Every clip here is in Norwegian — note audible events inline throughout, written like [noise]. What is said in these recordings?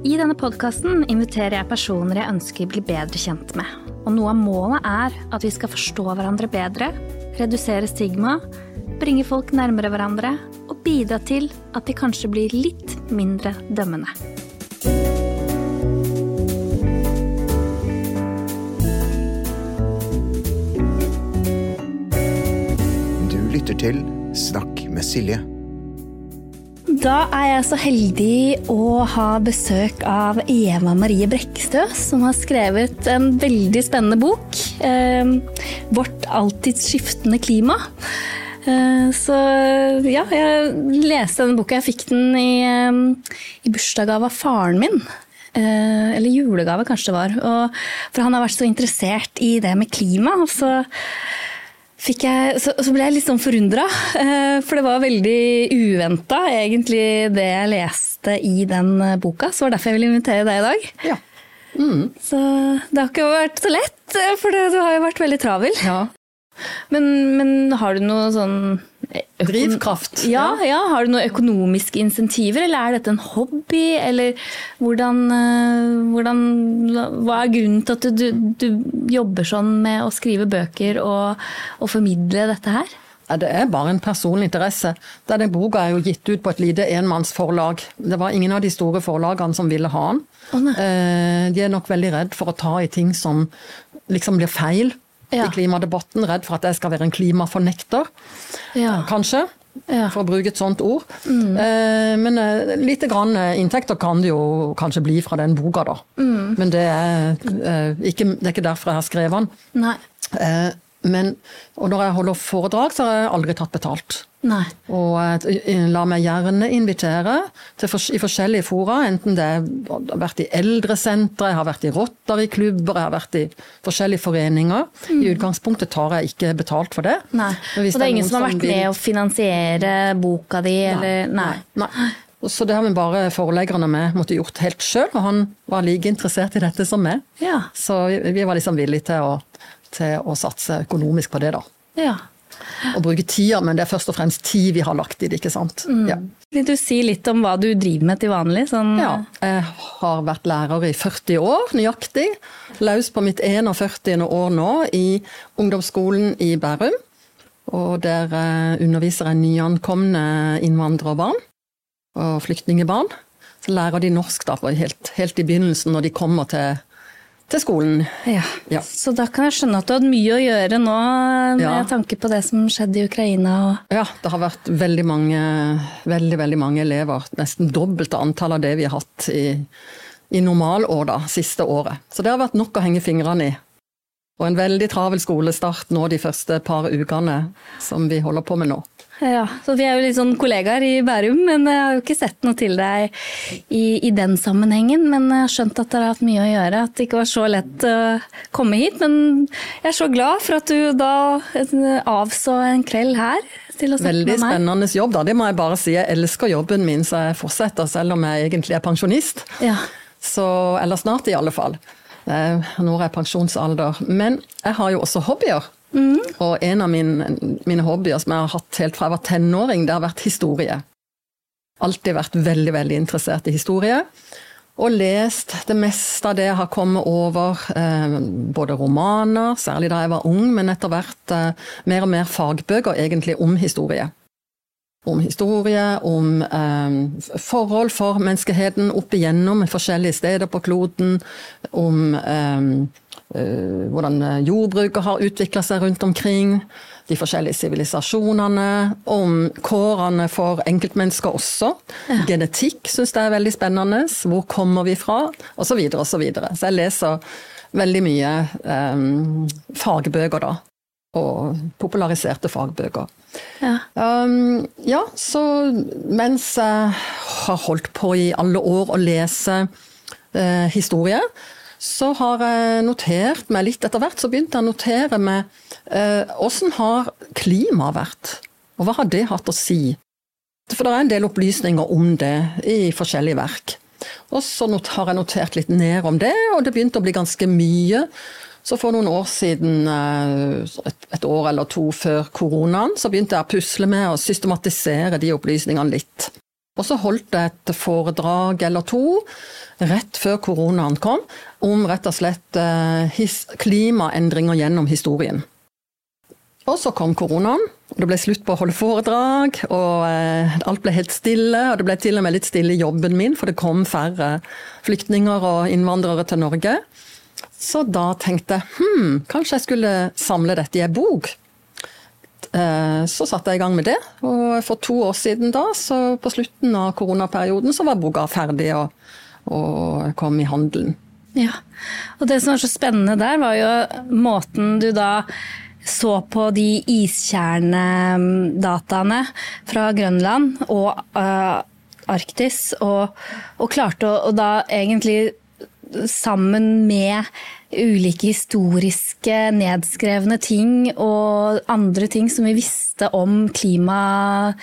I denne podkasten inviterer jeg personer jeg ønsker blir bedre kjent med. Og noe av målet er at vi skal forstå hverandre bedre, redusere stigma, bringe folk nærmere hverandre og bidra til at de kanskje blir litt mindre dømmende. Du lytter til Snakk med Silje. Da er jeg så heldig å ha besøk av Eva Marie Brekkestø, som har skrevet en veldig spennende bok. Eh, 'Vårt alltid skiftende klima'. Eh, så ja, jeg leste denne boka. Jeg fikk den i, eh, i bursdagsgave av faren min. Eh, eller julegave, kanskje det var. Og, for han har vært så interessert i det med klima. Så jeg, så, så ble jeg litt sånn forundra, eh, for det var veldig uventa egentlig det jeg leste i den eh, boka. Så det var derfor jeg ville invitere deg i dag. Ja. Så det har ikke vært så lett, eh, for du har jo vært veldig travel. ja. Men, men har du noe sånn Drivkraft. Ja, ja, har du noen økonomiske insentiver, eller er dette en hobby? Eller hvordan, eh, hvordan Hva er grunnen til at du, du jobber sånn med å skrive bøker og, og formidle dette her? Ja, Det er bare en personlig interesse. Denne boka er jo gitt ut på et lite enmannsforlag. Det var ingen av de store forlagene som ville ha den. Oh. De er nok veldig redd for å ta i ting som liksom blir feil Ja. i klimadebatten. Redd for at jeg skal være en klimafornekter, Ja. kanskje. Ja. For å bruke et sånt ord. Eh, Men eh, lite grann eh, inntekter kan det jo kanskje bli fra den boka, da. Men det er, eh, ikke, det er ikke derfor jeg har skrevet den. Nei. Eh, Men, og når jeg holder foredrag, så har jeg aldri tatt betalt. Nei. Og jeg la meg gjerne invitere til fors- i forskjellige fora, enten det er- jeg har vært i eldresentre, jeg har vært i Rotary-klubber, jeg har vært i forskjellige foreninger. I utgangspunktet tar jeg ikke betalt for det. Nei. Og det Og det er ingen som har vært vil- med å finansiere boka di, eller Nei. Nei. Så det har vi bare foreleggerne med måtte gjort helt sjøl, og han var like interessert i dette som meg. Ja. Så vi- vi var liksom villige til å, til å satse økonomisk på det, da. ja. Og bruke tida, men det er først og fremst tid vi har lagt i det, ikke sant. Ja. Vil du si litt om hva du driver med til vanlig? Sånn, Ja, jeg har vært lærer i 40 år, nøyaktig. Løs på mitt 41. år nå i ungdomsskolen i Bærum. Og der eh, underviser jeg nyankomne innvandrerbarn og flyktningebarn. Så lærer de norsk da, helt, helt i begynnelsen når de kommer til, til skolen. Ja. Ja. Så da kan jeg skjønne at du har hatt mye å gjøre nå, med Ja. tanke på det som skjedde i Ukraina. Og... Ja, det har vært veldig mange, veldig, veldig mange elever. Nesten dobbelt antall av det vi har hatt i, i normalår da, siste året. Så det har vært nok å henge fingrene i. Og en veldig travel skolestart nå de første par ukene som vi holder på med nå. Ja, så Vi er jo litt sånn kollegaer i Bærum, men jeg har jo ikke sett noe til deg i, i den sammenhengen. Men jeg har skjønt at dere har hatt mye å gjøre, at det ikke var så lett å komme hit. Men jeg er så glad for at du da eh, avså en kveld her til å snakke Veldig med meg. spennende jobb, da. Det må jeg bare si. Jeg elsker jobben min, så jeg fortsetter selv om jeg egentlig er pensjonist. Ja. Så, eller snart i alle fall. Når Nå er pensjonsalder. Men jeg har jo også hobbyer. Og en av mine, mine hobbyer som jeg har hatt helt fra jeg var tenåring, det har vært historie. Alltid vært veldig, veldig interessert i historie. Og lest det meste av det jeg har kommet over. Eh, både romaner, særlig da jeg var ung, men etter hvert eh, mer og mer fagbøker egentlig om historie om historie, om eh, forhold for menneskeheten opp igjennom forskjellige steder på kloden, om eh, hvordan jordbruket har utvikla seg rundt omkring, de forskjellige sivilisasjonene, om kårene for enkeltmennesker også. Genetikk syns jeg er veldig spennende. Hvor kommer vi fra? Og så videre og så videre. Så jeg leser veldig mye eh, fagbøker, da. Og populariserte fagbøker. Ja. Um, ja, så mens jeg har holdt på i alle år å lese eh, historie, så har jeg notert meg litt etter hvert, så begynte jeg å notere meg eh, hvordan har klimaet vært? Og hva har det hatt å si? For det er en del opplysninger om det i forskjellige verk. Og så har jeg notert litt ned om det, og det begynte å bli ganske mye. Så for noen år siden, eh, et år eller to før koronaen, så begynte jeg å pusle med å systematisere de opplysningene litt. Og så holdt jeg et foredrag eller to rett før koronaen kom, om rett og slett eh, klimaendringer gjennom historien. Og så kom koronaen, og det ble slutt på å holde foredrag, og eh, alt ble helt stille. Og det ble til og med litt stille i jobben min, for det kom færre flyktninger og innvandrere til Norge. Så da tenkte jeg hm, kanskje jeg skulle samle dette i ei bok. Eh, så satte jeg i gang med det, og for to år siden da, så på slutten av koronaperioden, så var boka ferdig og, og kom i handelen. Ja, og det som var så spennende der, var jo måten du da så på de iskjernedataene fra Grønland og uh, Arktis, og, og klarte å og da egentlig sammen med ulike historiske nedskrevne ting og andre ting som vi visste om klimaet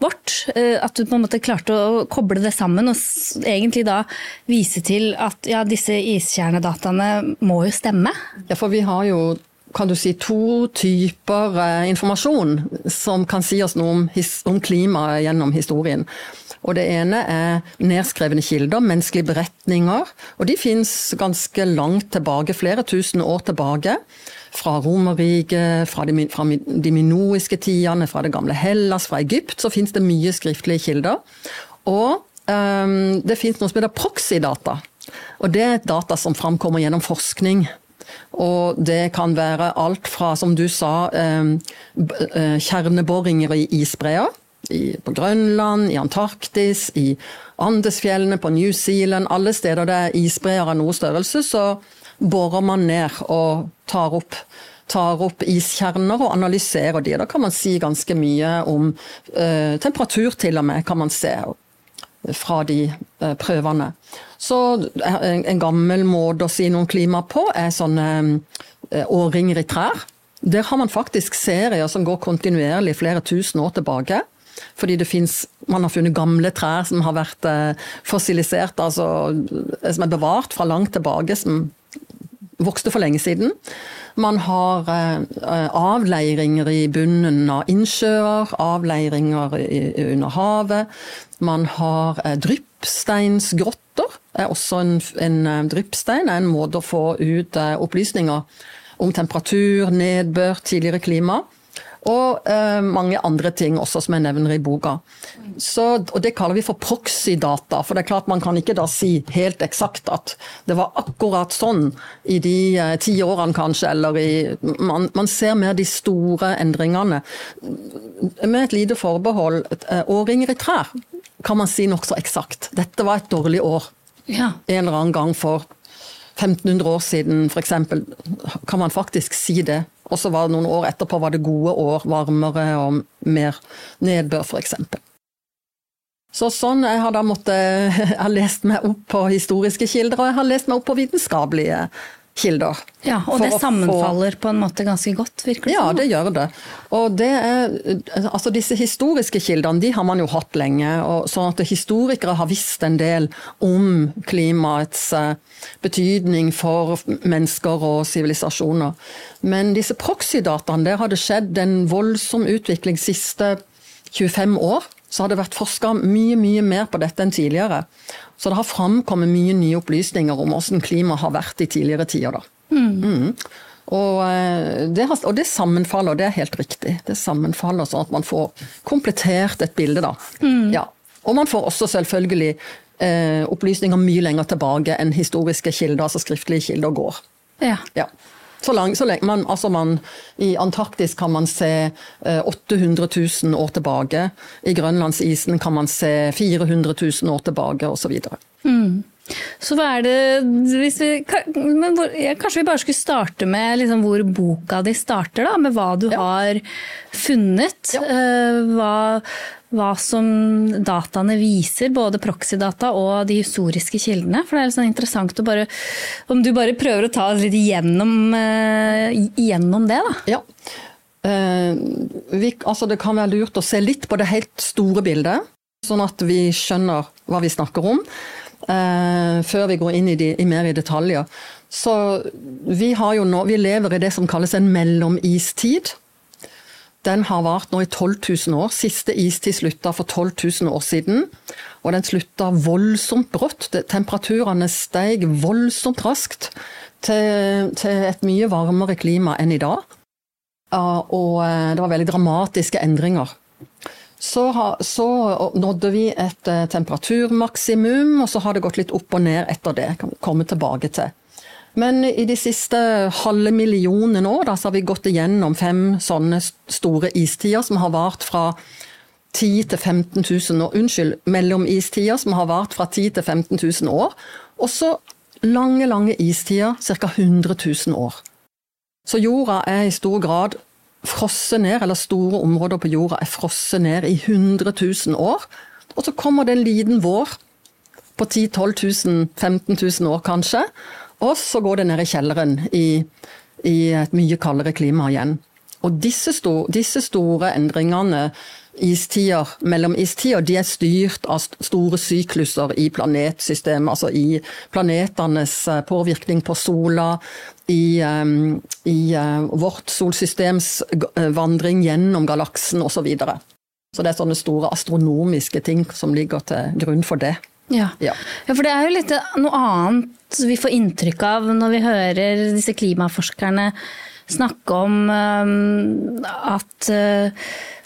vårt. Eh, at du på en måte klarte å koble det sammen og egentlig da vise til at ja, disse iskjernedataene må jo stemme. Ja, for vi har jo kan du si, to typer eh, informasjon som kan si oss noe om, om klimaet gjennom historien. Og Det ene er nedskrevne kilder, menneskelige beretninger. og De fins ganske langt tilbake, flere tusen år tilbake. Fra Romerriket, fra, fra de minoiske tidene, fra det gamle Hellas, fra Egypt, så fins det mye skriftlige kilder. Og um, det fins noe som heter proxy-data. Og Det er data som framkommer gjennom forskning. Og det kan være alt fra, som du sa, um, kjerneboringer i isbreer i, på Grønland, i Antarktis, i Andesfjellene, på New Zealand. Alle steder det er isbreer av noe størrelse, så borer man ned og tar opp, tar opp iskjerner og analyserer de. Da kan man si ganske mye om eh, temperatur, til og med, kan man se fra de eh, prøvene. Så en, en, gammel måte å si noe om klima på, er sånne eh, årringer i trær. Der har man faktisk serier som går kontinuerlig flere tusen år tilbake. Fordi det finnes Man har funnet gamle trær som har vært eh, fossilisert, altså eh, som er bevart fra langt tilbake, som vokste for lenge siden. Man har eh, avleiringer i bunnen av innsjøer, avleiringer under havet. Man har dryppsteinsgrotter. Er også en, en dryppstein er en måte å få ut opplysninger om temperatur, nedbør, tidligere klima. Og eh, mange andre ting også som jeg nevner i boka. Så, og Det kaller vi for proxy-data. For det er klart man kan ikke da si helt eksakt at det var akkurat sånn i de eh, ti årene kanskje, eller i man, man, ser mer de store endringene. Med et lite forbehold. Eh, årringer i trær kan man si nokså eksakt. Dette var et dårlig år. Ja. En eller annen gang for 1500 år siden f.eks. kan man faktisk si det. Og så var det noen år etterpå var det gode år, varmere og mer nedbør f.eks. Så sånn, Jeg har da måttet, [laughs] jeg har lest meg opp på historiske kilder, og jeg har lest meg opp på vitenskapelige kilder. Ja, Og det sammenfaller få... på en måte ganske godt, virker det Ja, det gjør det. Og det er, altså Disse historiske kildene de har man jo hatt lenge. og sånn at Historikere har visst en del om klimaets eh, betydning for mennesker og sivilisasjoner. Men disse proxy-dataene, der har det skjedd en voldsom utvikling siste 25 år så har det vært forska mye mye mer på dette enn tidligere. Så det har framkommet mye nye opplysninger om hvordan klimaet har vært i tidligere tider. Mm. Mm. Og, eh, det har, og, det sammenfaller, og det er helt riktig. Det sammenfaller sånn at man får komplettert et bilde. da. Mm. Ja. Og man får også selvfølgelig eh, opplysninger mye lenger tilbake enn historiske kilder, altså skriftlige kilder, går. Ja. ja. Så lang, så lenge man, altså man, I Antarktis kan man se 800 eh, 000 år tilbake. I grønlandsisen kan man se 400 000 år tilbake, osv. Mm. Så hva er det hvis vi, hvor, Kanskje vi bare skulle starte med liksom hvor boka di starter, da? Med hva du ja. har funnet. Ja. Uh, hva, hva som dataene viser, både proxy-data og de historiske kildene. For det er litt sånn interessant å bare Om du bare prøver å ta litt gjennom, uh, igjennom det, da. Ja. Uh, vi, altså det kan være lurt å se litt på det helt store bildet, sånn at vi skjønner hva vi snakker om. Uh, før vi går inn i, de, i, mer i detaljer. Så vi, nå, vi lever i det som kalles en mellomistid. Den har vart nå i 12 000 år. Siste istid slutta for 12 000 år siden. Og den slutta voldsomt brått. Temperaturene steg voldsomt raskt til, til, et mye varmere klima enn i dag. Og eh, det var veldig dramatiske endringer. Så, så nådde vi et eh, temperaturmaksimum, og så har det gått litt opp og ned etter det. kan vi komme tilbake til. Men i de siste halve millionen år da, har vi gått igjennom fem sånne store istider som har vart fra 10 til 15 000 år. Unnskyld, mellomistider som har vart fra 10 til 15 000 år. Og så lange, lange istider, ca. 100 000 år. Så jorda er i stor grad frosset ned, eller store områder på jorda er frosset ned i 100 000 år. Og så kommer det en liten vår på 10 000-12 000, 15 000 år kanskje. Og så går det ned i kjelleren i, i et mye kaldere klima igjen. Og disse, sto, disse store endringene, istider, mellom istider, de er styrt av store sykluser i planetsystemet. Altså i planetenes eh, påvirkning på sola, i, um, i uh, vårt solsystems vandring gjennom galaksen osv. Så, videre. så det er sånne store astronomiske ting som ligger til grunn for det. Ja. ja. for det er jo litt noe annet vi får inntrykk av når vi hører disse klimaforskerne snakke om um, at, uh,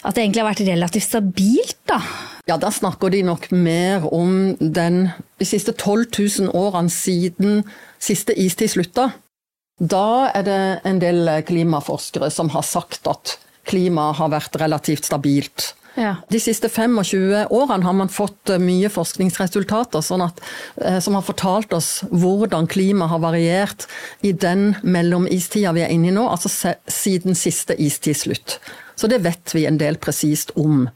at, det egentlig har vært relativt stabilt, da. Ja, da snakker de nok mer om den, de siste 12 000 årene siden siste istid slutta. Da er det en del klimaforskere som har sagt at klimaet har vært relativt stabilt. Ja. De siste 25 årene har man fått eh, mye forskningsresultater sånn at, eh, som har fortalt oss hvordan klimaet har variert i den mellomistida vi er inne i nå, altså siden siste istidslutt. Så det vet vi en del presist om.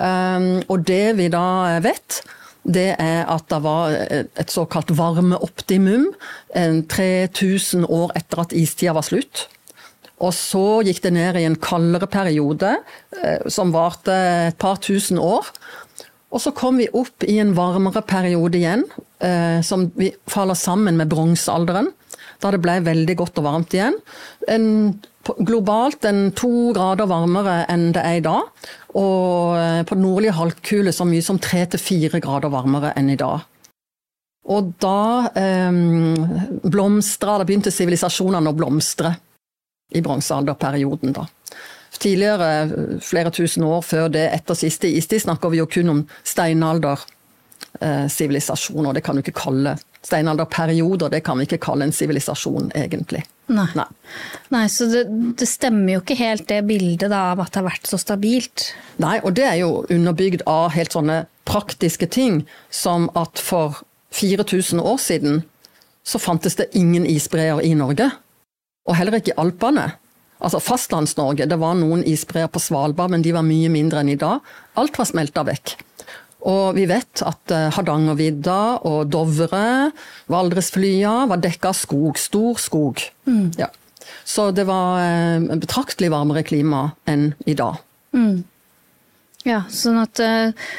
Um, og det vi da vet, det er at det var et såkalt varmeoptimum 3000 år etter at istida var slutt. Og så gikk det ned i en kaldere periode, eh, som varte et par tusen år. Og så kom vi opp i en varmere periode igjen, eh, som vi faller sammen med bronsealderen. Da det ble veldig godt og varmt igjen. En, globalt en to grader varmere enn det er i dag. Og eh, på nordlige halvkule så mye som tre til fire grader varmere enn i dag. Og da eh, blomstra Da begynte sivilisasjonene å blomstre i bronsealderperioden. da. Tidligere, flere tusen år før det, etter siste istid, snakker vi jo kun om steinaldersivilisasjon, og det kan du ikke kalle steinalderperioder, det kan vi ikke kalle en sivilisasjon, egentlig. Nei. Nei. Nei så det, det, stemmer jo ikke helt det bildet da, av at det har vært så stabilt. Nei, og det er jo underbygd av helt sånne praktiske ting, som at for 4000 år siden så fantes det ingen isbreer i Norge. Og heller ikke i Alpene. Altså Fastlands-Norge, det var noen isbreer på Svalbard, men de var mye mindre enn i dag. Alt var smelta vekk. Og vi vet at eh, Hardangervidda og Dovre, Valdresflya, var dekka av skog. Stor skog. Mm. Ja. Så det var eh, betraktelig varmere klima enn i dag. Mm. Ja, sånn at uh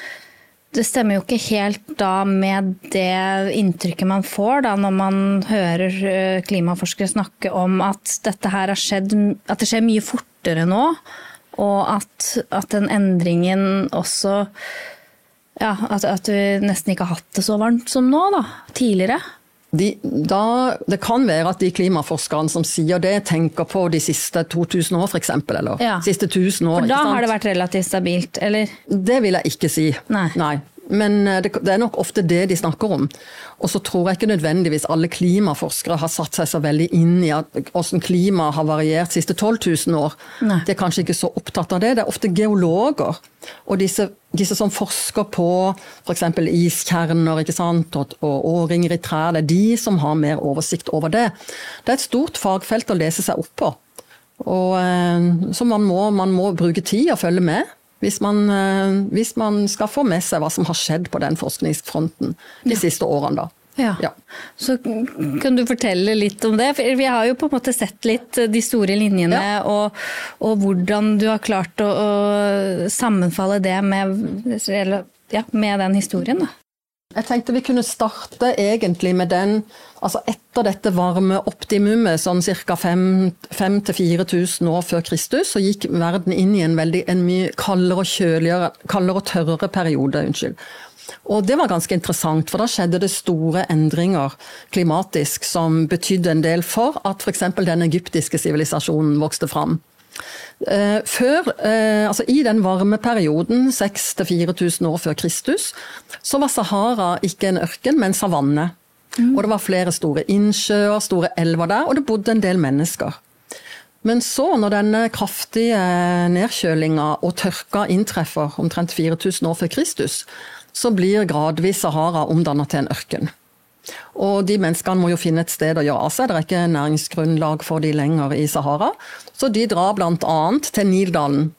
det stemmer jo ikke helt da med det inntrykket man får da når man hører eh, klimaforskere snakke om at dette her har skjedd At det skjer mye fortere nå, og at, at den endringen også Ja, at, at, vi nesten ikke har hatt det så varmt som nå, da. Tidligere. De, da, det kan være at de klimaforskerne som sier det, tenker på de siste 2000 år f.eks. Eller ja. siste 1000 år. For da har det vært relativt stabilt, eller? Det vil jeg ikke si. Nei. Nei. Men eh, det, det, er nok ofte det de snakker om. Og så tror jeg ikke nødvendigvis alle klimaforskere har satt seg så veldig inn i at, hvordan klimaet har variert de siste 12 000 år. Nei. De er kanskje ikke så opptatt av det. Det er ofte geologer. Og disse, disse som forsker på f.eks. iskjerner ikke sant? og, og årringer i trær, det er de som har mer oversikt over det. Det er et stort fagfelt å lese seg opp på. Og, eh, så man må, man må bruke tid og følge med. Hvis man, eh, hvis man, skal få med seg hva som har skjedd på den forskningsfronten de ja. siste årene. da. Ja. ja. Så kan du fortelle litt om det? For vi har jo på en måte sett litt de store linjene ja. og, og, hvordan du har klart å, å sammenfalle det med, ja, med den historien. da. Jeg tenkte vi kunne starte egentlig med den altså Etter dette varme optimumet, sånn ca. 5000-4000 år før Kristus, så gikk verden inn i en, veldig, en mye kaldere og, kaldere og tørrere periode. unnskyld. Og det var ganske interessant, for da skjedde det store endringer klimatisk som betydde en del for at f.eks. den egyptiske sivilisasjonen vokste fram. Eh, før, eh, altså I den varme perioden, 6000-4000 år før Kristus, så var Sahara ikke en ørken, men savanne. Mm. Og det var flere store innsjøer, store elver der, og det bodde en del mennesker. Men så, når denne kraftige nedkjølinga og tørka inntreffer omtrent 4000 år før Kristus, så blir gradvis Sahara omdanna til en ørken. Og de menneskene må jo finne et sted å gjøre av seg, det er ikke næringsgrunnlag for de lenger i Sahara. Så de drar bl.a. til Nildalen.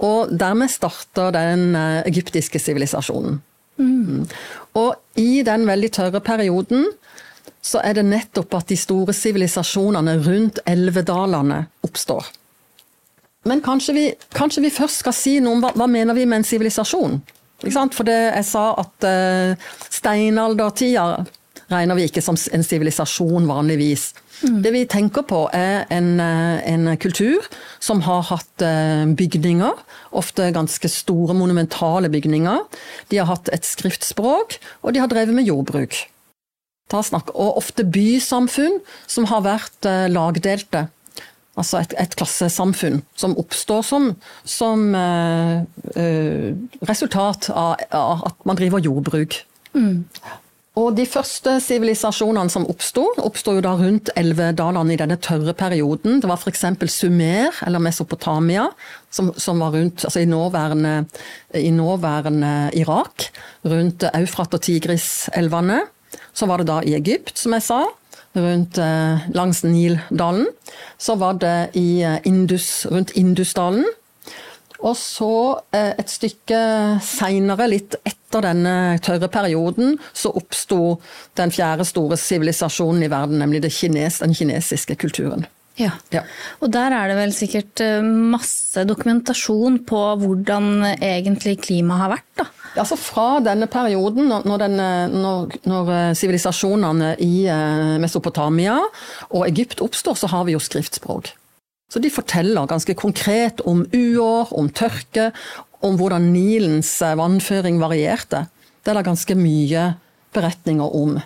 Og dermed starter den eh, egyptiske sivilisasjonen. Mm. Og i den veldig tørre perioden så er det nettopp at de store sivilisasjonene rundt elvedalene oppstår. Men kanskje vi, kanskje vi, først skal si noe om hva, hva mener vi med en sivilisasjon? For det jeg sa at uh, steinaldertida regner vi ikke som en sivilisasjon vanligvis. Mm. Det vi tenker på er en, eh, en, kultur som har hatt eh, bygninger, ofte ganske store, monumentale bygninger. De har hatt et skriftspråk, og de har drevet med jordbruk. Og ofte bysamfunn som har vært eh, lagdelte. Altså et, et klassesamfunn som oppstår som, som uh, uh, resultat av, av, at man driver jordbruk. Mm. Og de første sivilisasjonene som oppsto, oppsto rundt elvedalene i denne tørre perioden. Det var f.eks. Sumer, eller Mesopotamia, som, som var rundt, altså i nåværende, i nåværende Irak. Rundt Eufrat og Tigris-elvene. Så var det da i Egypt, som jeg sa. Rundt, eh, langs Nildalen. Så var det i eh, Indus, rundt Indusdalen. Og så eh, et stykke seinere, litt etter denne tørre perioden, så oppsto den fjerde store sivilisasjonen i verden, nemlig kines, den kinesiske kulturen. Ja. ja. Og der er det vel sikkert eh, masse dokumentasjon på hvordan egentlig klimaet har vært, da? Altså Fra denne perioden, når sivilisasjonene i Mesopotamia og Egypt oppstår, så har vi jo skriftspråk. Så de forteller ganske konkret om uår, om tørke, om hvordan Nilens eh, vannføring varierte. Det er det ganske mye beretninger om.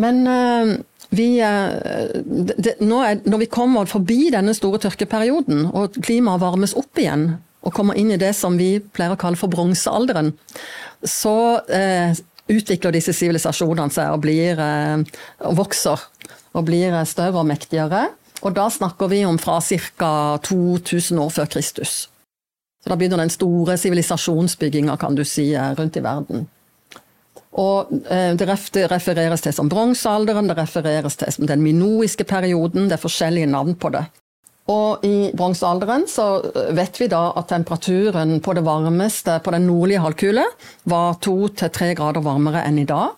Men uh, vi, uh, det, når vi kommer forbi denne store tørkeperioden, og klimaet varmes opp igjen, og kommer inn i det som vi pleier å kalle for bronsealderen, så uh, utvikler disse sivilisasjonene seg og blir, vokser og blir større og mektigere. Og da snakker vi om fra ca. 2000 år før Kristus. Så da begynner den store sivilisasjonsbygginga, kan du si, eh, rundt i verden. Og eh, Det refereres til som bronsealderen, det refereres til som den minoiske perioden. Det er forskjellige navn på det. Og I bronsealderen så eh, vet vi da at temperaturen på det varmeste på den nordlige halvkule var to til tre grader varmere enn i dag.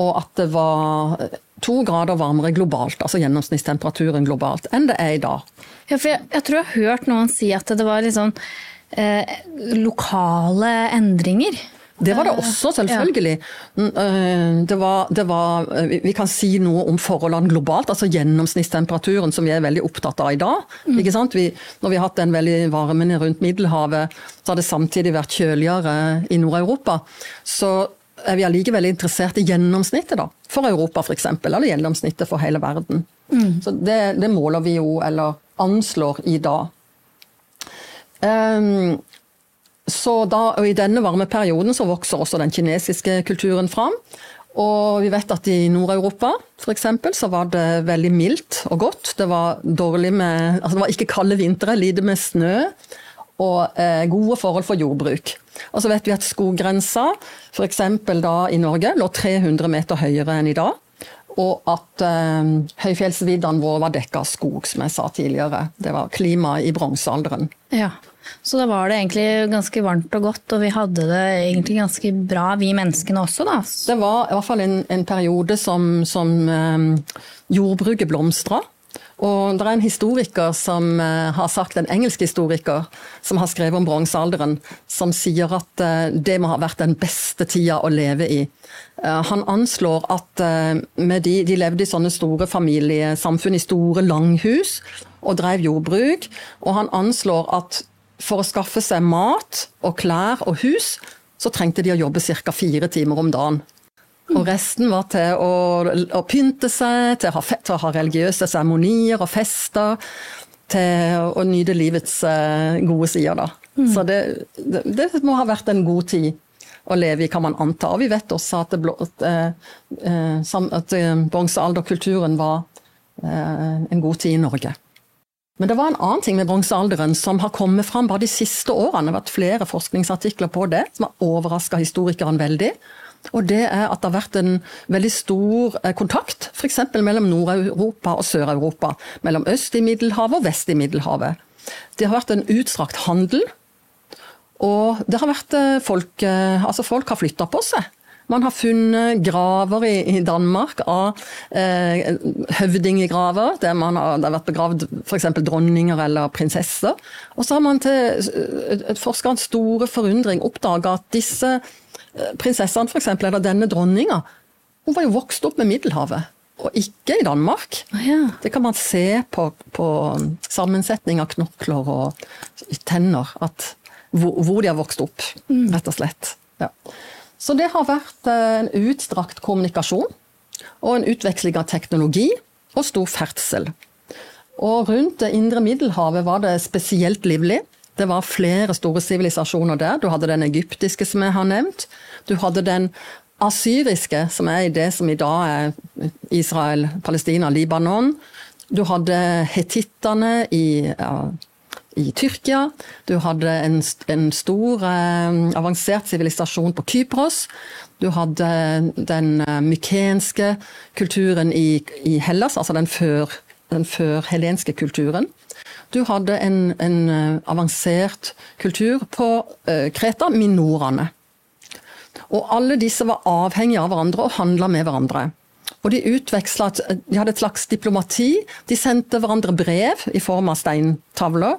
Og at det var to grader varmere globalt, altså gjennomsnittstemperaturen globalt, enn det er i dag. Ja, for jeg, jeg tror jeg har hørt noen si at det var litt sånn eh, lokale endringer. Det var det eh, også, selvfølgelig. Eh, det var, det var, vi kan si noe om forholdene globalt, altså gjennomsnittstemperaturen som vi er veldig opptatt av i dag. Mm. Vi, når vi har hatt den veldig varmen rundt Middelhavet, så har det samtidig vært kjøligere i Nord-Europa. Så er vi allikevel interessert i gjennomsnittet, da. For Europa f.eks., eller gjennomsnittet for hele verden. Mm. Så det, det, måler vi jo, eller anslår, i dag. Um, så da, og I denne varme perioden så vokser også den kinesiske kulturen fram. Og vi vet at i Nord-Europa f.eks. så var det veldig mildt og godt. Det var, dårlig med, altså det var ikke kalde vintre, lite med snø og eh, gode forhold for jordbruk. Og så vet vi at skoggrensa, f.eks. da i Norge, lå 300 meter høyere enn i dag. Og at eh, høyfjellsviddene våre var dekka av skog, som jeg sa tidligere. Det var klimaet i bronsealderen. Ja. Så da var det egentlig ganske varmt og godt, og vi hadde det egentlig ganske bra, vi menneskene også, da. Det var i hvert fall en, en periode som, som eh, jordbruket blomstra. Og det er en historiker som eh, har sagt, en engelsk historiker som har skrevet om bronsealderen, som sier at eh, det må ha vært den beste tida å leve i. Eh, han anslår at de, de levde i sånne store familiesamfunn, i store langhus, og drev jordbruk. Og han anslår at for å skaffe seg mat og klær og hus, så trengte de å jobbe ca. fire timer om dagen. Og resten var til å, å pynte seg, til å, ha, til å ha religiøse seremonier og fester. Til å nyte livets uh, gode sider, da. Mm. Så det, det, det, må ha vært en god tid å leve i, kan man anta. Og vi vet også at, det, at, uh, at bronsealderkulturen var en god tid i Norge. Men det var en annen ting med bronsealderen som har kommet fram bare de siste årene. Det har vært flere forskningsartikler på det, som har overraska historikeren veldig. Og det er at det har vært en veldig stor eh, kontakt f.eks. mellom Nord-Europa og Sør-Europa. Mellom øst i Middelhavet og vest i Middelhavet. Det har vært en utstrakt handel. Og det har vært eh, folk eh, Altså, folk har flytta på seg. Man har funnet graver i, i Danmark av eh, høvdingegraver, der man har, det har vært begravd f.eks. dronninger eller prinsesser. Og så har man til forskerens store forundring oppdaga at disse prinsessene f.eks., eller denne dronninga, hun var jo vokst opp med Middelhavet. Og ikke i Danmark. ja. Det kan man se på, på sammensetning av knokler og tenner. At, hvor, hvor, de har vokst opp, mm. rett og slett. Ja. Så det har vært eh, en utstrakt kommunikasjon. Og en utveksling av teknologi og stor ferdsel. Og rundt det indre Middelhavet var det spesielt livlig. Det var flere store sivilisasjoner der. Du hadde den egyptiske, som jeg har nevnt. Du hadde den asyriske, som er i det som i dag er Israel, Palestina, Libanon. Du hadde hetittene i, ja, i Tyrkia. Du hadde en, en stor, eh, avansert sivilisasjon på Kypros. Du hadde den eh, mykenske kulturen i, i Hellas, altså den før, den førhelenske kulturen. Du hadde en, en eh, avansert kultur på eh, Kreta, minorene. Og alle disse var avhengige av hverandre og handla med hverandre. Og de utveksla De hadde et slags diplomati. De sendte hverandre brev i form av steintavler.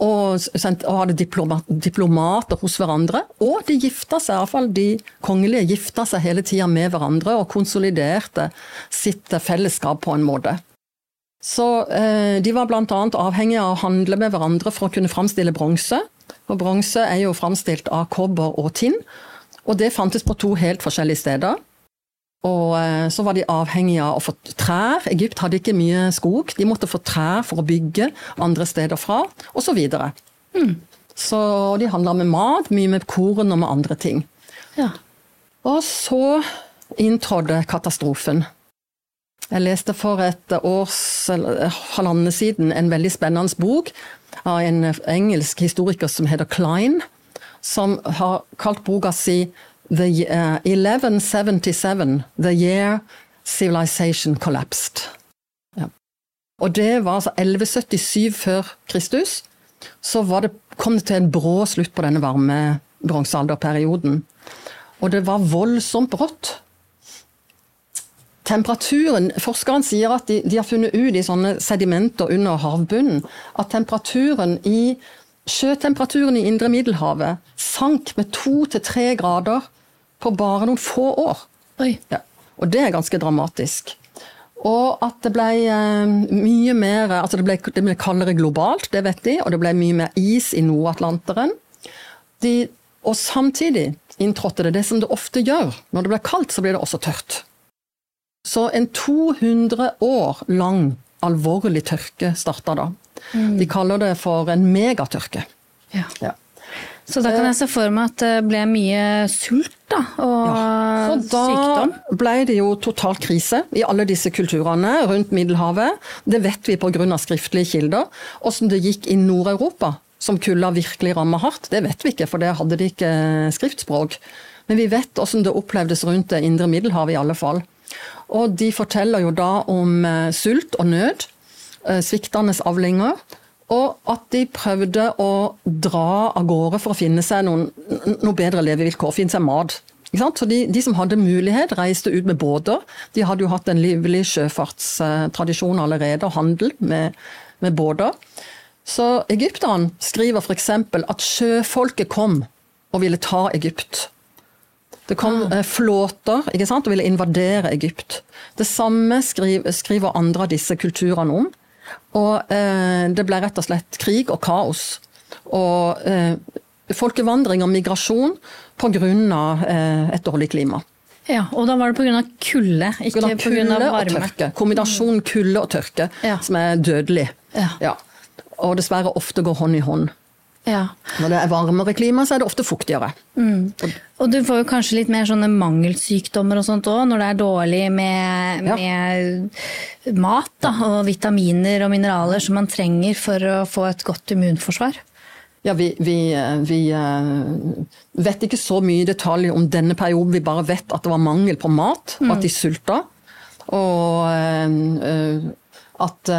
Og, sendte, og, hadde diploma, diplomater hos hverandre. Og de gifta seg, iallfall de kongelige gifta seg hele tida med hverandre og konsoliderte sitt fellesskap på en måte. Så eh, De var bl.a. avhengige av å handle med hverandre for å kunne framstille bronse. Og Bronse er jo framstilt av kobber og tinn, og det fantes på to helt forskjellige steder. Og eh, så var de avhengige av å få trær. Egypt hadde ikke mye skog. De måtte få trær for å bygge andre steder fra, osv. Så, mm. så de handla med mat, mye med korn og med andre ting. Ja. Og så inntrådte katastrofen. Jeg leste for et års halvannet siden en veldig spennende bok av en engelsk historiker som heter Klein, som har kalt boka si The, uh, 1177, The Year Civilization Collapsed. Ja. Og det var altså 1177 før Kristus. Så det, kom det til en brå slutt på denne varme bronsealderperioden. Og det var voldsomt brått. Temperaturen, Forskeren sier at de, de, har funnet ut i sånne sedimenter under havbunnen at temperaturen i sjøtemperaturen i indre Middelhavet sank med to til tre grader på bare noen få år. Ja. Og det er ganske dramatisk. Og at det ble eh, mye mer altså det ble, det ble, kaldere globalt, det vet de, og det ble mye mer is i Nord-Atlanteren. og samtidig inntrådte det det som det ofte gjør. Når det blir kaldt, så blir det også tørt. Så en 200 år lang alvorlig tørke starta da. Mm. De kaller det for en megatørke. Ja. ja. Så da kan jeg se for meg at det ble mye sult da, og ja. Så da sykdom? ble det jo total krise i alle disse kulturene rundt Middelhavet. Det vet vi pga. skriftlige kilder. Åssen det gikk i Nord-Europa, som kulda virkelig ramma hardt, det vet vi ikke, for det hadde de ikke skriftspråk. Men vi vet åssen det opplevdes rundt det indre Middelhavet i alle fall. Og de forteller jo da om eh, sult og nød, eh, sviktende avlinger, og at de prøvde å dra av gårde for å finne seg noen, noe bedre levevilkår, finne seg mat. Så de, de som hadde mulighet, reiste ut med båter. De hadde jo hatt en livlig sjøfartstradisjon allerede, og handel med, med båter. Så egypterne skriver f.eks. at sjøfolket kom og ville ta Egypt. Det kom ah. flåter ikke sant, og ville invadere Egypt. Det samme skriver, skriver andre av disse kulturene om. Og eh, det ble rett og slett krig og kaos. Og eh, folkevandring og migrasjon pga. Eh, et dårlig klima. Ja, Og da var det pga. kulde, ikke pga. Kulde og varme. tørke. Kombinasjonen kulde og tørke Ja. som er dødelig. Ja. Ja. Og dessverre ofte går hånd i hånd. Ja. Når det er varmere klima, så er det ofte fuktigere. Og du får jo kanskje litt mer sånne mangelsykdommer og sånt òg, når det er dårlig med, Ja. med mat da, og vitaminer og mineraler som man trenger for å få et godt immunforsvar. Ja, vi, vi, eh, vi eh, vet ikke så mye i detalj om denne perioden. Vi bare vet at det var mangel på mat, og at de sulta. Og eh, at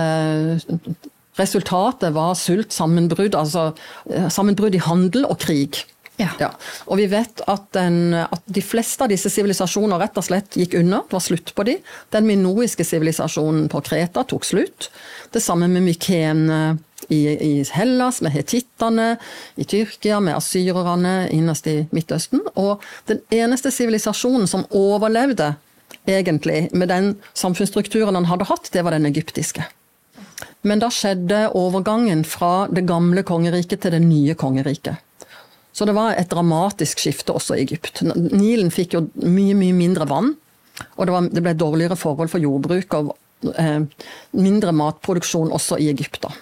resultatet var sult, sammenbrudd, altså eh, sammenbrudd i handel og krig. Ja. Og vi vet at, den, at de fleste av disse sivilisasjoner rett og slett gikk under. Det var slutt på de. Den minoiske sivilisasjonen på Kreta tok slutt. Det samme med mykene i, i Hellas, med hetittene, i Tyrkia, med asyrerne innerst i Midtøsten. Og den eneste sivilisasjonen som overlevde, egentlig, med den samfunnsstrukturen han hadde hatt, det var den egyptiske. Men da skjedde overgangen fra det gamle kongeriket til det nye kongeriket. Så det var et dramatisk skifte også i Egypt. Nilen fikk jo mye, mye mindre vann. Og det, var, det ble dårligere forhold for jordbruk og eh, mindre matproduksjon også i Egypt. da.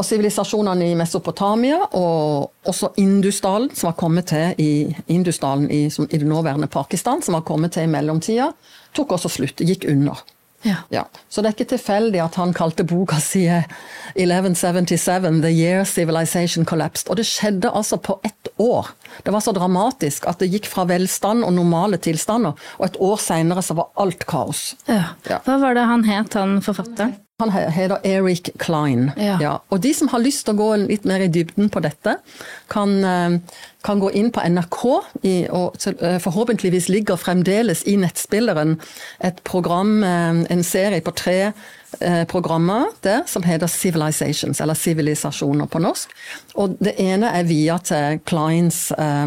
Og sivilisasjonene i Mesopotamia og også Indusdalen, som var kommet til i Indusdalen i, som, i det nåværende Pakistan, som var kommet til i mellomtida, tok også slutt, gikk under. Ja. Ja. Så det er ikke tilfeldig at han kalte boka si 1177 The Year Civilization Collapsed. Og det skjedde altså på ett år. Det var så dramatisk at det gikk fra velstand og normale tilstander, og et år seinere så var alt kaos. Ja. Hva var det han het, han forfatteren? Han heter Eric Klein. Ja. Og de som har lyst til å gå litt mer i dybden på dette, kan, eh, kan gå inn på NRK, i, og eh, forhåpentligvis ligger fremdeles i nettspilleren et program, eh, en serie på tre eh, programmer der som heter Civilizations, eller Sivilisasjoner på norsk. Og det ene er via til Kleins eh,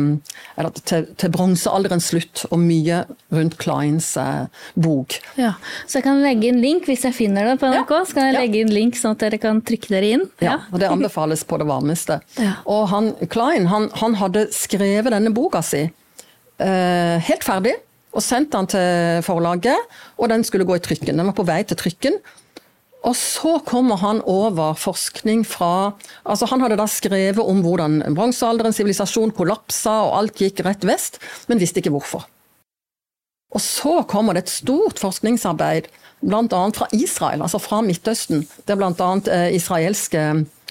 Eller til, til bronsealderens slutt, og mye rundt Kleins eh, bok. Ja. Så jeg kan legge inn link hvis jeg finner det på NRK. Ja. Så kan jeg Ja. legge inn link sånn at dere kan trykke dere inn. Ja, og det anbefales på det varmeste. [laughs] Ja. Og han, Klein han, han hadde skrevet denne boka si eh, helt ferdig, og sendt den til forlaget, og den skulle gå i trykken. Den var på vei til trykken. Og så kommer han over forskning fra altså Han hadde da skrevet om hvordan bronsealderen, sivilisasjon kollapsa, og alt gikk rett vest, men visste ikke hvorfor. Og så kommer det et stort forskningsarbeid, bl.a. fra Israel, altså fra Midtøsten, der bl.a. Eh, israelske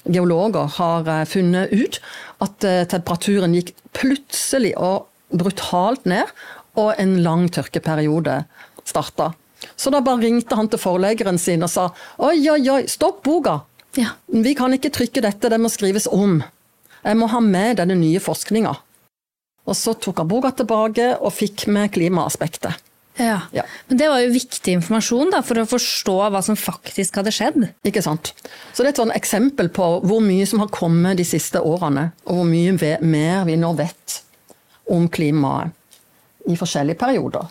geologer har eh, funnet ut at eh, temperaturen gikk plutselig og brutalt ned, og en lang tørkeperiode starta. Så da bare ringte han til forleggeren sin og sa oi, oi, oi, stopp boka! Ja. Vi kan ikke trykke dette, det må skrives om. Jeg må ha med denne nye forskninga. Og så tok han boka tilbake og fikk med klimaaspektet. Ja. Ja. Men det var jo viktig informasjon da, for å forstå hva som faktisk hadde skjedd. Ikke sant? Så det er et sånn eksempel på hvor mye som har kommet de siste årene, og hvor mye mer vi nå vet om klimaet i forskjellige perioder.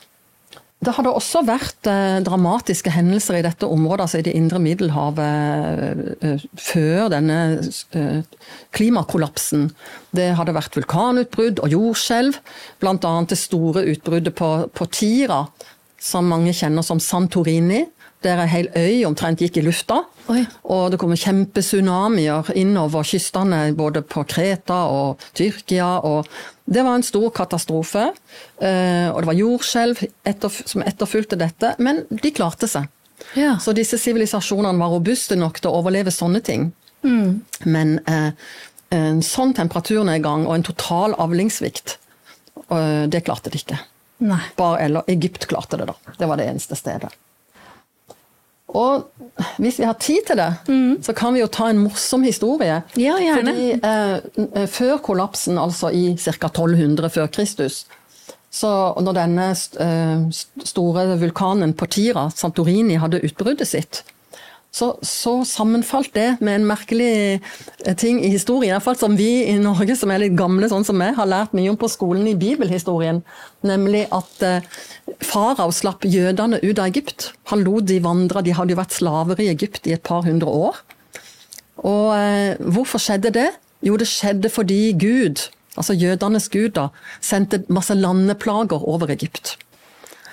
Det hadde også vært eh, dramatiske hendelser i dette området, altså i det indre Middelhavet, eh, eh, før denne klimakollapsen. Det hadde vært vulkanutbrudd og jordskjelv, bl.a. det store utbruddet på, på Tira, som mange kjenner som Santorini. Der ei hel øy omtrent gikk i lufta. Oi. Og det kommer kjempesunamier innover kystene både på Kreta og Tyrkia. og Det var en stor katastrofe. eh, Og det var jordskjelv som etterfulgte dette, men de klarte seg. Ja. Så disse sivilisasjonene var robuste nok til å overleve sånne ting. Men eh, en sånn temperaturnedgang og en total avlingssvikt, eh, det klarte de ikke. Bare, eller Egypt klarte det, da. Det var det eneste stedet. Og hvis vi har tid til det, så kan vi jo ta en morsom historie. Ja, gjerne. Fordi eh, før kollapsen, altså i ca. 1200 før Kristus, Så når denne st store vulkanen på Tira, Santorini, hadde utbruddet sitt, så, så, sammenfalt det med en merkelig eh, ting i historien. I hvert fall som vi i Norge, som er litt gamle sånn som meg, har lært mye om på skolen i bibelhistorien. Nemlig at eh, farao slapp jødene ut av Egypt. Han lot de vandre, de hadde jo vært slaver i Egypt i et par hundre år. Og eh, hvorfor skjedde det? Jo, det skjedde fordi Gud altså jødenes gud, da, sendte masse landeplager over Egypt.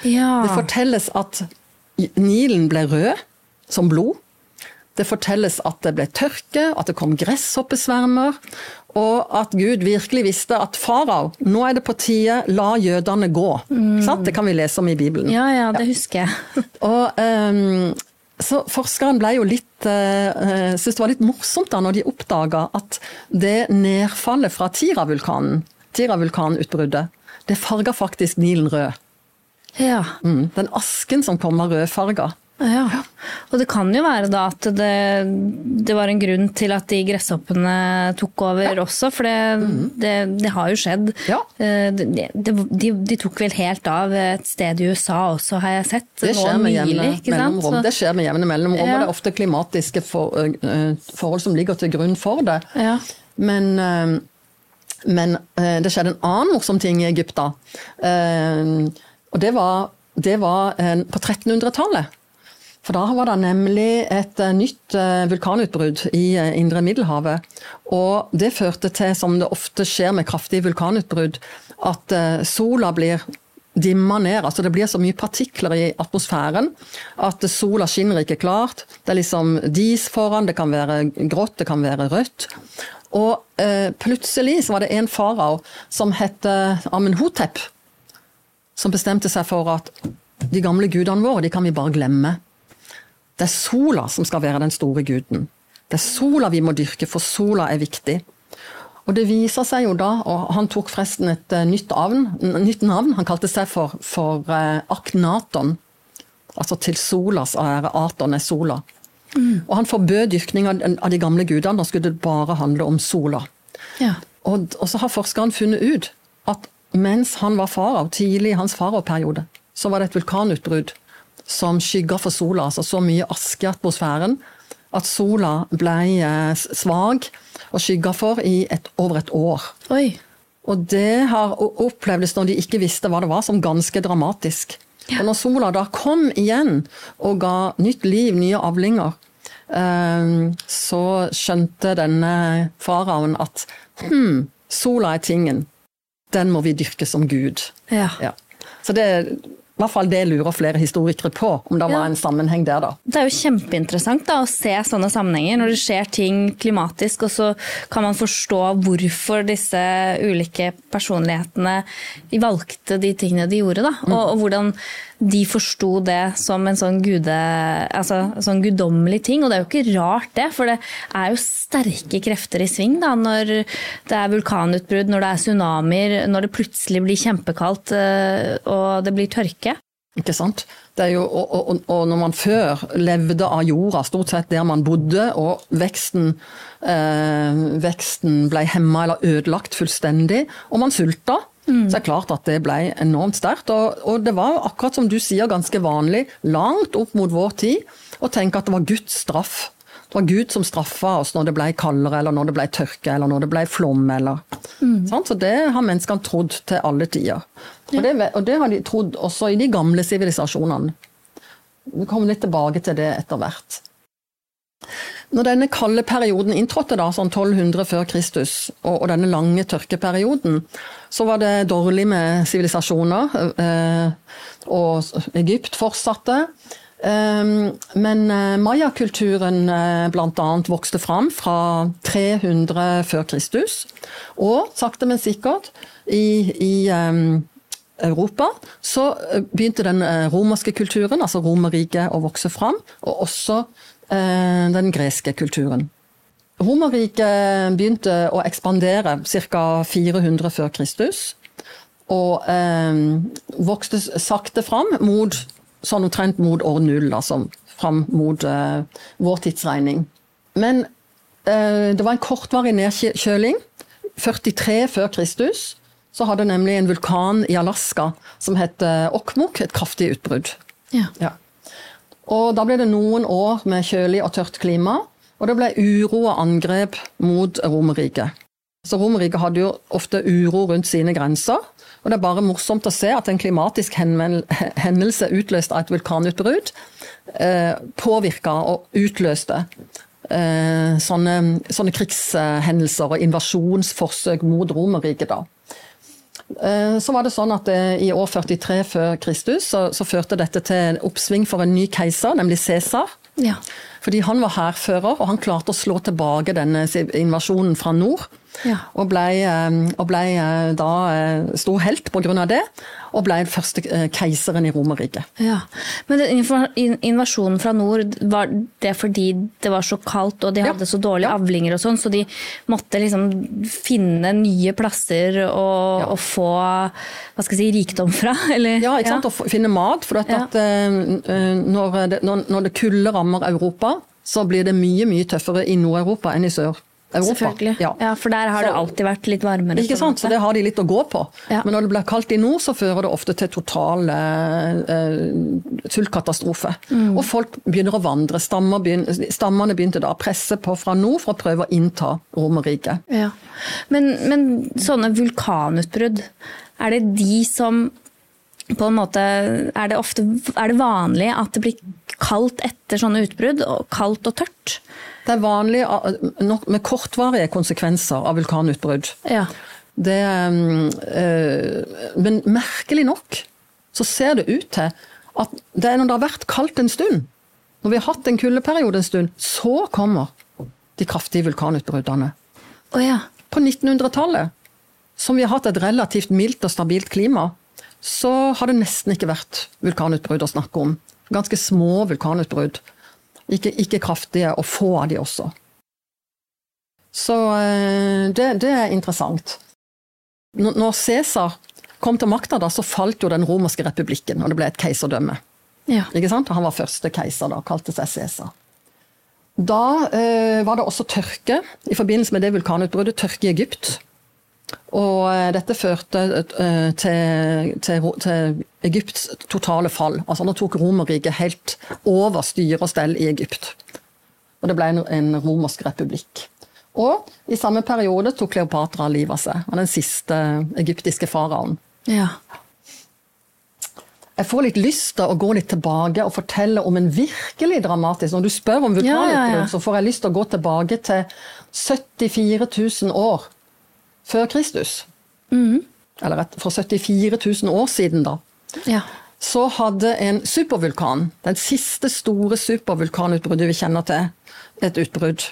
Ja. Det fortelles at Nilen ble rød som blod. Det fortelles at det ble tørke, at det kom gresshoppesvermer. Og at Gud virkelig visste at farao, nå er det på tide, la jødene gå. Mm. Det kan vi lese om i Bibelen. Ja, ja, det husker jeg. [laughs] og um, så forskeren ble jo litt uh, syntes det var litt morsomt da når de oppdaga at det nedfallet fra Tira-vulkanen, Tira-vulkanutbruddet, det farga faktisk Nilen rød. Ja. Mm, den asken som kom var rødfarga. Ja, og det kan jo være da at det, det var en grunn til at de gresshoppene tok over ja. også, for det, mm. det, det, har jo skjedd. Ja. De, de, de, tok vel helt av et sted i USA også, har jeg sett. Det skjer med jevne mellomrom. Det skjer med jevne mellomrom, ja. og det er ofte klimatiske for, uh, forhold som ligger til grunn for det. Ja. Men, uh, men det skjedde en annen morsom ting i Egypt da. og det var, det var på 1300-tallet. For da var det nemlig et eh, nytt eh, vulkanutbrudd i eh, indre Middelhavet. Og det førte til, som det ofte skjer med kraftige vulkanutbrudd, at sola blir dimma ned. altså Det blir så mye partikler i atmosfæren at sola skinner ikke klart. Det er liksom dis foran, det kan være grått, det kan være rødt. Og plutselig så var det en farao som het Amenhotep, som bestemte seg for at de gamle gudene våre de kan vi bare glemme. Det er sola som skal være den store guden. Det er sola vi må dyrke, for sola er viktig. Og det viser seg jo da, og han tok forresten et uh, nytt, avn, nytt, navn, han kalte seg for, for uh, Aknaton. Altså til solas ære. Aton er sola. Mm. Og han forbød dyrkning av, av, de gamle gudene, da skulle det bare handle om sola. Ja. Og, og, så har forskeren funnet ut at mens han var farao, tidlig i hans faraoperiode, så var det et vulkanutbrudd som skygga for sola, altså så mye aske i atmosfæren at sola ble eh, svak og skygga for i et, over et år. Oi. Og det har opplevdes når de ikke visste hva det var, som ganske dramatisk. Ja. Og når sola da kom igjen og ga nytt liv, nye avlinger, eh, så skjønte denne faraoen at hm, sola er tingen. Den må vi dyrke som gud. Ja. ja. Så det i hvert fall det lurer flere historikere på, om det var en sammenheng der, da. Det er jo kjempeinteressant da, å se sånne sammenhenger, når det skjer ting klimatisk, og så kan man forstå hvorfor disse ulike personlighetene valgte de tingene de gjorde. Da. Og, og hvordan de forsto det som en sånn, gude, altså, sånn guddommelig ting. Og det er jo ikke rart, det, for det er jo sterke krefter i sving da, når det er vulkanutbrudd, når det er tsunamier, når det plutselig blir kjempekaldt eh, og det blir tørke. Ikke sant? Jo, og, og, og, når man før levde av jorda, stort sett der man bodde, og veksten, eh, veksten ble hemma eller ødelagt fullstendig, og man sulta, mm. så er det klart at det ble enormt sterkt. Og, og, det var akkurat som du sier, ganske vanlig, langt opp mot vår tid, å tenke at det var Guds straff det var Gud som straffa oss når det ble kaldere, eller når det ble tørke, eller når det ble flom. Eller, mm. Så det har menneskene trodd til alle tider. Og, det, og det har de trodd også i de gamle sivilisasjonene. Vi kommer litt tilbake til det etter hvert. Når denne kalde perioden inntrådte, da, sånn 1200 før Kristus, og, og, denne lange tørkeperioden, så var det dårlig med sivilisasjoner. Eh, og Egypt fortsatte. Ehm, men eh, mayakulturen eh, bl.a. vokste fram fra 300 før Kristus. Og sakte, men sikkert i, i ehm, Europa så eh, begynte den romerske kulturen, altså Romerriket, å vokse fram. Og også den greske kulturen. Romerriket begynte å ekspandere ca. 400 før Kristus. Og eh, vokste sakte fram mot sånn omtrent mot år null, altså fram mot uh, vår tidsregning. Men uh, det var en kortvarig nedkjøling. 43 før Kristus. så hadde nemlig en vulkan i Alaska som het Okmok, et kraftig utbrudd. Ja. Ja. Og da ble det noen år med kjølig og tørt klima, og det ble uro og angrep mot Romerriket. Så Romerriket hadde jo ofte uro rundt sine grenser, og det er bare morsomt å se at en klimatisk hendelse utløst av et vulkanutbrudd eh, påvirka og utløste eh, sånne, sånne krigshendelser og invasjonsforsøk mot Romerriket. da. Eh, Så var det sånn at eh, I år 43 før Kristus så, så førte dette til en oppsving for en ny keiser, nemlig Cæsar. Ja. Fordi han var hærfører, og han klarte å slå tilbake denne invasjonen fra nord. Ja. Og ble, eh, ble eh, da eh, stor helt av det, og blei den første keiseren i Romerriket. Ja. Men invasjonen fra nord, var det fordi det var så kaldt og de Ja. hadde så dårlige Ja. avlinger og sånn, så de måtte liksom finne nye plasser og, Ja. og få hva skal jeg si, rikdom fra? [laughs] Eller? Ja, ikke sant? og finne mat. For at, Ja. når, det, når, når det kulde rammer Europa, så blir det mye mye tøffere i Nord-Europa enn i Sør-Europa. Selvfølgelig. Ja. Ja. for der har det alltid vært litt varmere. Ikke sant? Så det har de litt å gå på. Ja. Men når det blir kaldt i nord, så fører det ofte til total uh, sultkatastrofe. Mm. Og folk begynner å vandre. Stammer begyn- stammene begynte da å presse på fra nord for å prøve å innta Romerriket. Ja. Men, men sånne vulkanutbrudd, er det de som på en måte Er det ofte er det vanlig at det blir kaldt etter sånne utbrudd? Kaldt og tørt? Det er vanlig eh, med kortvarige konsekvenser av vulkanutbrudd. Ja. Det, eh, men merkelig nok så ser det ut til at det er når det har vært kaldt en stund, når vi har hatt en kuldeperiode en stund, så kommer de kraftige vulkanutbruddene. Oh, ja. På 1900-tallet, som vi har hatt et relativt mildt og stabilt klima, så har det nesten ikke vært vulkanutbrudd å snakke om. Ganske små vulkanutbrudd. Ikke, ikke kraftige, og få av de også. Så eh, det, det er interessant. Når når Cæsar kom til makta, så falt jo den romerske republikken, og det ble et keiserdømme. ja. Ikke sant? Han var første keiser, da, kalte seg Cæsar. Da eh, var det også tørke i forbindelse med det vulkanutbruddet, tørke i Egypt. Og eh, dette førte eh, til, til, til Egypts totale fall. Altså Nå tok Romerriket helt over styre og stell i Egypt. Og det ble en, en romersk republikk. Og i samme periode tok Kleopatra livet av seg. Er den siste egyptiske faraoen. ja. Jeg får litt lyst til å gå litt tilbake og fortelle om en virkelig dramatisk Når du spør om vulkanutbrudd, Ja, ja, ja. så får jeg lyst til å gå tilbake til 74 000 år før Kristus. mm. Eller for 74 000 år siden, da. ja. Så hadde en supervulkan, den siste store supervulkanutbruddet vi kjenner til, et utbrudd.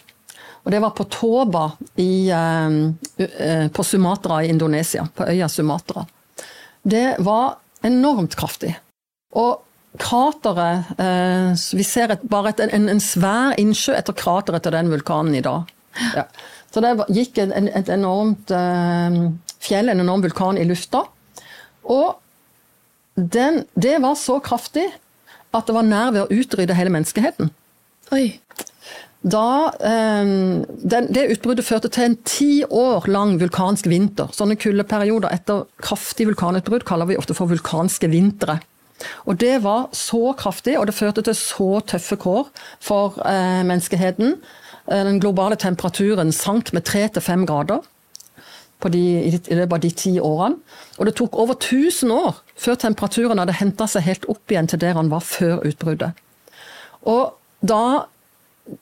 Og det var på Toba i, eh, eh, på Sumatra i Indonesia, på øya Sumatra. Det var enormt kraftig. Og krateret eh, Vi ser et, bare et, en, en svær innsjø etter krateret til den vulkanen i dag. Ja. Så det gikk en, et enormt eh, fjell, en enorm vulkan, i lufta. Og den, det var så kraftig at det var nær ved å utrydde hele menneskeheten. Oi. Da, eh, den, det utbruddet førte til en ti år lang vulkansk vinter. Sånne kuldeperioder etter kraftig vulkanutbrudd kaller vi ofte for vulkanske vintre. Og Det var så kraftig, og det førte til så tøffe kår for eh, menneskeheten. Eh, Den globale temperaturen sank med tre til fem grader på de, i i løpet av de ti årene. Og det tok over 1000 år før temperaturen hadde henta seg helt opp igjen til der han var før utbruddet. Og da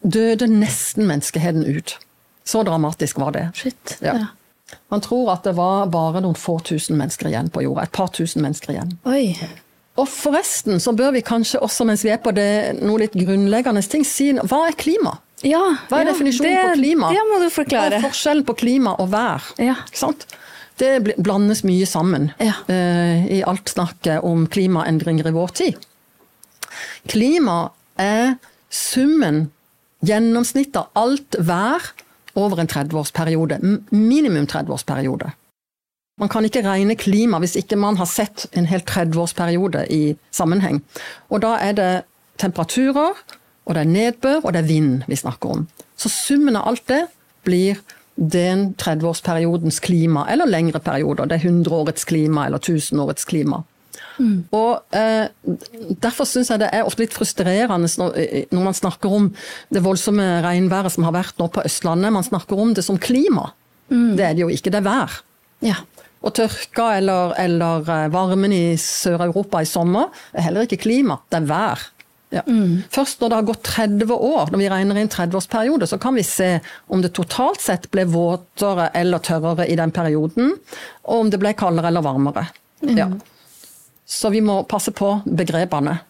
døde nesten menneskeheten ut. Så dramatisk var det. Shit. Ja. Ja. Man tror at det var bare noen få tusen mennesker igjen på jorda. Et par tusen mennesker igjen. Oi. Og forresten så bør vi kanskje også, mens vi er på det, noe litt grunnleggende ting, si hva er klima? Ja. Hva er ja, definisjonen det, på klima? Det må du forklare. Hva er forskjellen på klima og vær? Ja. Ikke sant? Det blandes mye sammen Ja. uh, i alt snakket om klimaendringer i vår tid. Klima er summen, gjennomsnittet av alt vær over en 30-årsperiode. Minimum 30-årsperiode. Man kan ikke regne klima hvis ikke man har sett en hel 30-årsperiode i sammenheng. Og da er det temperaturer, og det er nedbør, og det er vind vi snakker om. Så summen av alt det blir den 30-årsperiodens klima, eller lengre perioder. Det er 100-årets klima eller 1000-årets klima. Mm. Og eh, Derfor syns jeg det er ofte litt frustrerende når, når, man snakker om det voldsomme regnværet som har vært nå på Østlandet. Man snakker om det som klima. Mm. Det er det jo ikke, det er vær. Ja. Og tørka eller, eller eh, varmen i Sør-Europa i sommer er heller ikke klima, det er vær. Ja. Mm. Først når det har gått 30 år, når vi regner inn 30-årsperiode, så kan vi se om det totalt sett ble våtere eller tørrere i den perioden, og om det ble kaldere eller varmere. Mm. Ja. Så vi må passe på begrepene.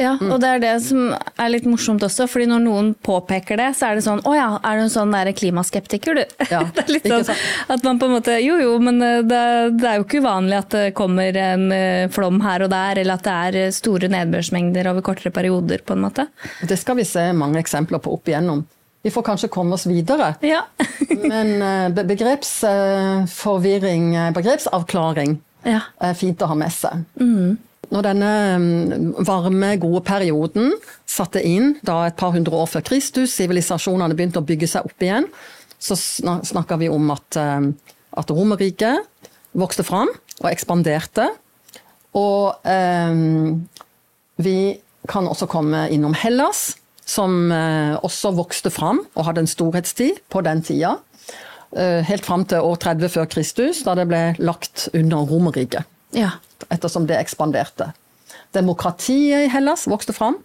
Ja, og det er det som er litt morsomt også, fordi når noen påpeker det, så er det sånn Å ja, er du en sånn der klimaskeptiker, du? Ja, [laughs] det er litt sånn at man på en måte Jo jo, men eh, det, det, er jo ikke uvanlig at det kommer en eh, flom her og der, eller at det er eh, store nedbørsmengder over kortere perioder, på en måte. Det skal vi se mange eksempler på opp igjennom. Vi får kanskje komme oss videre. Ja. [laughs] men begrepsforvirring, begrepsavklaring, ja. er fint å ha med seg. Mm. Når denne mm, varme, gode perioden satte inn da et par hundre år før Kristus, sivilisasjonene begynte å bygge seg opp igjen, så snakker vi om at, mm, at Romerriket vokste fram og ekspanderte. Og eh, vi kan også komme innom Hellas, som eh, også vokste fram og hadde en storhetstid på den tida. Eh, helt fram til år 30 før Kristus, da det ble lagt under Romerriket. Ja ettersom det ekspanderte. Demokratiet i Hellas vokste fram.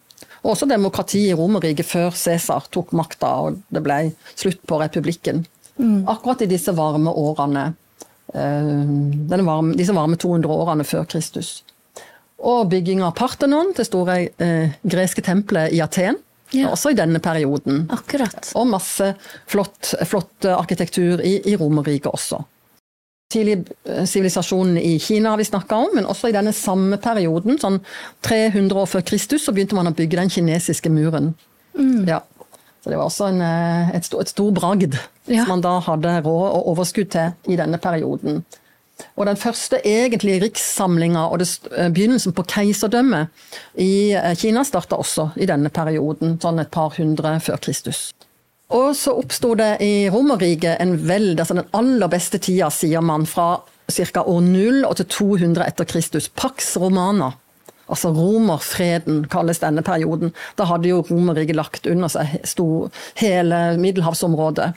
Og også demokratiet i Romerriket før Cæsar tok makta og det ble slutt på republikken. Mm. Akkurat i disse varme årene. Eh, varme, disse varme 200 årene før Kristus. Og bygging av Parthenon, det store eh, greske tempelet i Aten. Ja. Også i denne perioden. Akkurat. Og masse flott, flott arkitektur i, i Romerriket også sivilisasjonen i Kina har vi snakka om, men også i denne samme perioden, sånn 300 år før Kristus, så begynte man å bygge den kinesiske muren. Mm. Ja. Så det var også en, eh, et, stor, et stor bragd ja. som man da hadde råd og overskudd til i denne perioden. Og den første egentlige rikssamlinga og det, eh, begynnelsen på keiserdømmet i Kina starta også i denne perioden, sånn et par hundre før Kristus. Og så oppsto det i Romerriket en veld, altså den aller beste tida, sier man, fra ca. år 0 og til 200 etter Kristus. Pax Romana. Altså romerfreden kalles denne perioden. Da hadde jo Romerriket lagt under seg hele middelhavsområdet.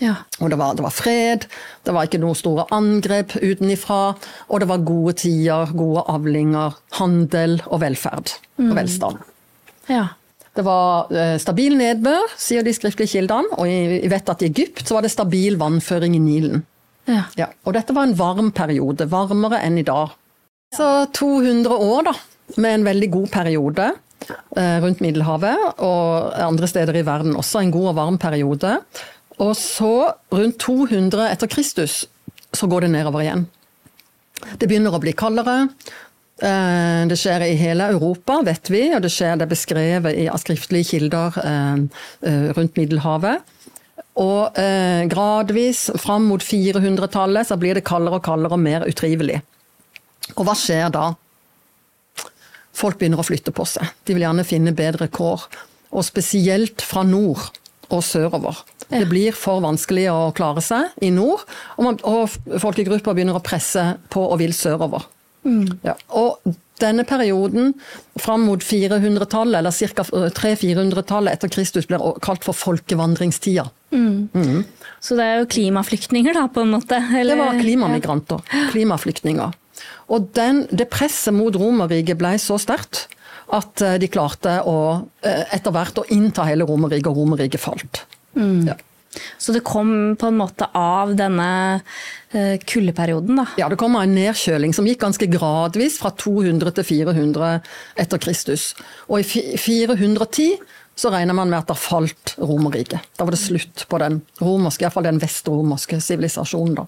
Ja. Og det var, det var, fred, det var ikke noen store angrep utenifra. Og det var gode tider, gode avlinger, handel og velferd. Mm. Og velstand. Ja. Det var eh, stabil nedbør, sier de skriftlige kildene. Og vi vet at i Egypt så var det stabil vannføring i Nilen. Ja. Ja, og dette var en varm periode. Varmere enn i dag. Så 200 år, da. Med en veldig god periode eh, rundt Middelhavet. Og andre steder i verden også en god og varm periode. Og så, rundt 200 etter Kristus, så går det nedover igjen. Det begynner å bli kaldere, det skjer i hele Europa, vet vi, og det skjer det er beskrevet i skriftlige kilder eh, eh, rundt Middelhavet. Og gradvis fram mot 400-tallet så blir det kaldere og kaldere og mer utrivelig. Og hva skjer da? Folk begynner å flytte på seg. De vil gjerne finne bedre kår. Og spesielt fra nord og sørover. Det blir for vanskelig å klare seg i nord, og, man, og folkegrupper begynner å presse på og vil sørover. Mm. Ja. Og denne perioden fram mot 400-tallet, eller ca. 300-400-tallet etter Kristus, blir kalt for folkevandringstida. Mm. Mm. Så det er jo klimaflyktninger, da, på en måte? Eller? Det var klimamigranter. [gasps] Klimaflyktninger. Og den, det presset mot Romerriket ble så sterkt at eh, de klarte å, eh, etter hvert å innta hele Romerriket, og Romerriket falt. Mm. Ja. Så det kom på en måte av denne eh, kuldeperioden, da? Ja, det kom av en nedkjøling som gikk ganske gradvis fra 200 til 400 etter Kristus. Og i 410 så regner man med at det falt Romerriket. Da var det slutt på den romerske, iallfall den vestromerske sivilisasjonen. Da.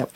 Ja.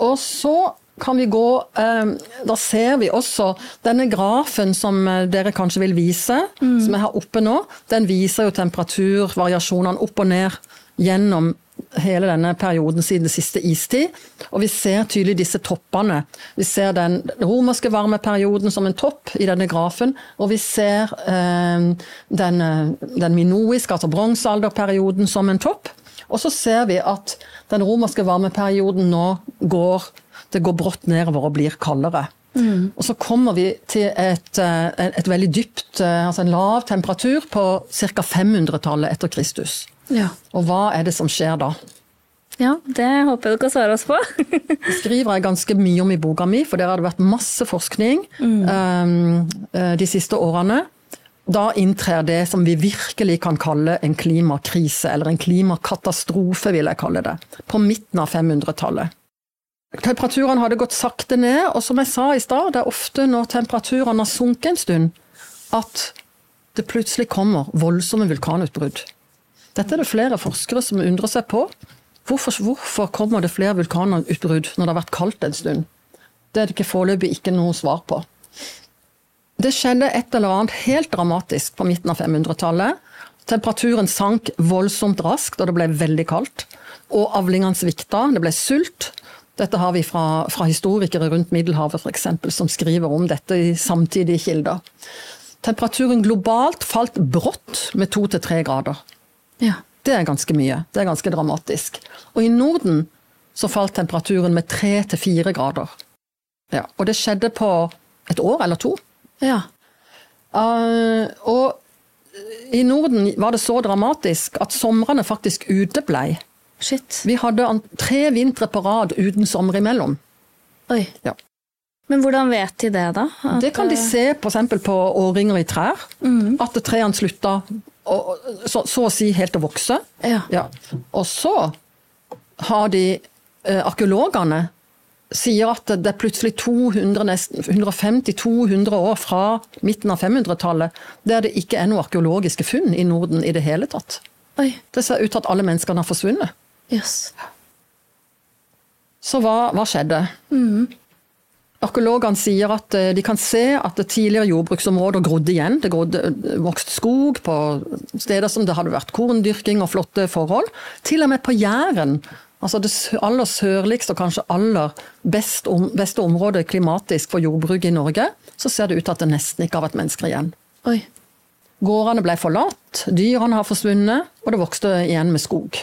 Og så kan vi gå eh, Da ser vi også denne grafen som eh, dere kanskje vil vise, mm. som jeg har oppe nå. Den viser jo temperaturvariasjonene opp og ned gjennom hele denne perioden siden det siste istid. Og vi ser tydelig disse toppene. Vi ser den romerske varmeperioden som en topp i denne grafen. Og vi ser eh, den, den minoiske, altså bronsealderperioden, som en topp. Og så ser vi at den romerske varmeperioden nå går det går brått nedover og blir kaldere. Mm. Og så kommer vi til et, eh, et veldig dypt, eh, altså en lav temperatur på ca. 500-tallet etter Kristus. Ja. Og hva er det som skjer da? Ja, det håper jeg du kan svare oss på. [laughs] det skriver jeg ganske mye om i boka mi, for der har det vært masse forskning mm. um, de siste årene. Da inntrer det som vi virkelig kan kalle en klimakrise, eller en klimakatastrofe, vil jeg kalle det. På midten av 500-tallet. Temperaturene hadde gått sakte ned, og som jeg sa i stad, det er ofte når temperaturene har sunket en stund, at det plutselig kommer voldsomme vulkanutbrudd. Dette er det flere forskere som undrer seg på. Hvorfor, hvorfor kommer det flere vulkanutbrudd når det har vært kaldt en stund? Det er det ikke foreløpig ikke noe svar på. Det skjedde et eller annet helt dramatisk på midten av 500-tallet. Temperaturen sank voldsomt raskt, og det ble veldig kaldt. Og avlingene svikta, det ble sult. Dette har vi fra, fra historikere rundt Middelhavet f.eks. som skriver om dette i samtidige kilder. Temperaturen globalt falt brått med to til tre grader. Ja. Det er ganske mye. Det er ganske dramatisk. Og i Norden så falt temperaturen med tre til fire grader. Ja, og det skjedde på et år eller to. Ja. Uh, og i Norden var det så dramatisk at somrene faktisk uteblei. Shit. Vi hadde tre vintre på rad uten sommer imellom. Oi. Ja. Men hvordan vet de det, da? At det kan de se f.eks. på årringer i trær. Mm. At trærne slutta så, så, å si helt å vokse. Ja. ja. Og så har de eh, Arkeologene sier at det er plutselig 150-200 år fra midten av 500-tallet der det ikke er noe arkeologiske funn i Norden i det hele tatt. Oi. Det ser ut til at alle menneskene har forsvunnet. Yes. Så hva, hva skjedde? Mm. Arkeologene sier at eh, de kan se at det tidligere jordbruksområder grodde igjen. Det grodde, eh, vokste skog på steder som det hadde vært korndyrking og flotte forhold. Til og med på Jæren, altså det aller sørligste og kanskje aller best om, beste området klimatisk for jordbruk i Norge, så ser det ut til at det nesten ikke har vært mennesker igjen. Oi. Gårdene ble forlatt, dyrene har forsvunnet, og det vokste igjen med skog.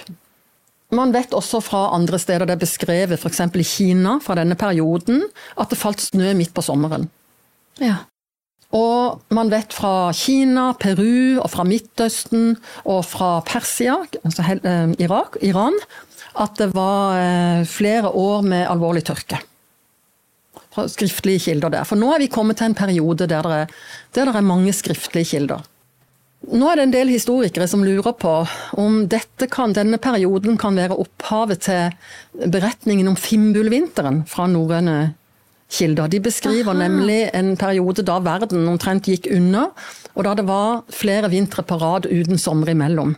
Man vet også fra andre steder det er beskrevet, f.eks. i Kina fra denne perioden, at det falt snø midt på sommeren. Ja. Og man vet fra Kina, Peru og fra Midtøsten og fra Persia, altså eh, Irak, Iran, at det var eh, flere år med alvorlig tørke. Fra skriftlige kilder der. For nå er vi kommet til en periode der det er, der det er mange skriftlige kilder. Nå er det en del historikere som lurer på om kan, denne perioden kan være opphavet til beretningen om Fimbulvinteren fra norrøne kilder. De beskriver Aha. nemlig en periode da verden omtrent gikk under, og da det var flere vintre på rad uten sommer imellom.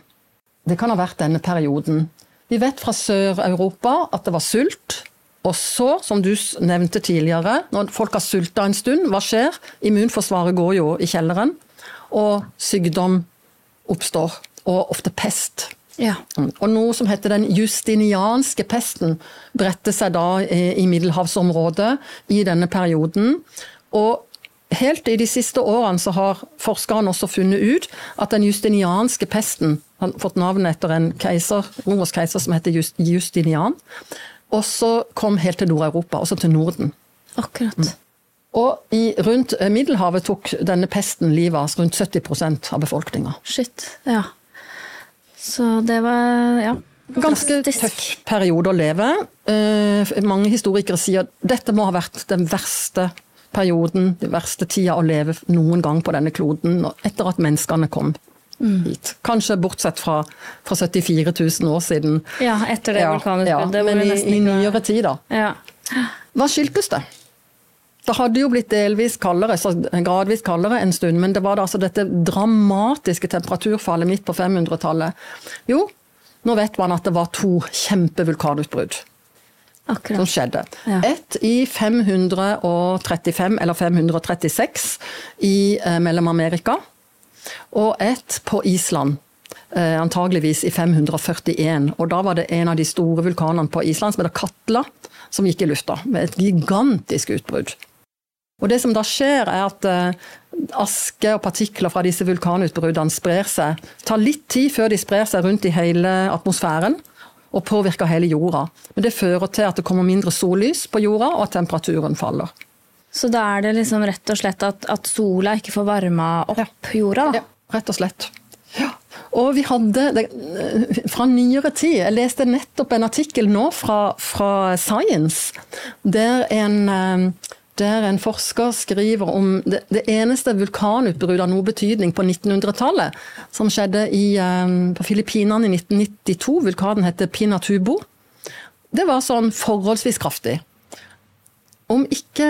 Det kan ha vært denne perioden. Vi vet fra Sør-Europa at det var sult. Og så, som du nevnte tidligere, når folk har sulta en stund, hva skjer? Immunforsvaret går jo i kjelleren og sykdom oppstår. Og ofte pest. Ja. Og noe som heter den justinianske pesten, bredte seg da i Middelhavsområdet i denne perioden. Og helt i de siste årene så har forskerne også funnet ut at den justinianske pesten har fått navnet etter en keiser, romersk keiser som heter Justinian. Også kom helt til Nord-Europa, også til Norden. Akkurat. Og i, rundt eh, Middelhavet tok denne pesten livet av rundt 70% av befolkninga. Shit, ja. Så det var ja. Ganske tøff periode å leve. Uh, mange historikere sier at dette må ha vært den verste perioden, den verste tida å leve noen gang på denne kloden, etter at menneskene kom mm. hit. Kanskje bortsett fra, fra 74 000 år siden. Ja, etter det ja, vulkanutbruddet. Ja, men i, i nyere tid, da. Ja. Hva skyldtes det? Det hadde jo blitt delvis kaldere, så gradvis kaldere en stund, men det var da altså dette dramatiske temperaturfallet midt på 500-tallet. Jo, nå vet man at det var to kjempevulkanutbrudd. Akkurat. Som skjedde. Ja. Ett i 535 eller 536 i eh, Mellom-Amerika. Og ett på Island. Eh, antageligvis i 541. Og da var det en av de store vulkanene på Island som heter Katla, som gikk i lufta. Med et gigantisk utbrudd. Og det som da skjer, er at eh, aske og partikler fra disse vulkanutbruddene sprer seg. Det tar litt tid før de sprer seg rundt i hele atmosfæren og påvirker hele jorda. Men det fører til at det kommer mindre sollys på jorda, og at temperaturen faller. Så da er det liksom rett og slett at, at sola ikke får varma opp jorda? Ja, rett og slett. Ja. Og vi hadde det, fra nyere tid Jeg leste nettopp en artikkel nå fra, fra Science, der en eh, der en forsker skriver om det, det eneste vulkanutbruddet av noe betydning på 1900-tallet, som skjedde i, um, på Filippinene i 1992. Vulkanen heter Pinatubo. Det var sånn forholdsvis kraftig. Om ikke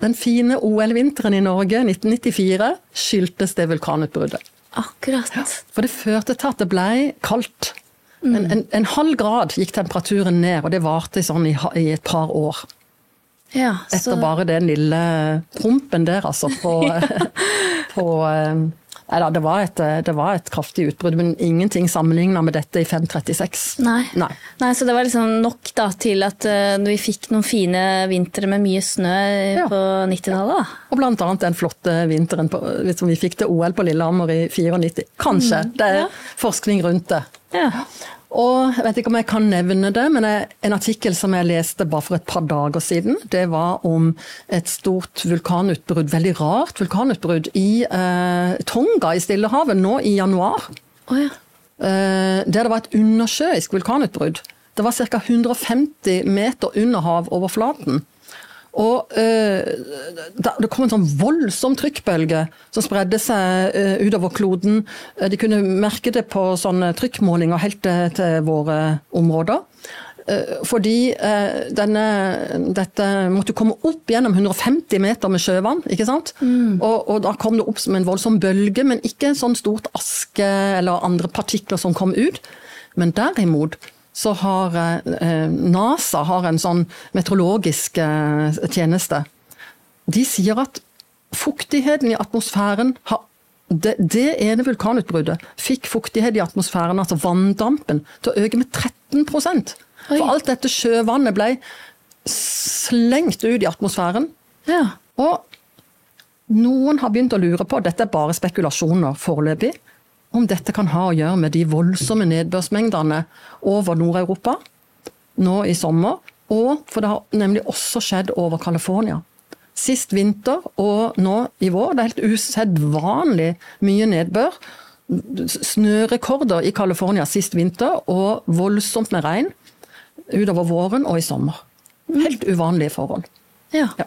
den fine OL-vinteren i Norge 1994 skyldtes det vulkanutbruddet. Akkurat. Ja, for det førte til at det ble kaldt. Mm. En, en, en, halv grad gikk temperaturen ned, og det varte sånn i, i et par år. Ja, så... Etter bare den lille prompen der, altså, på, [laughs] på eh, Nei da, det var, et, det var et kraftig utbrudd, men ingenting sammenligna med dette i 536. Nei. Nei. Nei. Så det var liksom nok da, til at uh, vi fikk noen fine vintre med mye snø ja. på 90-tallet? Og blant annet den flotte vinteren på, som vi fikk til OL på Lillehammer i 94. Kanskje. Mm. Det er ja. forskning rundt det. Ja. Og jeg vet ikke om jeg kan nevne det, men en artikkel som jeg leste bare for et par dager siden, det var om et stort vulkanutbrudd, veldig rart vulkanutbrudd, i eh, Tonga i Stillehavet nå i januar. Oh, ja. eh, der det var et undersjøisk vulkanutbrudd. Det var ca. 150 meter under havoverflaten. Og eh, Det kom en sånn voldsom trykkbølge som spredde seg eh, utover kloden. Uh, de kunne merke det på sånne trykkmålinger helt til, til våre områder. Fordi denne, dette måtte komme opp gjennom 150 meter med sjøvann. ikke sant? Mm. Og, og, da kom det opp som en voldsom bølge, men ikke en sånn stort aske eller andre partikler som kom ut. Men derimot så har eh, NASA har en sånn meteorologisk eh, tjeneste. De sier at fuktigheten i atmosfæren har det, det ene vulkanutbruddet fikk fuktighet i atmosfæren, altså vanndampen, til å øke med 13 For alt dette sjøvannet ble slengt ut i atmosfæren. Ja. Og noen har begynt å lure på, dette er bare spekulasjoner foreløpig, om dette kan ha å gjøre med de voldsomme nedbørsmengdene over Nord-Europa nå i sommer. Og for det har nemlig også skjedd over California. Sist vinter og nå i vår. Det er helt usedvanlig mye nedbør. Snørekorder i California sist vinter, og voldsomt med regn utover våren og i sommer. Helt uvanlige forhold. Ja. ja.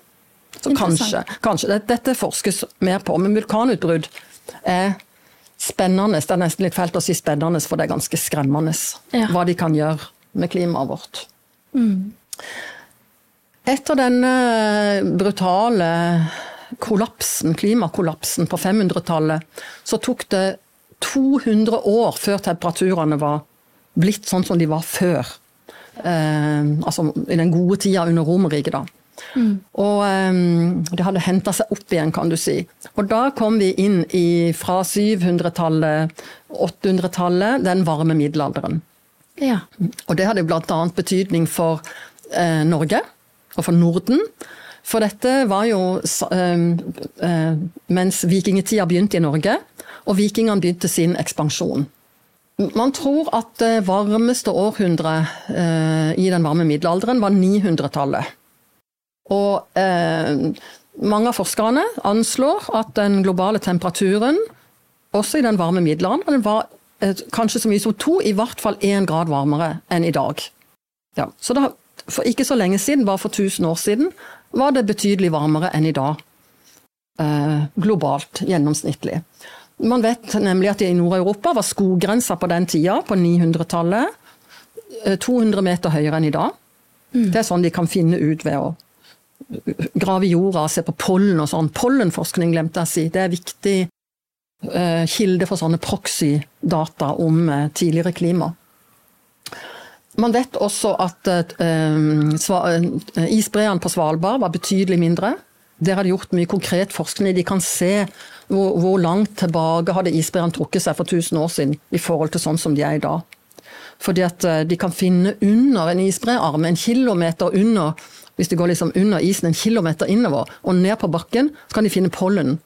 Så kanskje, kanskje. Dette forskes mer på, men vulkanutbrudd er spennende. Det er nesten litt fælt å si spennende, for det er ganske skremmende ja. hva de kan gjøre med klimaet vårt. Mm. Etter denne brutale kollapsen, klimakollapsen på 500-tallet, så tok det 200 år før temperaturene var blitt sånn som de var før. Eh, altså i den gode tida under Romerriket, da. Mm. Og um, det hadde henta seg opp igjen, kan du si. Og da kom vi inn i, fra 700-tallet, 800-tallet, den varme middelalderen. Ja. Og det hadde bl.a. betydning for eh, Norge og for Norden. For dette var jo eh, eh, mens vikingtida begynte i Norge, og vikingene begynte sin ekspansjon. Man tror at det varmeste århundret eh, i den varme middelalderen var 900-tallet. Og eh, mange av forskerne anslår at den globale temperaturen, også i den varme middelalderen, var eh, kanskje så mye som to, i hvert fall én grad varmere enn i dag. Ja, så da, For ikke så lenge siden, bare for 1000 år siden, var det betydelig varmere enn i dag. Eh, globalt, gjennomsnittlig. Man vet nemlig at i Nord-Europa var skoggrensa på den tida, på 900-tallet, 200 eh, meter høyere enn i dag. Mm. Det er sånn de kan finne ut ved å grave i jorda se på pollen og sånn. Pollenforskning glemte jeg å si. Det er viktig eh, kilde for sånne proxy-data om eh, tidligere klima. Man vet også at eh, eh isbreene på Svalbard var betydelig mindre. Der har de gjort mye konkret forskning. De kan se hvor, hvor langt tilbake hadde isbreene trukket seg for 1000 år siden i forhold til sånn som de er i dag. Fordi at eh, de kan finne under en isbrearm, en kilometer under hvis de går liksom under isen en kilometer innover og ned på bakken, så kan de finne pollen.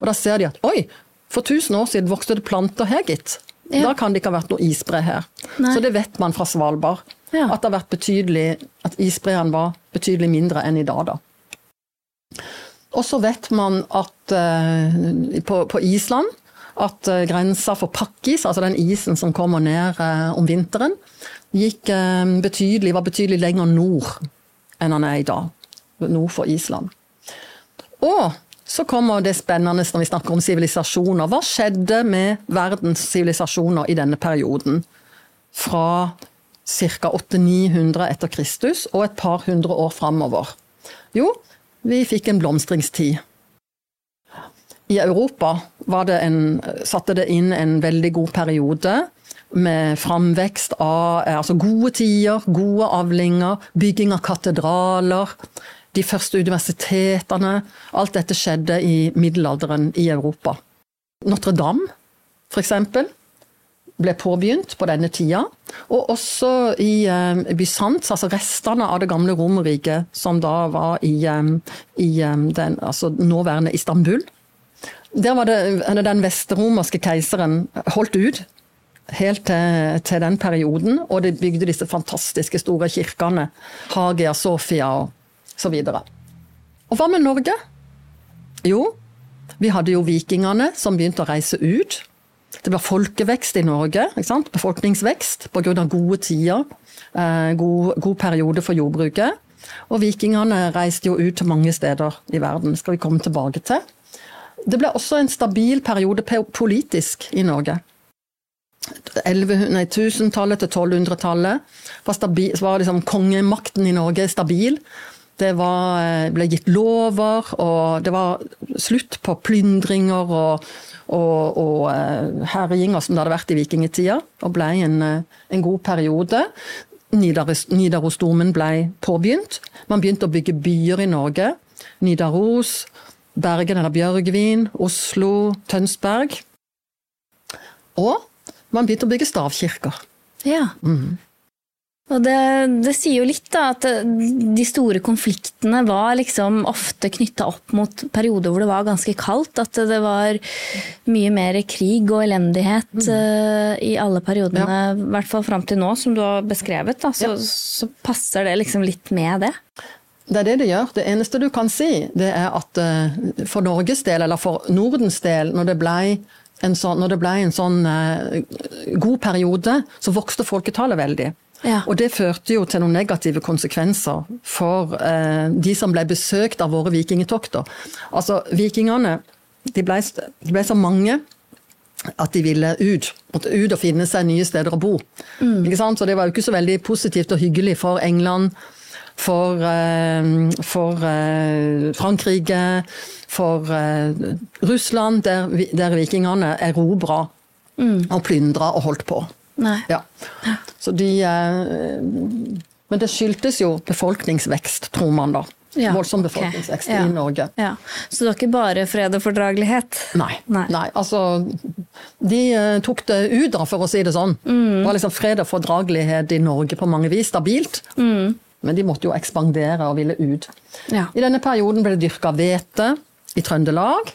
Og da ser de at oi, for 1000 år siden vokste det planter her, gitt. Ja. Da kan det ikke ha vært noe isbre her. Nei. Så det vet man fra Svalbard. Ja. At det har vært betydelig, at isbreene var betydelig mindre enn i dag, da. Og så vet man at uh, på, på Island at uh, grensa for pakkis, altså den isen som kommer ned uh, om vinteren, gikk betydelig, var betydelig lenger nord enn han er i dag. Nord for Island. Og så kommer det spennende når vi snakker om sivilisasjoner. Hva skjedde med verdens sivilisasjoner i denne perioden? Fra ca. 800-900 etter Kristus og et par hundre år framover. Jo, vi fikk en blomstringstid. I Europa det en, satte det inn en veldig god periode med framvekst av eh, altså gode tider, gode avlinger, bygging av katedraler, de første universitetene. Alt dette skjedde i middelalderen i Europa. Notre-Dame, f.eks., ble påbegynt på denne tida. Og også i eh, Bysants, altså restene av det gamle Romerriket, som da var i, eh, i den altså nåværende Istanbul. Der var det den vesteromerske keiseren holdt ut helt til, til, den perioden, og de bygde disse fantastiske store kirkene. Hagia Sofia og så videre. Og hva med Norge? Jo, vi hadde jo vikingene som begynte å reise ut. Det ble folkevekst i Norge. Befolkningsvekst pga. gode tider. Eh, god, god periode for jordbruket. Og vikingene reiste jo ut til mange steder i verden. skal vi komme tilbake til. Det ble også en stabil periode politisk i Norge. 1000-tallet til 1200-tallet var, var liksom kongemakten i Norge stabil. Det var, eh, ble gitt lover, og det var slutt på plyndringer og, og, og eh, herjinger som det hadde vært i vikingtida, og ble en, eh, en god periode. Nidarosdomen ble påbegynt. Man begynte å bygge byer i Norge. Nidaros, Bergen eller Bjørgvin, Oslo, Tønsberg. Og man begynte å bygge stavkirker. Ja. Mm. Og det, det, sier jo litt, da, at de store konfliktene var liksom ofte knytta opp mot perioder hvor det var ganske kaldt. At det var mye mer krig og elendighet mm. uh, i alle periodene, ja. i hvert fall fram til nå, som du har beskrevet. Da, så, ja. så passer det liksom litt med det. Det er det det gjør. Det eneste du kan si, det er at uh, for Norges del, eller for Nordens del, når det ble en sånn, når det ble en sånn uh, god periode, så vokste folketallet veldig. Ja. Og det førte jo til noen negative konsekvenser for uh, de som ble besøkt av våre vikingetokter. Altså, vikingene de ble, de ble så mange at de ville ut. Måtte ut og finne seg nye steder å bo. Mm. Så det var jo ikke så veldig positivt og hyggelig for England for, eh, for eh, Frankrike, for eh, Russland, der, der vikingene erobra mm. og plyndra og holdt på. Ja. Så de Men det skyldtes jo befolkningsvekst, tror man da. Ja, Voldsom befolkningsvekst okay. ja. i Norge. Ja. Så det var ikke bare fred og fordragelighet? Nei. Nei. Nei. altså De tok det ut, da, for å si det sånn. Mm. Det var liksom fred og fordragelighet i Norge på mange vis. Stabilt. Mm. Men de måtte jo ekspandere og ville ut. Ja. I denne perioden ble det dyrka hvete i Trøndelag.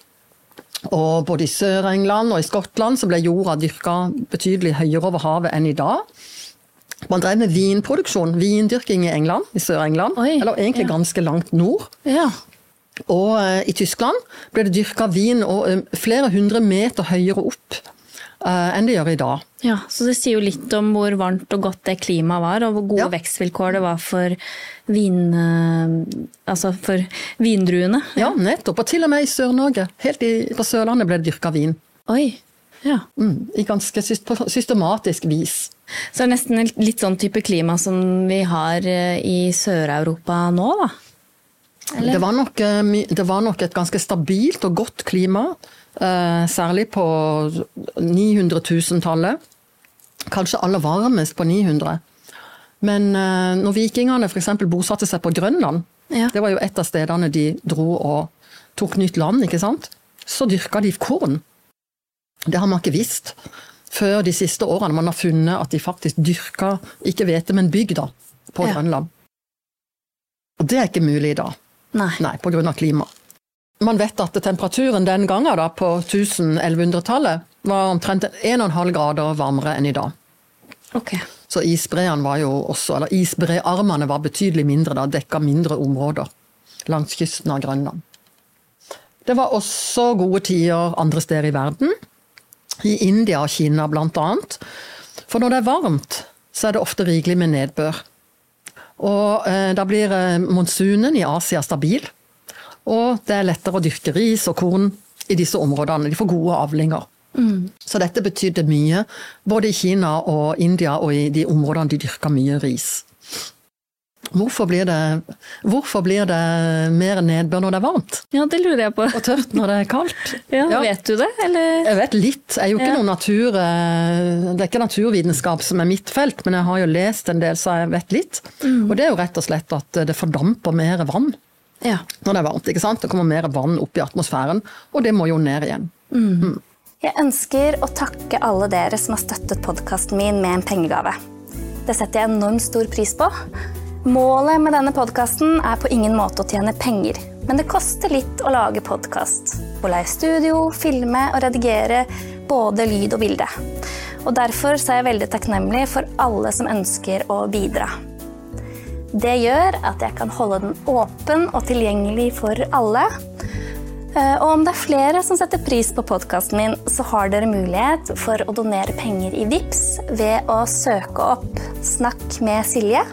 Og både i Sør-England og i Skottland så ble jorda dyrka betydelig høyere over havet enn i dag. Man drev med vinproduksjon, vindyrking i England, i Sør-England. Eller egentlig ja. ganske langt nord. Ja. Og uh, i Tyskland ble det dyrka vin og, uh, flere hundre meter høyere opp enn det gjør i dag. Ja, Så det sier jo litt om hvor varmt og godt det klimaet var, og hvor gode ja. vekstvilkår det var for, vin, uh, altså for vindruene. Ja. ja, nettopp. Og til og med i Sør-Norge. Helt i, på Sørlandet ble det dyrka vin. Oi, ja. Mm, I ganske systematisk vis. Så det er nesten litt sånn type klima som vi har eh, i Sør-Europa nå, da? Det var, nok, det var nok et ganske stabilt og godt klima. Eh, særlig på 900 000-tallet. Kanskje aller varmest på 900. Men eh, når vikingene f.eks. bosatte seg på Grønland, ja. det var jo et av stedene de dro og tok nytt land, ikke sant? så dyrka de korn. Det har man ikke visst før de siste årene man har funnet at de faktisk dyrka ikke hvete, men bygda på ja. Grønland. Og det er ikke mulig i dag. Nei. Nei, av klima. Man vet at temperaturen den gangen da, på 1000-1100-tallet var omtrent 1,5 grader varmere enn i dag. Ok. Så isbreene var jo også, eller isbrearmene var betydelig mindre, da, dekka mindre områder langs kysten av Grønland. Det var også gode tider andre steder i verden. I India og Kina annet. For når det er varmt, så er det ofte rikelig med nedbør. Og eh, da blir eh, monsunen i Asia stabil. Og det er lettere å dyrke ris og korn i disse områdene. De får gode avlinger. Så dette betydde mye, både i Kina og India og i de områdene de dyrka mye ris. Hvorfor blir, det, hvorfor blir det mer nedbør når det er varmt, Ja, det lurer jeg på. og tørt når det er kaldt? [laughs] Ja, Ja. Vet du det, eller? Jeg vet litt. Jeg er jo ikke Ja. noen natur, eh, det er ikke naturvitenskap som er mitt felt, men jeg har jo lest en del, så jeg vet litt. Og det er jo rett og slett at det fordamper mer vann Ja. når det er varmt. ikke sant? Det kommer mer vann opp i atmosfæren, og det må jo ned igjen. Jeg ønsker å takke alle dere som har støttet podkasten min med en pengegave. Det setter jeg enormt stor pris på. Målet med denne podkasten er på ingen måte å tjene penger, men det koster litt å lage podkast. Å leie studio, filme og redigere både lyd og bilde. Og Derfor er jeg veldig takknemlig for alle som ønsker å bidra. Det gjør at jeg kan holde den åpen og tilgjengelig for alle. Eh, Og om det er flere som setter pris på podkasten min, så har dere mulighet for å donere penger i VIPS ved å søke opp 'Snakk med Silje',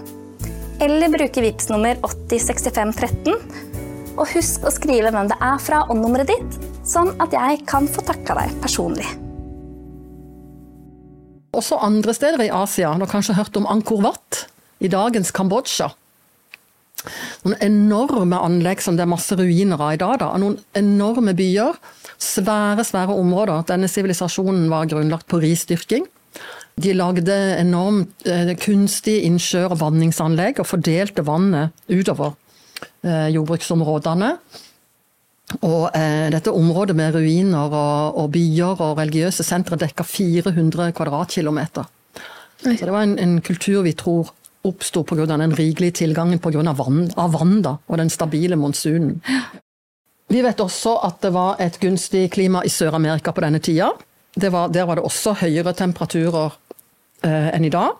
eller bruke VIPS nummer 806513. Og husk å skrive hvem det er fra og nummeret ditt, sånn at jeg kan få takka deg personlig. Også andre steder i Asia, du har kanskje hørt om Angkor Wat i dagens Kambodsja. Noen enorme anlegg som det er masse ruiner av i dag. Da. Noen enorme byer. Svære, svære områder. Denne sivilisasjonen var grunnlagt på risdyrking. De lagde enormt eh, kunstige innsjøer og vanningsanlegg og fordelte vannet utover eh, jordbruksområdene. Og eh, dette området med ruiner og, og byer og religiøse sentre dekka 400 kvadratkilometer. Så det var en, en kultur vi tror oppsto pga. den rigelige tilgangen på grunn av vann, av vann da, og den stabile monsunen. Vi vet også at det var et gunstig klima i Sør-Amerika på denne tida. Var, der var det også høyere temperaturer eh, enn i dag,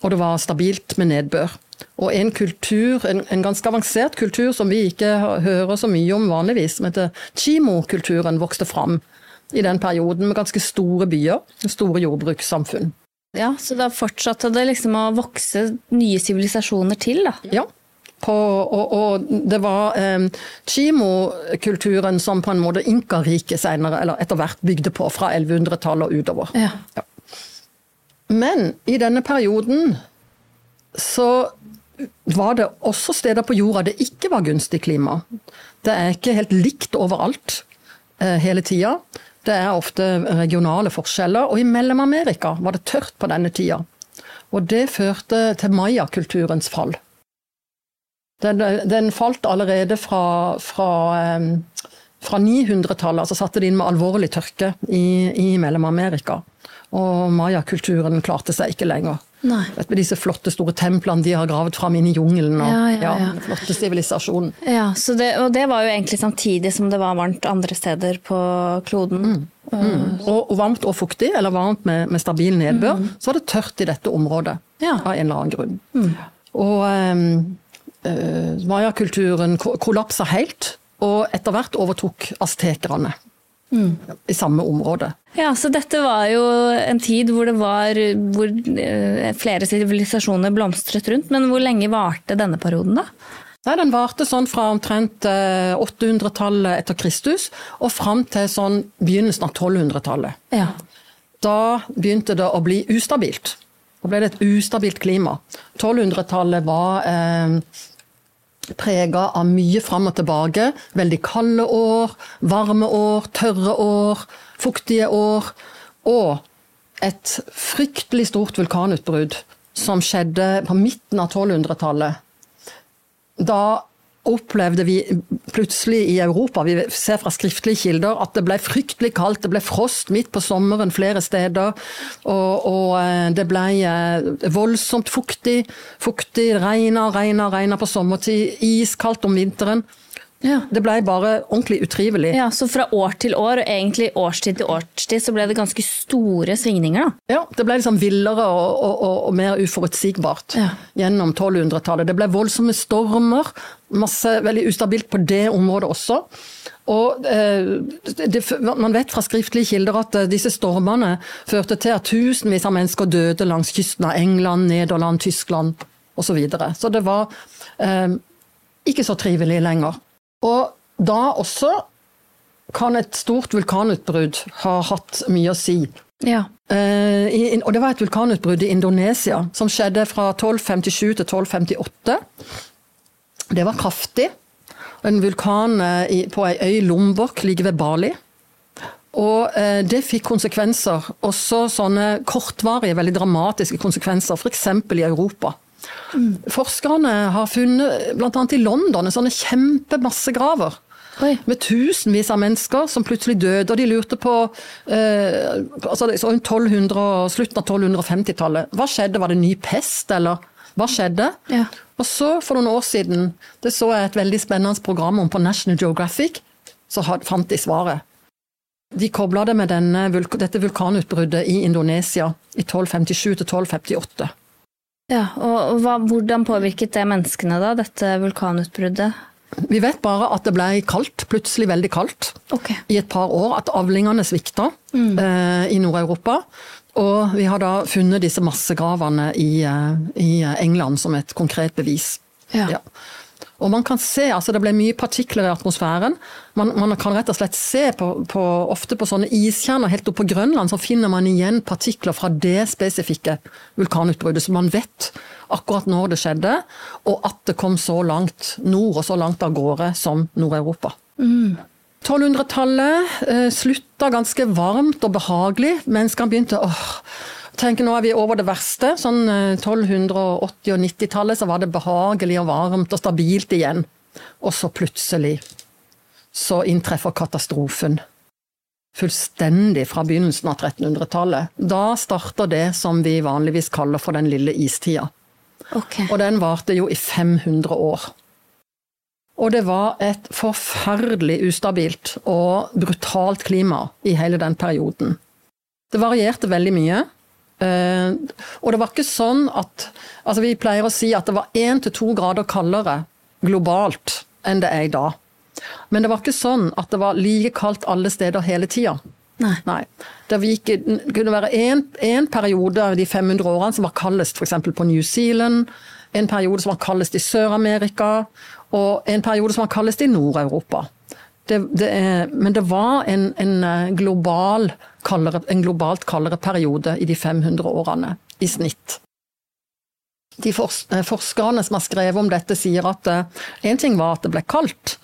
og det var stabilt med nedbør. Og en kultur, en, en ganske avansert kultur som vi ikke hører så mye om vanligvis, som heter Chimo-kulturen, vokste fram i den perioden med ganske store byer, store jordbrukssamfunn. Ja, Så da fortsatte det liksom å vokse nye sivilisasjoner til, da? Ja. På, og, og det var eh, Chimo-kulturen som på en måte Inkariket senere, eller etter hvert bygde på, fra 1100-tallet og utover. Ja. Men i denne perioden så var det også steder på jorda det ikke var gunstig klima. Det er ikke helt likt overalt eh, hele tida. Det er ofte regionale forskjeller, og i Mellom-Amerika var det tørt på denne tida. Og det førte til mayakulturens fall. Den, den falt allerede fra, fra, eh, fra 900-tallet, altså satte det inn med alvorlig tørke i, i Mellom-Amerika. Og mayakulturen klarte seg ikke lenger. Nei. Vet du, disse flotte, store templene de har gravet fram inn i jungelen. Og, Ja, ja, ja. den flotte sivilisasjonen. Ja, så det, Og det var jo egentlig samtidig som det var varmt andre steder på kloden. Og, og varmt og fuktig, eller varmt med, med stabil nedbør, så var det tørt i dette området. Ja. Av en eller annen grunn. Og um, mayakulturen kollapsa helt, og etter hvert overtok aztekerne. I samme område. Ja, så dette var jo en tid hvor det var hvor eh, flere sivilisasjoner blomstret rundt, men hvor lenge varte denne perioden, da? Nei, Den varte sånn fra omtrent eh, 800-tallet etter Kristus og fram til sånn begynnelsen av 1200-tallet. Ja. Da begynte det å bli ustabilt. Da ble det et ustabilt klima. 1200-tallet var eh, prega av mye fram og tilbake. Veldig kalde år, varme år, tørre år, fuktige år. Og et fryktelig stort vulkanutbrudd som skjedde på midten av 1200-tallet. Da opplevde vi plutselig i Europa, vi ser fra skriftlige kilder, at det ble fryktelig kaldt. Det ble frost midt på sommeren flere steder. Og, og eh, det ble eh, voldsomt fuktig. Fuktig, regna, regna, regna på sommertid. Iskaldt om vinteren. Ja. Det ble bare ordentlig utrivelig. Ja, Så fra år til år, og egentlig årstid til årstid, så ble det ganske store svingninger, da. Ja, Det ble liksom villere og, og, og, og mer uforutsigbart Ja. gjennom 1200-tallet. Det ble voldsomme stormer, masse veldig ustabilt på det området også. Og eh, det, Man vet fra skriftlige kilder at eh, disse stormene førte til at tusenvis av mennesker døde langs kysten av England, Nederland, Tyskland osv. Så, videre. så det var eh, ikke så trivelig lenger. Og da også kan et stort vulkanutbrudd ha hatt mye å si. Ja. Uh, i, og det var et vulkanutbrudd i Indonesia som skjedde fra 1257 til 1258. Det var kraftig. En vulkan eh, i, på ei øy Lombok ligger ved Bali. Og uh, det fikk konsekvenser, også sånne kortvarige, veldig dramatiske konsekvenser, f.eks. i Europa. Forskerne har funnet, bl.a. i London, sånne kjempemassegraver. Oi. Med tusenvis av mennesker som plutselig døde, og de lurte på eh, altså det er sånn 1200, Slutten av 1250-tallet. Hva skjedde? Var det ny pest, eller hva skjedde? Ja. Og så, for noen år siden, det så jeg et veldig spennende program om på National Geographic, så fant de svaret. De kobla det med denne, dette vulkanutbruddet i Indonesia i 1257 til 1258. Ja, og hva, Hvordan påvirket det menneskene, da, dette vulkanutbruddet? Vi vet bare at det ble kaldt, plutselig veldig kaldt. okay. i et par år at avlingene svikta eh, i Nord-Europa. Og vi har da funnet disse massegravene i, eh, i England som et konkret bevis. Ja. Og man kan se, altså Det ble mye partikler i atmosfæren. Man, man kan rett og slett se på, på, ofte på sånne iskjerner helt oppe på Grønland, så finner man igjen partikler fra det spesifikke vulkanutbruddet. Så man vet akkurat når det skjedde, og at det kom så langt nord og så langt av gårde som Nord-Europa. 1200-tallet eh, slutta ganske varmt og behagelig. Menneskene begynte åh, tenke nå er vi over det verste. Sånn eh, 1280- og 90-tallet så var det behagelig og varmt og stabilt igjen. Og så plutselig så inntreffer katastrofen. Fullstendig fra begynnelsen av 1300-tallet. Da starter det som vi vanligvis kaller for den lille istida. Okay. Og den varte jo i 500 år. Og det var et forferdelig ustabilt og brutalt klima i hele den perioden. Det varierte veldig mye. Eh, Og det var ikke sånn at Altså, vi pleier å si at det var én til to grader kaldere globalt enn det er i dag. Men det var ikke sånn at det var like kaldt alle steder hele tida. Nei. Nei. Det gikk, kunne være én periode av de 500 årene som var kaldest f.eks. på New Zealand, en periode som var kaldest i Sør-Amerika, og en periode som var kaldest i Nord-Europa. Det, det er, men det var en, en, eh, global kaldere, en globalt kaldere periode i de 500 årene, i snitt. De eh, forskerne som har skrevet om dette, sier at én ting var at det ble kaldt,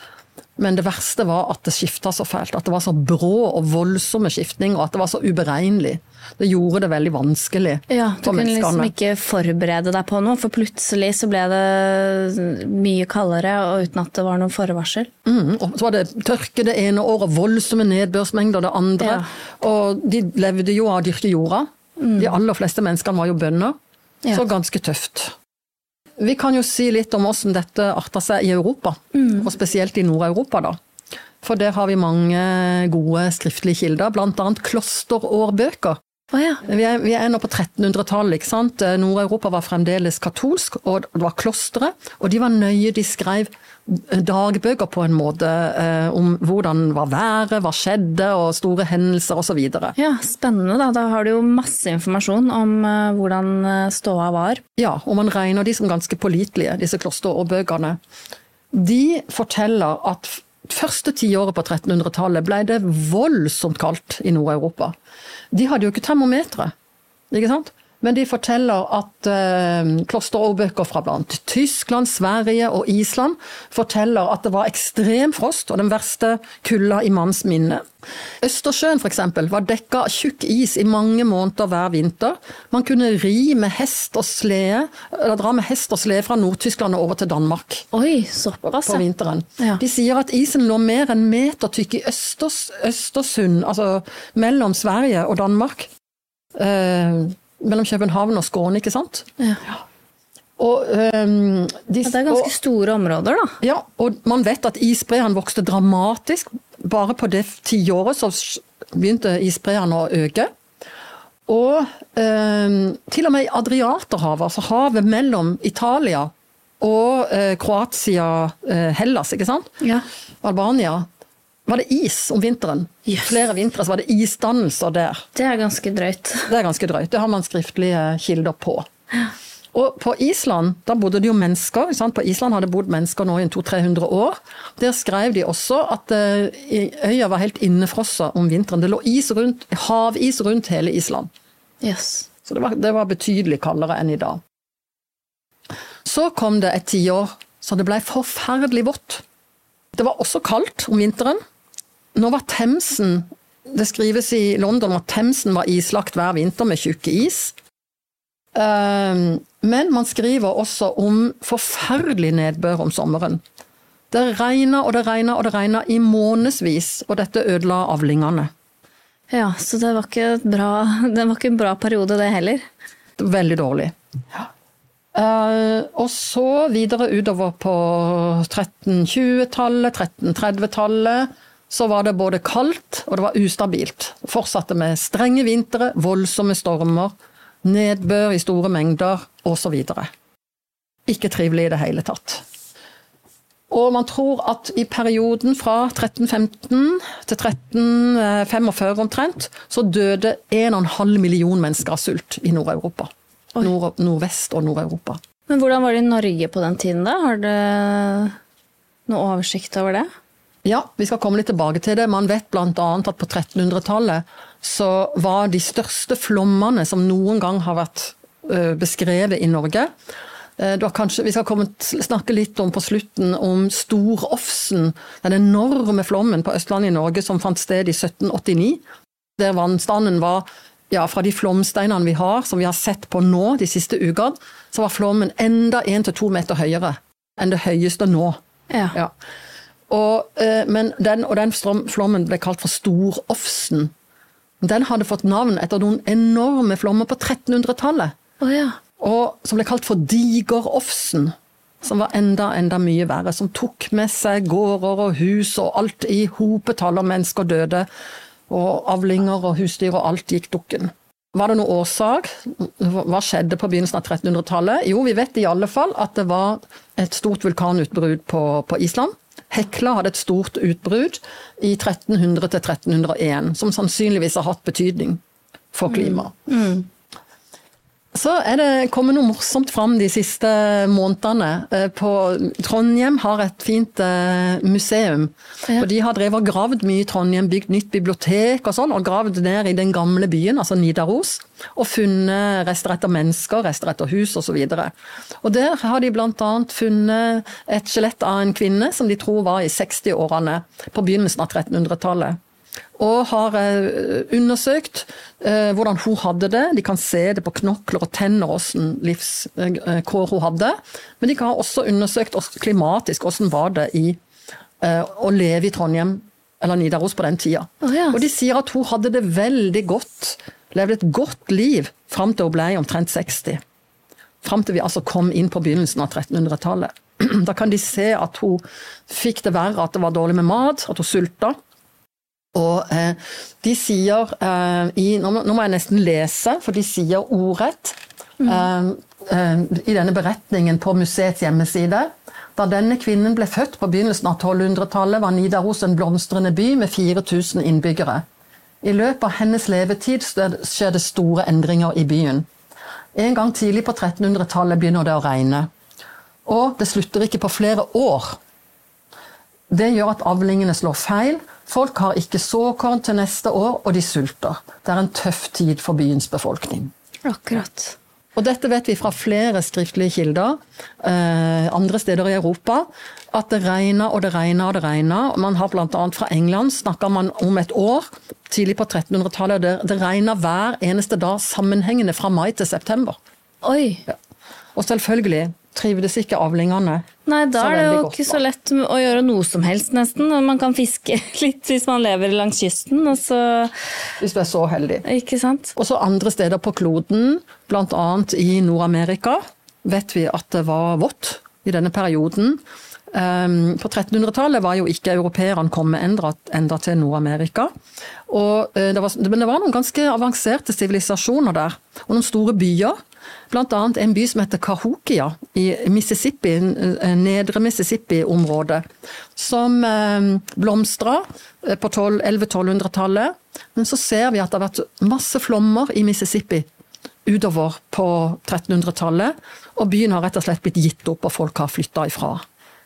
men det verste var at det skifta så fælt. At det var så brå og voldsomme skiftninger, og at det var så uberegnelig. Det gjorde det veldig vanskelig Ja, Du kunne liksom ikke forberede deg på noe, for plutselig så ble det mye kaldere og uten at det var noe forvarsel. Mm, og så var det tørke det ene året, voldsomme nedbørsmengder det andre. Ja. Og de levde jo av å dyrke jorda. De aller fleste menneskene var jo bønder. Ja. Så ganske tøft. Vi kan jo si litt om hvordan dette arter seg i Europa, og spesielt i Nord-Europa. da. For der har vi mange gode skriftlige kilder, bl.a. klosterårbøker. Å ja. Vi er, vi er nå på 1300-tallet. ikke sant? Eh, Nord-Europa var fremdeles katolsk, og det var klostre. Og de var nøye, de skrev dagbøker på en måte eh, om hvordan var været, hva skjedde, og store hendelser osv. ja, spennende. Da Da har du jo masse informasjon om eh, hvordan eh, ståa var. Ja, og man regner de som ganske pålitelige, disse klosterårbøkene. De forteller at første tiåret på 1300-tallet ble det voldsomt kaldt i Nord-Europa. De hadde jo ikke termometre, ikke sant? Men de forteller at eh, klosterårbøker fra blant Tyskland, Sverige og Island forteller at det var ekstrem frost og den verste kulda i manns minne. Østersjøen f.eks. var dekka av tjukk is i mange måneder hver vinter. Man kunne ri med hest og slede, eller dra med hest og slede fra Nord-Tyskland og over til Danmark Oi, såpass. på vinteren. Ja. De sier at isen lå mer enn meter tykk i Østers, Østersund, altså mellom Sverige og Danmark. Eh, mellom København og Skåne, ikke sant? Ja. Og, um, de, Ja, Det er ganske og, store områder, da. ja, og man vet at isbreene vokste dramatisk. Bare på det tiåret så begynte isbreene å øke. Og um, til og med i Adriaterhavet, altså havet mellom Italia og uh, Kroatia, uh, Hellas, ikke sant? Ja. Albania, var det is om vinteren. Yes. Flere vintre var det isdannelser der. Det er ganske drøyt. Det er ganske drøyt. Det har man skriftlige kilder på. Og på Island, da bodde det jo mennesker. sant? På Island hadde bodd mennesker nå i 200-300 år. Der skrev de også at eh, øya var helt innefrosset om vinteren. Det lå is rundt, havis rundt hele Island. Yes. Så det var, det var betydelig kaldere enn i dag. Så kom det et tiår så det ble forferdelig vått. Det var også kaldt om vinteren. Nå var Themsen Det skrives i London at Themsen var islagt hver vinter med tjukke is. Ehm, Men man skriver også om forferdelig nedbør om sommeren. Det regna og det regna og det regna i månedsvis, og dette ødela avlingene. Ja, så det var ikke, bra, det var ikke en bra periode, det heller. Veldig dårlig. Eh, og så videre utover på 1320-tallet, 1330-tallet, så var det både kaldt og det var ustabilt. Fortsatte med strenge vintre, voldsomme stormer, nedbør i store mengder osv. Ikke trivelig i det hele tatt. Og man tror at i perioden fra 1315 til 1345 omtrent, så døde 1,5 million mennesker av sult i Nord-Europa. Nord Nordvest og Nord-Europa. Men hvordan var det i Norge på den tiden, da? Har du noe oversikt over det? Ja, vi skal komme litt tilbake til det. Man vet bl.a. at på 1300-tallet så var de største flommene som noen gang har vært beskrevet i Norge. Eh, Du har kanskje, vi skal komme, snakke litt om på slutten om Storofsen, den enorme flommen på Østlandet i Norge som fant sted i 1789. Der vannstanden var ja, fra de flomsteinene vi har, som vi har sett på nå de siste ukene, så var flommen enda 1-2 meter høyere enn det høyeste nå. Ja. Ja. Og, eh, men den, og den flommen ble kalt for Storofsen. Den hadde fått navn etter noen enorme flommer på 1300-tallet. Oh, ja. Og som ble kalt for Digerofsen. Som var enda, enda mye verre. Som tok med seg gårder og hus og alt i hopetall, og mennesker døde. Og avlinger og husdyr og alt gikk dukken. Var det noen årsak? Hva skjedde på begynnelsen av 1300-tallet? Jo, vi vet i alle fall at det var et stort vulkanutbrudd på, på Island. Hekla hadde et stort utbrudd i 1300 til 1301, som sannsynligvis har hatt betydning for klimaet. Så er det kommet noe morsomt fram de siste månedene. Eh, På Trondheim har et fint eh, museum. Ja. Og de har drevet og gravd mye i Trondheim, bygd nytt bibliotek og sånn, og gravd ned i den gamle byen, altså Nidaros. Og funnet rester etter mennesker, rester etter hus osv. Og, og der har de blant annet funnet et skjelett av en kvinne som de tror var i 60-årene på begynnelsen av 1300-tallet og har eh, undersøkt eh, hvordan hun hadde det. De kan se det på knokler og tenner hvordan livskår hun hadde. Men de har også undersøkt klimatisk hvordan var det i eh, å leve i Trondheim eller Nidaros på den tida. Oh, yes. Og de sier at hun hadde det veldig godt. Levde et godt liv fram til hun ble omtrent 60. Fram til vi altså kom inn på begynnelsen av 1300-tallet. [clears throat] Da kan de se at hun fikk det verre, at det var dårlig med mat, at hun sulta. Og eh, de sier eh, i, nå, må, nå må jeg nesten lese, for de sier ordrett mm. eh, i denne beretningen på museets hjemmeside. Da denne kvinnen ble født på begynnelsen av 1200-tallet, var Nidaros en blomstrende by med 4000 innbyggere. I løpet av hennes levetid skjer det store endringer i byen. En gang tidlig på 1300-tallet begynner det å regne. Og det slutter ikke på flere år. Det gjør at avlingene slår feil. Folk har ikke såkorn til neste år, og de sulter. Det er en tøff tid for byens befolkning. Akkurat. Og dette vet vi fra flere skriftlige kilder eh, andre steder i Europa. At det regner og det regner og det regner. Man har bl.a. fra England snakka man om et år tidlig på 1300-tallet. Det, det regner hver eneste dag sammenhengende fra mai til september. Oi. Og selvfølgelig trivdes ikke avlingene. Nei, da er det jo ikke så lett å gjøre noe som helst, nesten. Man kan fiske [laughs] litt hvis man lever langs kysten, og så Hvis du er så heldig. Ikke sant? Og så andre steder på kloden, bl.a. i Nord-Amerika, vet vi at det var vått i denne perioden. Um, på 1300-tallet var jo ikke europeerne kommet enda, enda til Nord-Amerika. Eh, men det var noen ganske avanserte sivilisasjoner der, og noen store byer. Blant annet en by som heter Cahokia i Mississippi, eh, nedre Mississippi-området. Som eh, blomstra eh, på 12 1100-1200-tallet. Men så ser vi at det har vært masse flommer i Mississippi utover på 1300-tallet. Og byen har rett og slett blitt gitt opp, og folk har flytta ifra.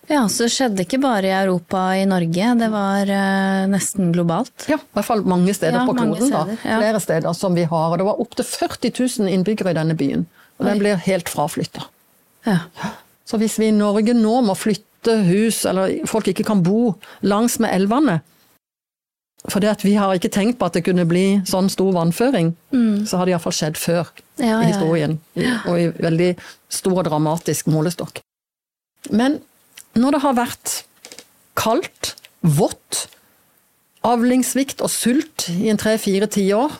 Ja, Så det skjedde ikke bare i Europa i Norge, det var eh, nesten globalt. Ja, i hvert fall mange steder Ja, på kloden. da. steder, ja. Flere steder som vi har. Og det var opptil 40 000 innbyggere i denne byen. Og den blir helt fraflytta. Ja. Så hvis vi i Norge nå må flytte hus, eller folk ikke kan bo langs med elvene For det at vi har ikke tenkt på at det kunne bli sånn stor vannføring, så har det iallfall skjedd før Mm. I historien. Og i veldig stor og dramatisk målestokk. Men når det har vært kaldt, vått, avlingssvikt og sult i en tre-fire tiår,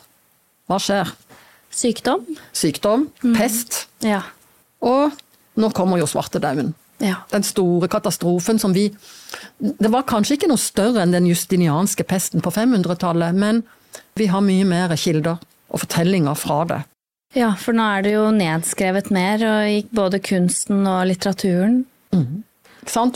hva skjer? Sykdom? Sykdom, Mm. pest, Ja. og nå kommer jo svartedauden. ja. Den store katastrofen som vi Det var kanskje ikke noe større enn den justinianske pesten på 500-tallet, men vi har mye mer kilder og fortellinger fra det. Ja, for nå er det jo nedskrevet mer, og i både kunsten og litteraturen. Sant?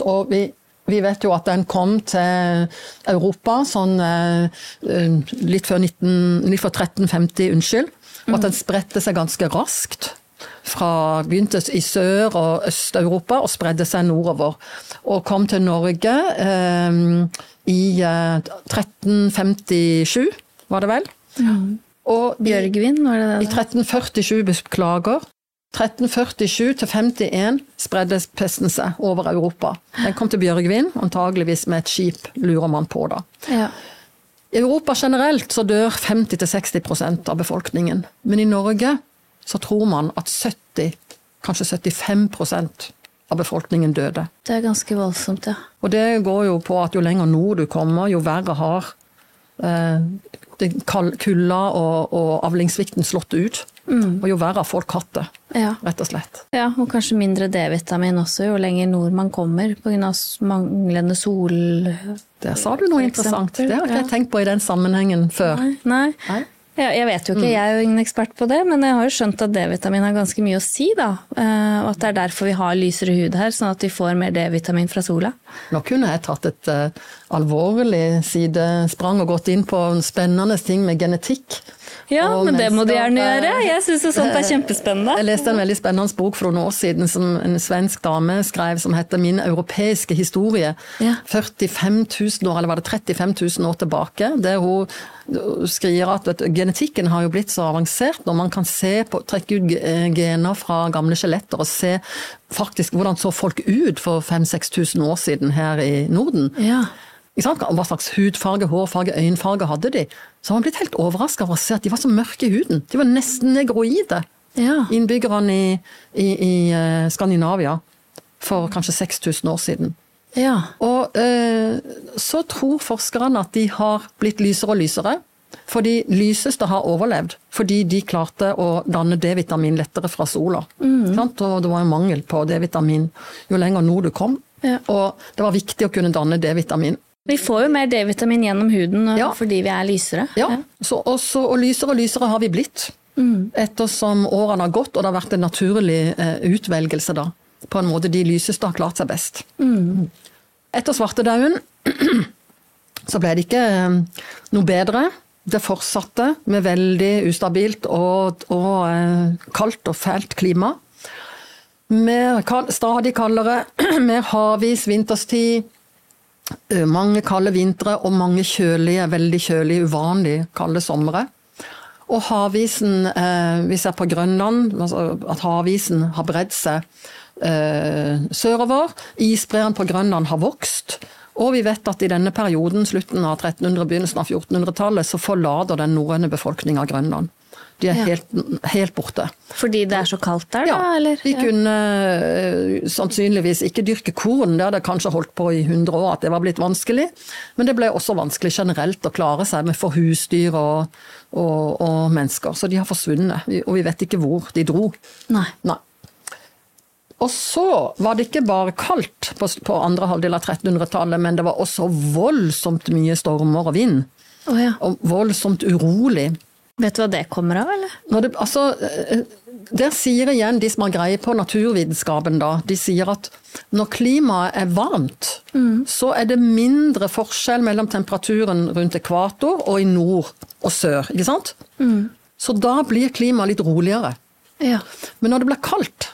Og vi, vi vet jo at den kom til Europa sånn eh, eh, litt før, 19, litt før 1350, unnskyld. Og at den spredte seg ganske raskt. Fra, begynte i Sør- og Øst-Europa og spredde seg nordover. Og kom til Norge eh, i eh, 1357, var det vel? Og i- Bjørgvin, var det det? i 1347, beklager. 1347 til 51 spredde pesten seg over Europa. Den kom til Bjørgvin, antageligvis med et skip, lurer man på da. Ja. I Europa generelt så dør 50-60% av befolkningen. Men i Norge så tror man at 70, kanskje 75% av befolkningen døde. Det er ganske voldsomt, ja. Og det går jo på at jo lenger nord du kommer, jo verre har eh, kulda og, og avlingssvikten slått ut. Og jo verre har folk hatt det, ja. rett og slett. Ja, og kanskje mindre D-vitamin også, jo lenger nord man kommer, pga. manglende sol... Der sa du noe interessant. Det har ikke ja. jeg tenkt på i den sammenhengen før. Nei. Nei. Nei. Ja, jeg vet jo ikke, jeg er jo ingen ekspert på det, men jeg har jo skjønt at D-vitamin har ganske mye å si, da. Eh, Og at det er derfor vi har lysere hud her, sånn at vi får mer D-vitamin fra sola. Nå kunne jeg tatt et eh, side sprang og gått inn på en spennende ting med genetikk. Ja, Og men det må du gjerne eh, gjøre. Jeg syns sånt er kjempespennende. Jeg leste en veldig spennende bok for noen år siden som en svensk dame skrev som heter 'Min europeiske historie'. Ja. 45 000 år, eller var det 35 000 år tilbake. Der hun skriver at du, genetikken har jo blitt så avansert når man kan se på, trekke ut eh, gener fra gamle skjeletter og se faktisk hvordan så folk ut for 5000-6000 år siden her i Norden. Ja. Hva slags hudfarge, hårfarge, øyenfarge hadde de? Så har man blitt helt overraska over å se at de var så mørke i huden. De var nesten negroide ja. innbyggerne i, i, i eh, Skandinavia for kanskje 6000 år siden. ja. Og eh, så tror forskerne at de har blitt lysere og lysere. For de lyseste har overlevd fordi de klarte å danne D-vitamin lettere fra sola. Sant? Og det var jo mangel på D-vitamin jo lenger nord du kom. Ja. Og det var viktig å kunne danne D-vitamin. Vi får jo mer D-vitamin gjennom huden Ja. fordi vi er lysere. Ja, så også, og lysere og lysere har vi blitt. Ettersom årene har gått, og det har vært en naturlig eh, utvelgelse da. På en måte de lyseste har klart seg best. Etter svartedauden [clears throat] så ble det ikke eh, noe bedre. Det fortsatte med veldig ustabilt og, og eh, kaldt og fælt klima. Mer, stadig kaldere, [clears throat] mer havis vinterstid. Eh, Mange kalde vintre og mange kjølige, veldig kjølige, uvanlig kalde somre. Og havisen, eh, vi ser på Grønland, altså at havisen har bredd seg eh, sørover. Isbreen på Grønland har vokst. Og vi vet at i denne perioden, slutten av 1300- begynnelsen av 1400-tallet, så forlater den norrøne befolkninga Grønland. De er Ja. helt, helt borte. Fordi det er så kaldt der, da? Ja, eller? de kunne eh, sannsynligvis ikke dyrke korn, det hadde kanskje holdt på i 100 år at det var blitt vanskelig. Men det ble også vanskelig generelt å klare seg med for husdyr og, og, og mennesker. Så de har forsvunnet, og vi vet ikke hvor de dro. Nei. Nei. Og så var det ikke bare kaldt på, på andre halvdel av 1300-tallet, men det var også voldsomt mye stormer og vind. Oh, ja. Og voldsomt urolig. Vet du hva det kommer av, eller? Det, altså, eh, der sier igjen de som har greie på naturvitenskapen, da, de sier at når klimaet er varmt, så er det mindre forskjell mellom temperaturen rundt ekvator og i nord og sør. ikke sant? Så da blir klimaet litt roligere. Ja. Men når det blir kaldt,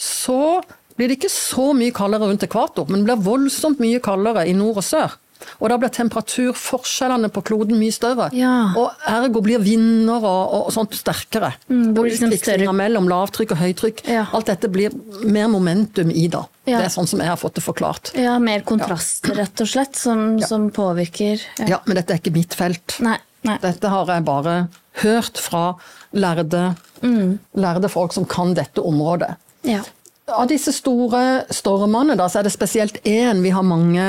så blir det ikke så mye kaldere rundt ekvator, men det blir voldsomt mye kaldere i nord og sør. Og da blir temperaturforskjellene på kloden mye større. Ja. Og ergo blir vinder og, og sånt sterkere. Mm, og liksom utvekslinga mellom lavtrykk og høytrykk. Ja. Alt dette blir mer momentum i da. Ja. Det er sånn som jeg har fått det forklart. ja, mer kontrast, rett og slett, som, som påvirker ja. Ja, Men dette er ikke mitt felt. Nei. nei. Dette har jeg bare hørt fra lærde, Mm. lærde folk som kan dette området. Ja. Av disse store stormene da, så er det spesielt én vi har mange,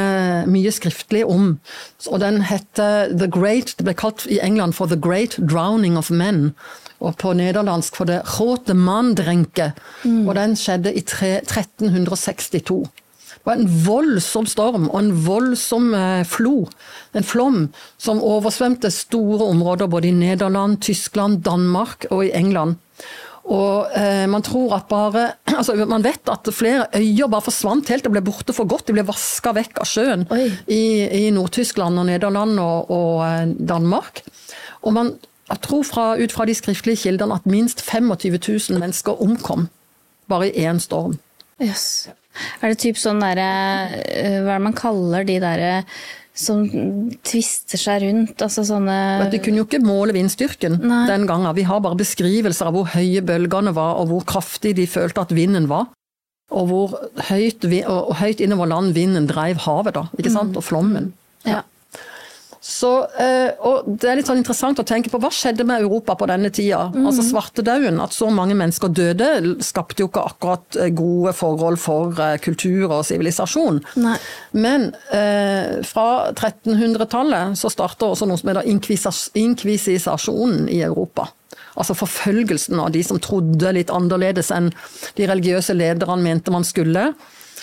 mye skriftlig om. Og den heter The Great Det ble kalt i England for The Great Drowning of Men. Og på nederlandsk for det Grote Mandrenke. Og den skjedde i tre, 1362. Det var en voldsom storm og en voldsom eh, flo, en flom, som oversvømte store områder både i Nederland, Tyskland, Danmark og i England. Og eh, man tror at bare [clears throat] altså Man vet at flere øyer bare forsvant helt og ble borte for godt. De ble vaska vekk av sjøen Oi. i, i Nord-Tyskland og Nederland og, og eh, Danmark. Og man tror fra, ut fra de skriftlige kildene at minst 25 000 mennesker omkom bare i én storm. Jøss. Er det typ sånn derre eh, Hva er det man kaller de derre som tvister seg rundt? Altså sånne Men du kunne jo ikke måle vindstyrken Nei. den gangen. Vi har bare beskrivelser av hvor høye bølgene var, og hvor kraftig de følte at vinden var. Og hvor høyt, vi- og og høyt innover land vinden dreiv havet, da. Ikke sant? Og flommen. Ja. Så, eh, og det er litt sånn interessant å tenke på hva skjedde med Europa på denne tida. Altså Svartedauden, at så mange mennesker døde, skapte jo ikke akkurat eh, gode forhold for eh, kultur og sivilisasjon. Men eh, fra 1300-tallet så starter også noe som heter inkvisisasjonen i Europa. Altså forfølgelsen av de som trodde litt annerledes enn de religiøse lederne mente man skulle.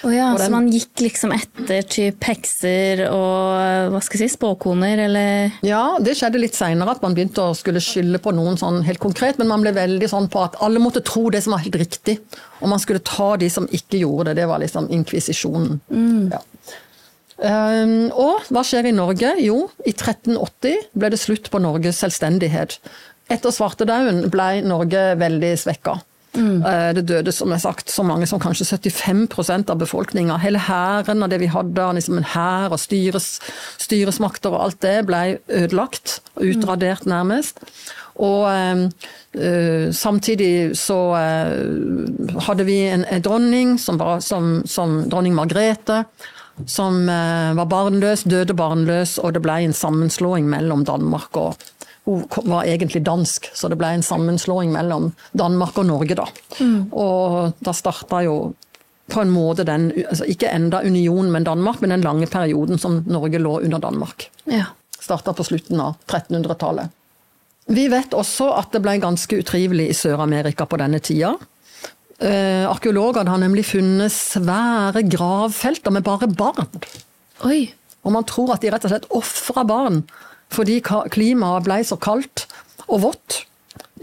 Å ja, den, så man gikk liksom etter typ hekser og hva skal jeg si, spåkoner, eller Ja, det skjedde litt seinere at man begynte å skulle skylde på noen sånn helt konkret, men man ble veldig sånn på at alle måtte tro det som var helt riktig. Og man skulle ta de som ikke gjorde det. Det var liksom inkvisisjonen. Ja. Um, og hva skjer i Norge? Jo, i 1380 ble det slutt på Norges selvstendighet. Etter svartedauden ble Norge veldig svekka. Eh, Det døde som jeg sagt, så mange som kanskje 75% av befolkninga. Hele hæren og det vi hadde, av liksom en hær og styres, styresmakter og alt det, ble ødelagt. Utradert, nærmest. Og eh, samtidig så øh, hadde vi en, en dronning som var som, som dronning Margrethe. Som var barnløs, døde barnløs, og det ble en sammenslåing mellom Danmark og hun var egentlig dansk, så det ble en sammenslåing mellom Danmark og Norge, da. Og da starta jo på en måte den, altså ikke enda unionen med Danmark, men den lange perioden som Norge lå under Danmark. Ja. Starta på slutten av 1300-tallet. Vi vet også at det ble ganske utrivelig i Sør-Amerika på denne tida. Eh, Arkeologene har nemlig funnet svære gravfelter med bare barn. Oi. Og man tror at de rett og slett ofra barn fordi klimaet ble så kaldt og vått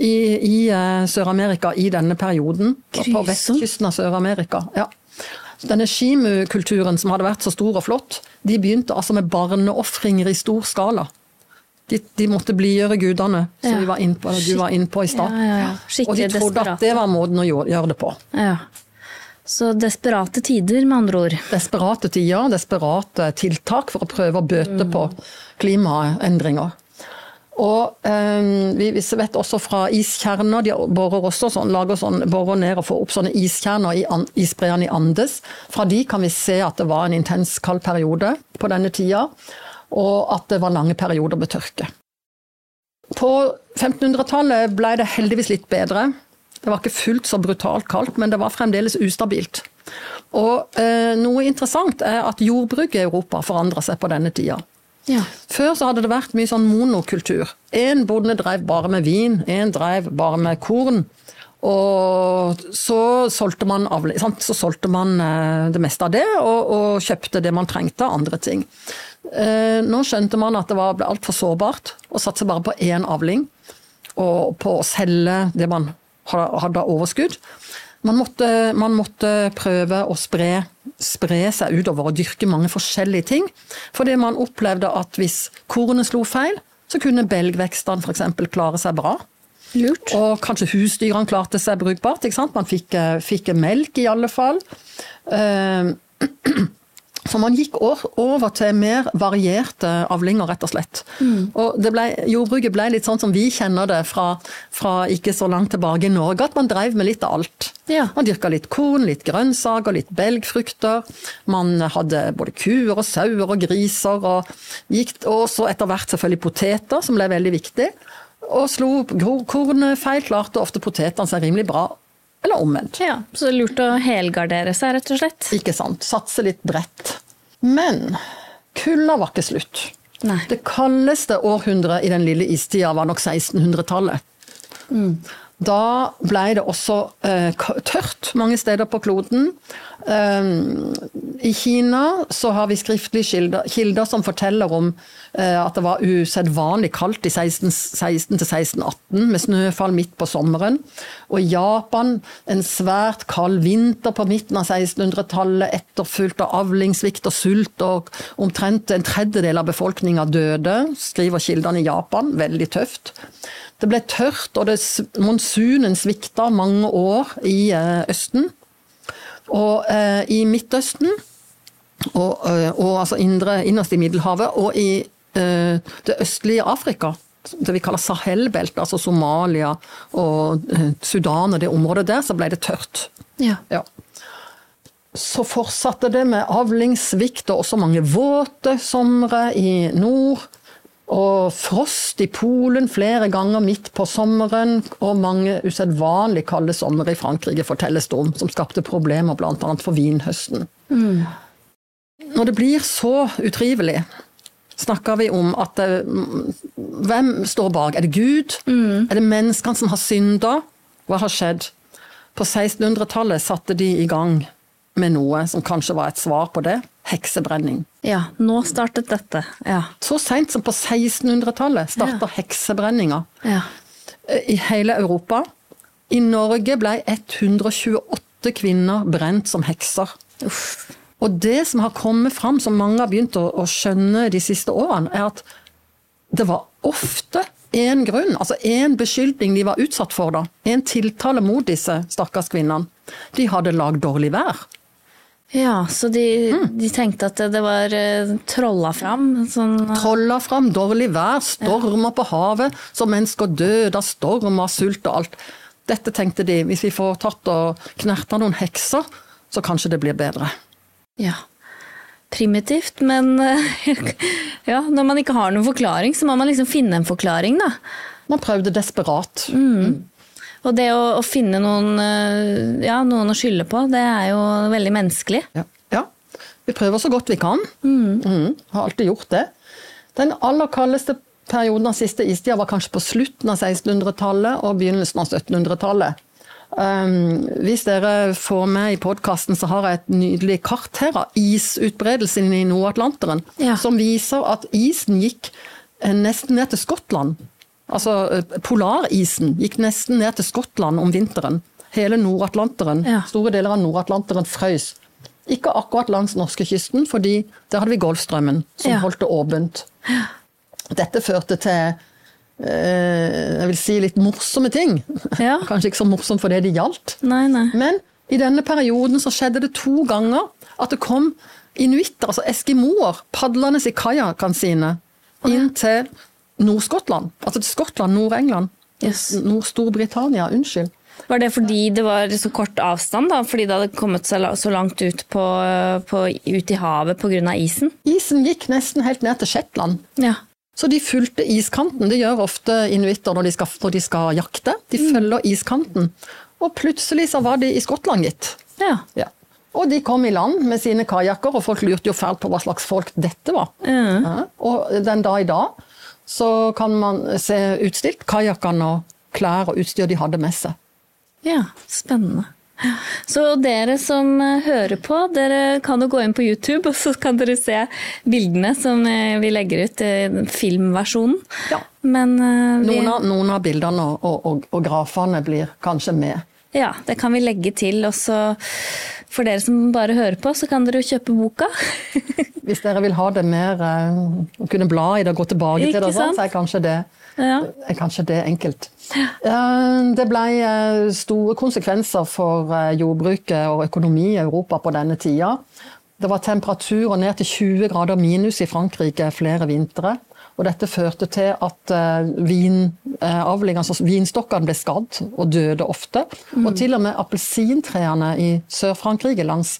i, i eh, Sør-Amerika i denne perioden. På vestkysten av Sør-Amerika. Ja. Denne shimu-kulturen som hadde vært så stor og flott, de begynte altså med barneofringer i stor skala. De, de måtte blidgjøre gudene, som Ja. vi var på, du var inne på i stad. Ja, ja. Og de trodde desperat. at det var måten å gjøre det på. Ja. Så desperate tider, med andre ord. desperate tider, desperate tiltak for å prøve å bøte på klimaendringer. Og eh, vi, vi vet også fra iskjerner, de borer også sånn, lager sånn, borer ned og får opp sånne iskjerner i an, isbreene i Andes. Fra de kan vi se at det var en intens kald periode på denne tida, og at det var lange perioder med tørke. På 1500-tallet ble det heldigvis litt bedre. Det var ikke fullt så brutalt kaldt, men det var fremdeles ustabilt. Og eh, noe interessant er at jordbruket i Europa forandra seg på denne tida. Ja. Før så hadde det vært mye sånn monokultur. Én bonde drev bare med vin, én drev bare med korn. Og så solgte man? Så solgte man eh, det meste av det, og, og kjøpte det man trengte av andre ting. Eh, Nå skjønte man at det var, ble altfor sårbart å satse bare på én avling, og på å selge det man hadde overskudd. Man måtte, man måtte prøve å spre, spre seg utover og dyrke mange forskjellige ting. Fordi man opplevde at hvis kornet slo feil, så kunne belgvekstene f.eks. klare seg bra. Lurt. Og kanskje husdyrene klarte seg brukbart. Man fikk, eh, fikk melk i alle fall. Eh, [clears throat] Så man gikk over til mer varierte avlinger, rett og slett. Og det ble, jordbruket ble litt sånn som vi kjenner det fra, fra ikke så langt tilbake i Norge, at man drev med litt av alt. Ja. Man dyrka litt korn, litt grønnsaker, litt belgfrukter. Man hadde både kuer og sauer og griser, og, gikk, og så etter hvert selvfølgelig poteter, som ble veldig viktig. Og slo kornet feil, klarte ofte potetene seg rimelig bra. Eller omvendt. Ja, så det er lurt å helgardere seg, rett og slett. Ikke sant. Satse litt bredt. Men kulda var ikke slutt. Nei. Det kaldeste århundret i den lille istida var nok 1600-tallet. Da ble det også eh, tørt mange steder på kloden. Eh, I Kina så har vi skriftlige kilder, kilder som forteller om eh, at det var usedvanlig kaldt i 16, 16 til 1618, med snøfall midt på sommeren. Og i Japan en svært kald vinter på midten av 1600-tallet, etterfulgt av avlingssvikt og sult, og omtrent en tredjedel av befolkninga døde, skriver kildene i Japan. Veldig tøft. Det ble tørt, og det, monsunen svikta mange år i eh, Østen. Og eh, i Midtøsten, og, eh, og altså indre, innerst i Middelhavet, og i eh, det østlige Afrika, det vi kaller Sahel-beltet, altså Somalia og eh, Sudan og det området der, så ble det tørt. Ja. Ja. Så fortsatte det med avlingssvikt og også mange våte somre i nord. Og frost i Polen flere ganger midt på sommeren, og mange usedvanlig kalde somre i Frankrike fortelles det om, som skapte problemer bl.a. for vinhøsten. Når det blir så utrivelig, snakker vi om at det, Hvem står bak? Er det Gud? Er det menneskene som har synda? Hva har skjedd? På 1600-tallet satte de i gang med noe som kanskje var et svar på det. Heksebrenning. ja, nå startet dette. Ja. Så seint som på 1600-tallet starta heksebrenninga ja. i hele Europa. I Norge ble 128 kvinner brent som hekser. Og det som har kommet fram, som mange har begynt å, å skjønne de siste årene, er at det var ofte én grunn, altså én beskyldning de var utsatt for, da. En tiltale mot disse stakkars kvinnene. De hadde lagd dårlig vær. Ja, så de, de tenkte at det var eh, trolla fram. Sånn, Trolla fram dårlig vær, stormer på havet, så mennesker døde av storm, av sult og alt. Dette tenkte de, hvis vi får tatt og knerta noen hekser, så kanskje det blir bedre. ja. Primitivt, men eh, [laughs] ja, når man ikke har noen forklaring, så må man liksom finne en forklaring, da. Man prøvde desperat. Og det å, å finne noen, eh, ja, noen å skylde på, det er jo veldig menneskelig. Ja. ja. Vi prøver så godt vi kan. Mhm. Har alltid gjort det. Den aller kaldeste perioden av siste istida var kanskje på slutten av 1600-tallet og begynnelsen av 1700-tallet. Um, hvis dere får med i podkasten, så har jeg et nydelig kart her av isutbredelsen i Nord-Atlanteren. Ja. Som viser at isen gikk eh, nesten ned til Skottland. Altså eh, polarisen gikk nesten ned til Skottland om vinteren. Hele Nord-Atlanteren, Ja. store deler av Nord-Atlanteren frøs. Ikke akkurat langs norskekysten, fordi der hadde vi Golfstrømmen, som Ja. holdt det åpent. Dette førte til eh, jeg vil si litt morsomme ting. Ja. [laughs] Kanskje ikke så morsomt for det det gjaldt. Nei, nei. Men i denne perioden så skjedde det to ganger at det kom inuitter, altså eskimoer, padlende i kajakkene sine inn til Nord-Skottland. Altså Skottland, Nord-England. Yes. Nord-Storbritannia, unnskyld. Var det fordi det var så kort avstand, da? Fordi det hadde kommet så så langt ut, på, på, ut i havet pga. isen? Isen gikk nesten helt ned til Shetland. Ja. Så de fulgte iskanten. Det gjør ofte inuitter når når de skal jakte. De følger iskanten. Og plutselig så var de i Skottland, gitt. ja. Ja. Og de kom i land med sine kajakker, og folk lurte jo fælt på hva slags folk dette var. Mm. Ja. Og den dag i dag så kan man se utstilt kajakkene og klær og utstyr de hadde med seg. Ja, spennende. Så dere som eh, hører på, dere kan jo gå inn på YouTube, [laughs] og så kan dere se bildene som eh, vi legger ut, eh, filmversjonen. Ja. Men vi, Noen av, noen av bildene og, og, og, og grafene blir kanskje med. ja, det kan vi legge til. Og så for dere som bare hører på, så kan dere jo kjøpe boka. [laughs] Hvis dere vil ha det mer eh, å kunne bla i det og gå tilbake Ikke til det, sånn, sant? så er kanskje det, ja. er kanskje det enkelt. Eh, Det ble eh, store konsekvenser for jordbruket og økonomi i Europa på denne tida. Det var temperaturer ned til 20 grader minus i Frankrike flere vintre. Og dette førte til at vin, altså vinstokkene ble skadd og døde ofte. Og til og med appelsintrærne i Sør-Frankrike langs,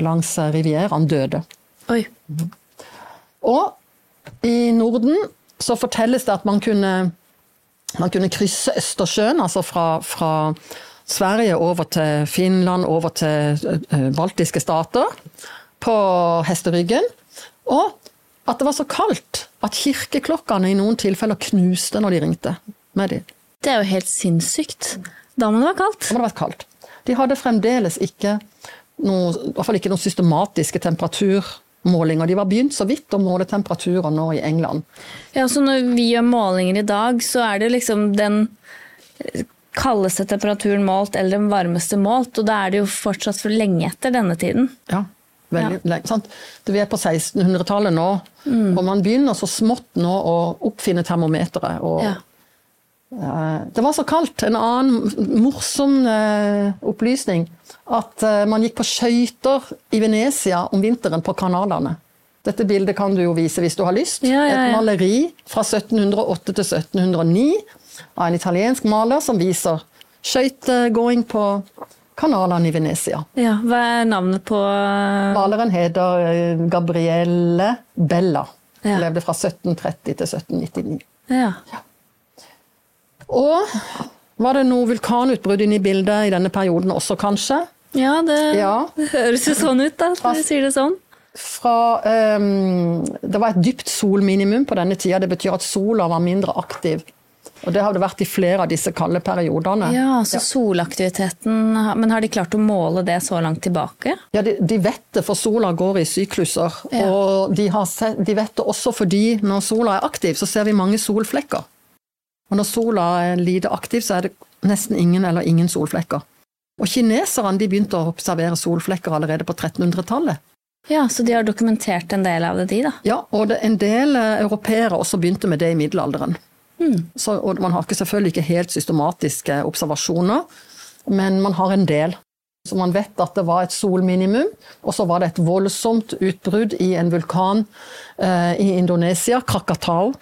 langs eh, rivieraen døde. Oi. Og i Norden så fortelles det at man kunne, man kunne krysse Østersjøen, altså fra, fra Sverige over til Finland, over til eh, baltiske stater, på hesteryggen. Og at det var så kaldt at kirkeklokkene i noen tilfeller knuste når de ringte med dem. Det er jo helt sinnssykt. Da må det være kaldt. Da må det vært kaldt. De hadde fremdeles ikke noe, i hvert fall ikke noen systematiske temperaturmålinger. De var begynt så vidt å måle temperaturer nå i England. Ja, så når vi gjør målinger i dag, så er det liksom den kaldeste temperaturen målt eller den varmeste målt, og da er det jo fortsatt for lenge etter denne tiden. Ja, veldig. Sant? Vi er på 1600-tallet nå, og man begynner så smått nå å oppfinne termometeret. Og, Ja. eh, det var så kaldt. En annen morsom eh, opplysning. At eh, man gikk på skøyter i Venezia om vinteren på kanalene. Dette bildet kan du jo vise hvis du har lyst. Ja, ja, Et maleri fra 1708 til 1709 av en italiensk maler som viser skøytegåing på kanalene i Venezia. Ja, hva er navnet på Maleren heter eh, Gabrielle Bella. Ja. Levde fra 1730 til 1799. Ja. Og var det noe vulkanutbrudd inne i bildet i denne perioden også, kanskje? Ja, det, Ja. det høres jo sånn ut, da. Når du sier det sånn. Fra, um, det var et dypt solminimum på denne tida. Det betyr at sola var mindre aktiv. Og det har det vært i flere av disse kalde periodene. Ja, så solaktiviteten Men har de klart å måle det så langt tilbake? Ja, de, de vet det, for sola går i sykluser. Ja. Og de, har sett, de vet det også fordi når sola er aktiv, så ser vi mange solflekker. Og når sola er lite aktiv, så er det nesten ingen eller ingen solflekker. Og kineserne de begynte å observere solflekker allerede på 1300-tallet. Ja, så de har dokumentert en del av det, de, da. Ja, og det, en del eh, europeere også begynte med det i middelalderen. Mm. Så, og man har ikke, selvfølgelig ikke helt systematiske observasjoner, men man har en del. Så man vet at det var et solminimum, og så var det et voldsomt utbrudd i en vulkan eh, i Indonesia, Krakatau,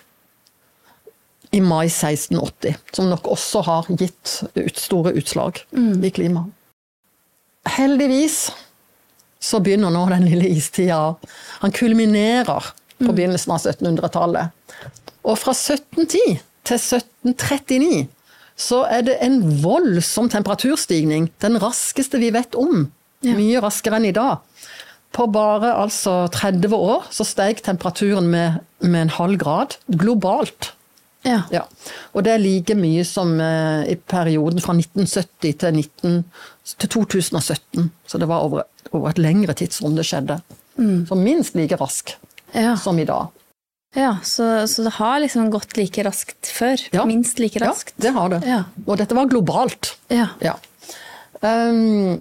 i mai 1680. Som nok også har gitt ut, store utslag i klimaet. Heldigvis så begynner nå den lille istida. Han kulminerer på begynnelsen av 1700-tallet. Og fra 1710 til 1739 så er det en voldsom temperaturstigning. Den raskeste vi vet om. Ja. Mye raskere enn i dag. På bare altså 30 år så steg temperaturen med, med en halv grad globalt. Ja. Ja. Og det er like mye som eh, i perioden fra 1970 til, 19, til 2017. Så det var over, over et lengre tidsrom det skjedde. Så minst like rask Ja, som i dag. Ja så, så det har liksom gått like raskt før. Ja. Minst like raskt. Ja, det har det. Ja. Og dette var globalt. Ja. Ja. Um,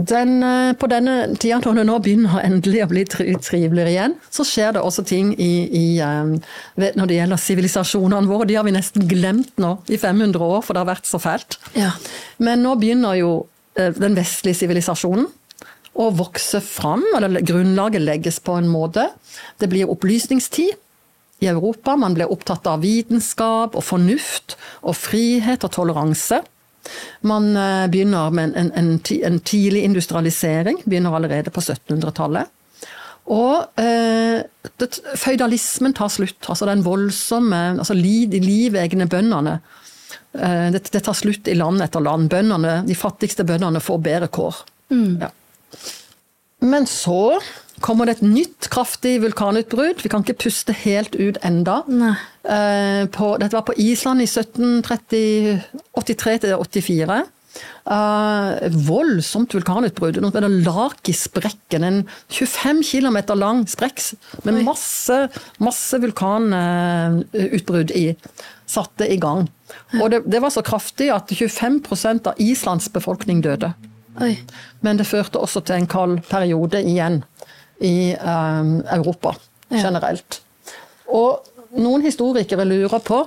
den, eh, på denne tida når det nå begynner endelig å bli tri- triveligere igjen, så skjer det også ting i, i, um, når det gjelder sivilisasjonene våre. De har vi nesten glemt nå i 500 år, for det har vært så fælt. Ja. Men nå begynner jo eh, den vestlige sivilisasjonen å vokse fram, eller grunnlaget legges på en måte. Det blir opplysningstid. i Europa. Man ble opptatt av vitenskap og fornuft og frihet og toleranse. Man eh, begynner med en, en, en tidlig industrialisering, begynner allerede på 1700-tallet. Og eh, føydalismen tar slutt. altså Den voldsomme altså De livegne bøndene. Eh, det, det, tar slutt i land etter land. Bøndene, de fattigste bøndene får bedre kår. Mm. Ja. Men så kommer det et nytt kraftig vulkanutbrudd. Vi kan ikke puste helt ut enda. Eh, på, dette var på Island i 1783-84. Uh, voldsomt vulkanutbrudd. Noe med det Lakisprekken. En 25 km lang sprekk med masse, masse vulkanutbrudd i. Satte i gang. Og det, det var så kraftig at 25% av Islands befolkning døde. Oi. Men det førte også til en kald periode igjen i um, Europa generelt. Ja. Og noen historikere lurer på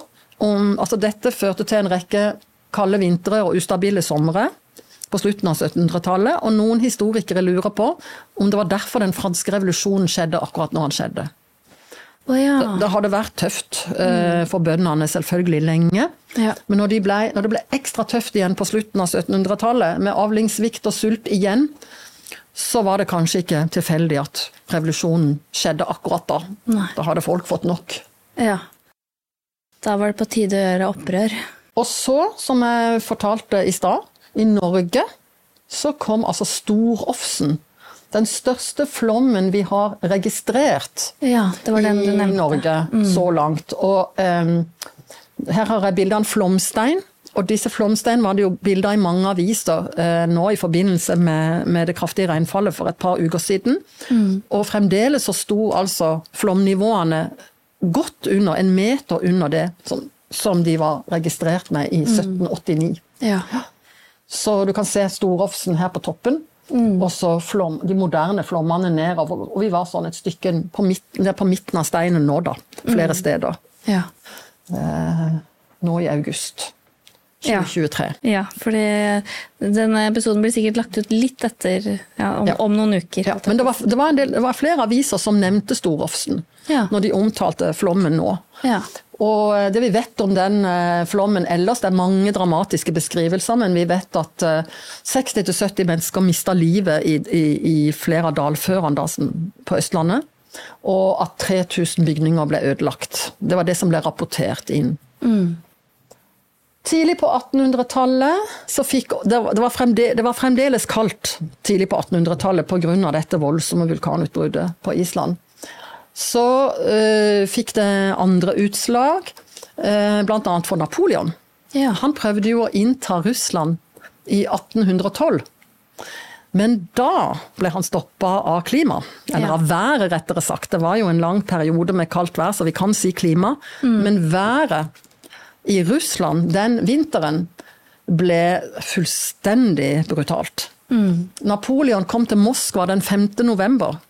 om altså dette førte til en rekke kalde vintre og ustabile somre på slutten av 1700-tallet. Og noen historikere lurer på om det var derfor den franske revolusjonen skjedde akkurat når den skjedde. Oh, ja. det, det, vært tøft eh, for bøndene selvfølgelig lenge. Ja. Men når, de ble, når, det ble ekstra tøft igjen på slutten av 1700-tallet, med avlingssvikt og sult igjen, så var det kanskje ikke tilfeldig at revolusjonen skjedde akkurat da. Nei. Da hadde folk fått nok. Ja. Da var det på tide å gjøre opprør. Og så, som jeg fortalte i stad, i Norge så kom altså Storofsen den største flommen vi har registrert ja, i Norge mm. så langt. Og um, her har jeg bilde av en flomstein. Og disse flomsteinene var det jo bilder i mange aviser eh, nå i forbindelse med, med, det kraftige regnfallet for et par uker siden. Mm. Og fremdeles så sto altså flomnivåene godt under, en meter under det som, som de var registrert med i 1789. Mm. Ja. Så du kan se Storofsen her på toppen. Mm. Og så flom, de moderne flommene nedover. Og vi var sånn et stykke på, midten, på midten av steinen nå, da. Flere mm. steder. Ja. Eh, nå i august. 2023. Ja, ja for denne episoden blir sikkert lagt ut litt etter ja, om, ja. om, noen uker. Ja, men det var, det, var del, det var, flere aviser som nevnte Storofsen når de omtalte flommen nå. Og det vi vet om den eh, flommen ellers, det er mange dramatiske beskrivelser, men vi vet at 60-70 eh, mennesker mista livet i, i, i, flere av dalførene på Østlandet. Og at 3000 bygninger ble ødelagt. Det var det som ble rapportert inn. Mm. Tidlig på 1800-tallet så fikk det, var fremdeles, det var fremdeles kaldt tidlig på 1800-tallet pga. dette voldsomme vulkanutbruddet på Island så uh, fikk det andre utslag, uh, bl.a. for Napoleon. Ja. Han prøvde jo å innta Russland i 1812. Men da ble han stoppa av klima, eller ja. av været, rettere sagt. Det var jo en lang periode med kaldt vær, så vi kan si klima. Mm. Men været i Russland den vinteren ble fullstendig brutalt. Mm. Napoleon kom til Moskva den 5. november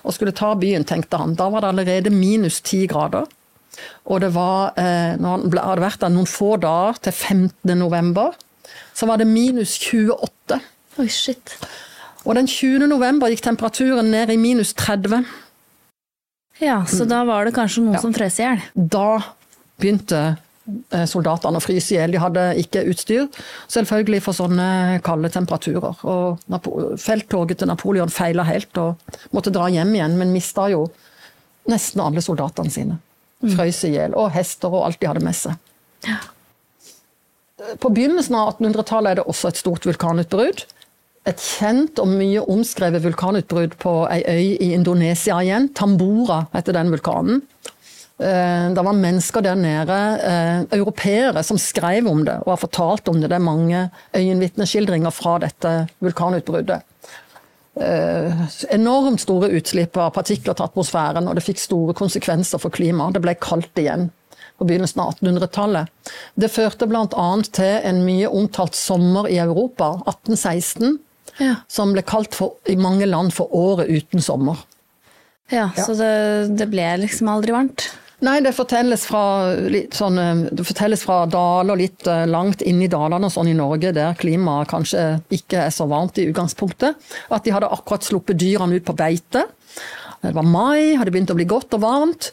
og skulle ta byen, tenkte han. Da var det allerede minus ti grader. Og det var, eh, når han hadde vært der noen få dager, til 15. november, så var det minus 28. Oi, shit. Og den 20. november gikk temperaturen ned i minus 30. Ja, så da var det kanskje noen ja. som frøs i hjel? Da begynte soldatene å fryse i hjel. De hadde ikke utstyr, selvfølgelig for sånne kalde temperaturer. Og felttoget til Napoleon feila helt og måtte dra hjem igjen, men mista jo nesten alle soldatene sine. Frøys i hjel. Og hester og alt de hadde med seg. Ja. På begynnelsen av 1800-tallet er det også et stort vulkanutbrudd. Et kjent og mye omskrevet vulkanutbrudd på ei øy i Indonesia igjen. Tambora heter den vulkanen. Eh, det var mennesker der nede, eh, europeere, som skrev om det og har fortalt om det. Det er mange øyenvitneskildringer fra dette vulkanutbruddet. Eh, enormt store utslipp av partikler til atmosfæren, og det fikk store konsekvenser for klimaet. Det ble kaldt igjen på begynnelsen av 1800-tallet. Det førte bl.a. til en mye omtalt sommer i Europa, 1816, ja. som ble kalt for, i mange land for året uten sommer. Ja, ja. Så det, det ble liksom aldri varmt? Nei, det fortelles fra, sånn, eh, det fortelles fra daler litt eh, langt inn i dalene og sånn i Norge, der klimaet kanskje ikke er så varmt i utgangspunktet. At de hadde akkurat sluppet dyrene ut på beite. Det var mai, hadde begynt å bli godt og varmt.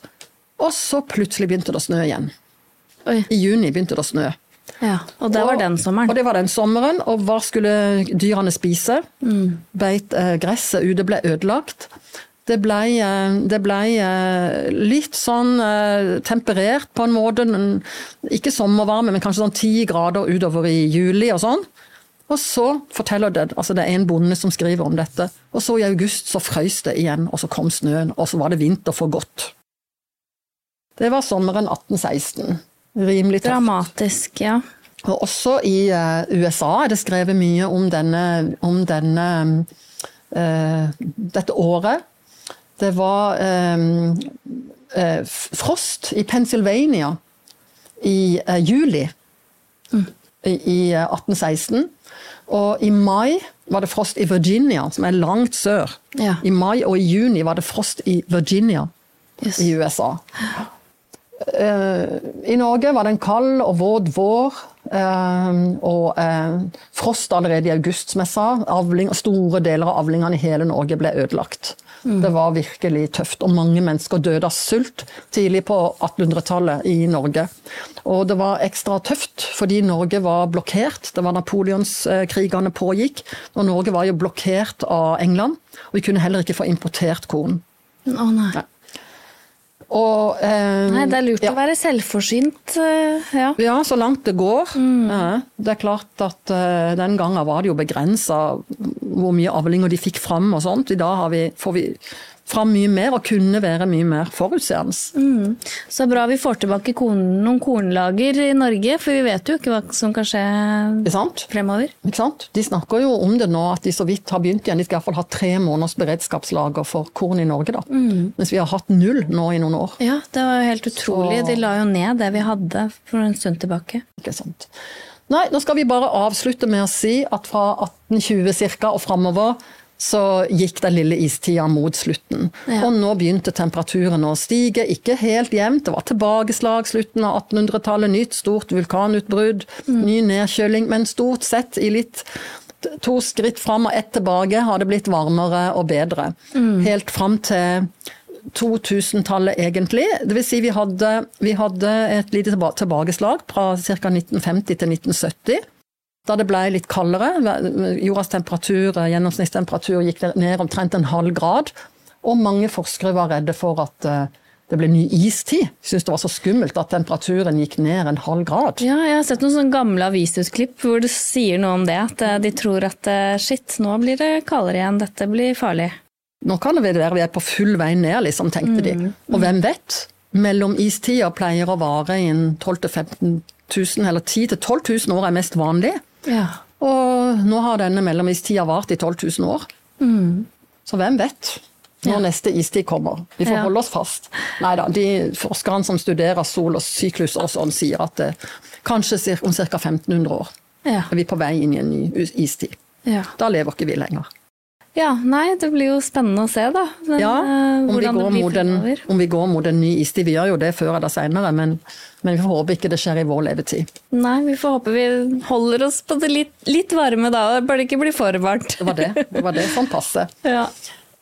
Og så plutselig begynte det å snø igjen. Oi. I juni begynte det å snø. Ja, og det var Og- den sommeren. Og det var den sommeren, og hva skulle dyrene spise? Beit, eh, gresset ute ble ødelagt. Det ble, eh, ble eh, litt sånn eh, temperert på en måte, ikke sommervarme, men kanskje sånn ti grader utover i juli og sånn. Og så forteller det, altså det er en bonde som skriver om dette, og så i august så frøys det igjen, og så kom snøen, og så var det vinter for godt. Det var sommeren 1816. Rimelig tøft. Dramatisk, ja. Og også i USA er det skrevet mye om denne, om denne uh, dette året. Det var eh, eh, frost i Pennsylvania i eh, juli i, i eh, 1816. Og i mai var det frost i Virginia, som er langt sør. Ja. I mai og i juni var det frost i Virginia Yes. i USA. Uh, I Norge var det en kald og våt vår, uh, og uh, frost allerede i august, som jeg sa. Avling, store deler av avlingene i hele Norge ble ødelagt. Det var virkelig tøft, og mange mennesker døde av sult tidlig på 1800-tallet i Norge. Og det var ekstra tøft fordi Norge var blokkert. Det var napoleonskrigene pågikk, og Norge var jo blokkert av England. Og vi kunne heller ikke få importert korn. Å nei. Og, eh, Nei, det er lurt ja. å være selvforsynt. eh, Ja. Ja, så langt det går. Ja, det er klart at eh, den gangen var det jo begrensa hvor mye avlinger de fikk fram og sånt. I dag har vi, får vi fram mye mer og kunne være mye mer forutseende. Så bra vi får tilbake korn, noen kornlager i Norge, for vi vet jo ikke hva som kan skje fremover. Ikke sant? De snakker jo om det nå, at de så vidt har begynt igjen. De skal iallfall ha tre måneders beredskapslager for korn i Norge. da. Mens vi har hatt null nå i noen år. Ja, det var jo helt utrolig. Så- De la jo ned det vi hadde for en stund tilbake. Ikke sant? Nei, nå skal vi bare avslutte med å si at fra 1820 ca. og framover så gikk den lille istida mot slutten. Ja. Og nå begynte temperaturen å stige, ikke helt jevnt. Det var tilbakeslag slutten av 1800-tallet, nytt stort vulkanutbrudd, ny nedkjøling, men stort sett i litt to skritt fram og ett tilbake har det blitt varmere og bedre. Helt fram til 2000-tallet egentlig. Det vil si vi hadde, vi hadde et lite tilba- tilbakeslag fra ca. 1950 til 1970. Da det ble litt kaldere. Jordas temperatur, gjennomsnittstemperatur gikk ned omtrent en halv grad. Og mange forskere var redde for at eh, det ble ny istid. Syntes det var så skummelt at temperaturen gikk ned en halv grad. Ja, jeg har sett noen sånne gamle avisutklipp hvor det sier noe om det. At eh, de tror at eh, shit, nå blir det kaldere igjen, dette blir farlig. Nå kan det være vi er på full vei ned, liksom, tenkte de. Og hvem vet? Mellom istida pleier å vare i en 12 000-15 000, eller 10 000-12 000 år er mest vanlig. Ja. Og nå har denne mellomistida vart i 12 000 år. Så hvem vet når neste istid kommer. Vi får Ja. holde oss fast. Nei da, de forskerne som studerer sol og syklus og sånn, sier at det, kanskje om ca. 1500 år Ja. er vi på vei inn i en ny istid. Ja. Da lever ikke vi lenger. Ja, nei, det blir jo spennende å se, da. Men, Ja, eh, om vi, en, om vi går mot en ny istid. Vi gjør jo det før eller senere, men, men vi får håpe ikke det skjer i vår levetid. Nei, vi får håpe vi holder oss på det litt, litt varme da, bare det ikke blir for varmt. Det var det. det, var det sånn passe. [laughs] Ja.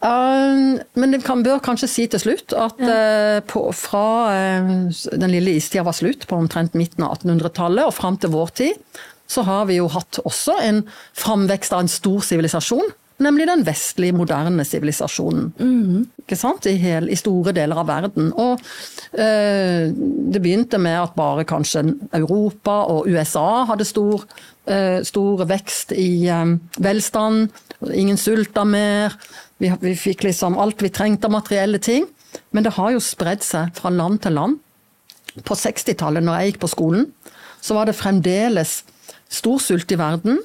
Uh, men det kan, bør kanskje si til slutt at uh, på, fra uh, den lille istida var slutt, på omtrent midten av 1800-tallet og fram til vår tid, så har vi jo hatt også en framvekst av en stor sivilisasjon. Nemlig den vestlige, moderne sivilisasjonen. Ikke sant? I, hel, I store deler av verden. Og eh, det begynte med at bare kanskje Europa og USA hadde stor, eh, stor vekst i eh, velstand. Ingen sulta mer. Vi, vi fikk liksom alt vi trengte av materielle ting. Men det har jo spredd seg fra land til land. På 60-tallet, når jeg gikk på skolen, så var det fremdeles stor sult i verden.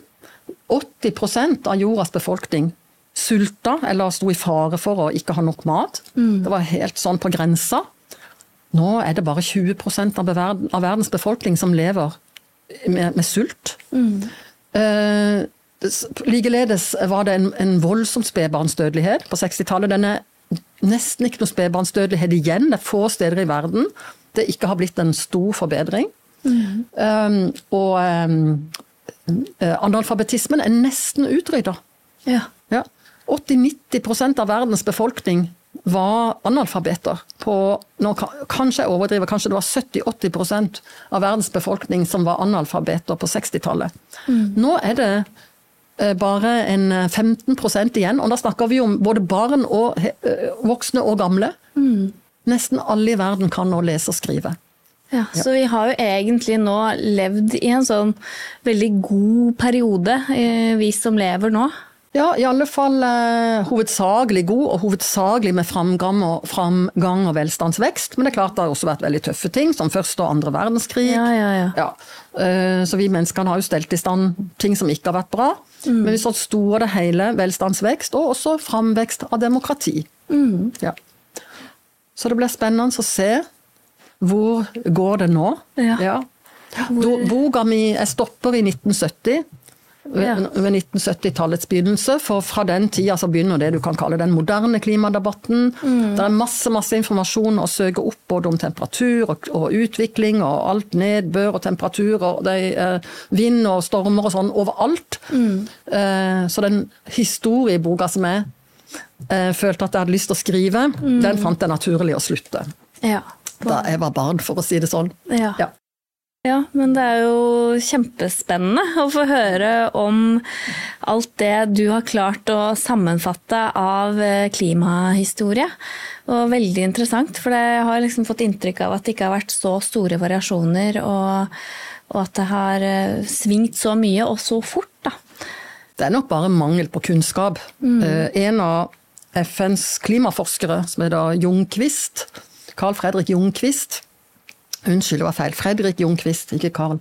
80% av jordas befolkning sulta eller sto i fare for å ikke ha nok mat. Det var helt sånn på grensa. Nå er det bare 20 av, verden, av verdens befolkning som lever med, med sult. Eh, likeledes var det en, en voldsom spedbarnsdødelighet på 60-tallet. Den er nesten ikke noe spedbarnsdødelighet igjen. Det er få steder i verden det ikke har blitt en stor forbedring. Um, og um, analfabetismen er nesten utrydda. Ja. Ja. 80-90% av verdens befolkning var analfabeter på nå, Kanskje jeg overdriver, kanskje det var 70-80% av verdens befolkning som var analfabeter på 60-tallet. Mm. Nå er det eh, bare en 15% igjen, og da snakker vi om både barn og eh, voksne og gamle. Mm. Nesten alle i verden kan nå lese og skrive. Ja, Så vi har jo egentlig nå levd i en sånn veldig god periode, eh, vi som lever nå. Ja, i alle fall eh, hovedsakelig god, og hovedsakelig med framgang og, framgang og velstandsvekst. Men det er klart det har også vært veldig tøffe ting, som første og andre verdenskrig. Ja, ja, ja. ja. Eh, så vi menneskene har jo stelt i stand ting som ikke har vært bra. Mm. Men vi så store det hele velstandsvekst, og også framvekst av demokrati. Mm. Ja. Så det blir spennende å se hvor går det nå. Ja. ja. Boka mi Jeg stopper i 1970 ved, ved 1970-tallets begynnelse. For fra den tida så begynner det du kan kalle den moderne klimadebatten. Mm. Det er masse masse informasjon å søke opp både om temperatur og, og utvikling og alt nedbør og temperatur og det er eh, vind og stormer og sånn overalt. Mm. Eh, så den historieboka som jeg eh, følte at jeg hadde lyst til å skrive, mm. den fant jeg naturlig å slutte. Ja. Da jeg var barn, for å si det sånn. Ja. ja. Ja, men det er jo kjempespennende å få høre om alt det du har klart å sammenfatte av eh, klimahistorie. Og veldig interessant, for jeg har liksom fått inntrykk av at det ikke har vært så store variasjoner, og, og at det har eh, svingt så mye og så fort, da. Det er nok bare mangel på kunnskap. Mm. Eh, en av FNs klimaforskere, som heter Jungquist, Carl Fredrik Jungquist, Unnskyld, det var feil. Fredrik Jungquist, ikke Carl.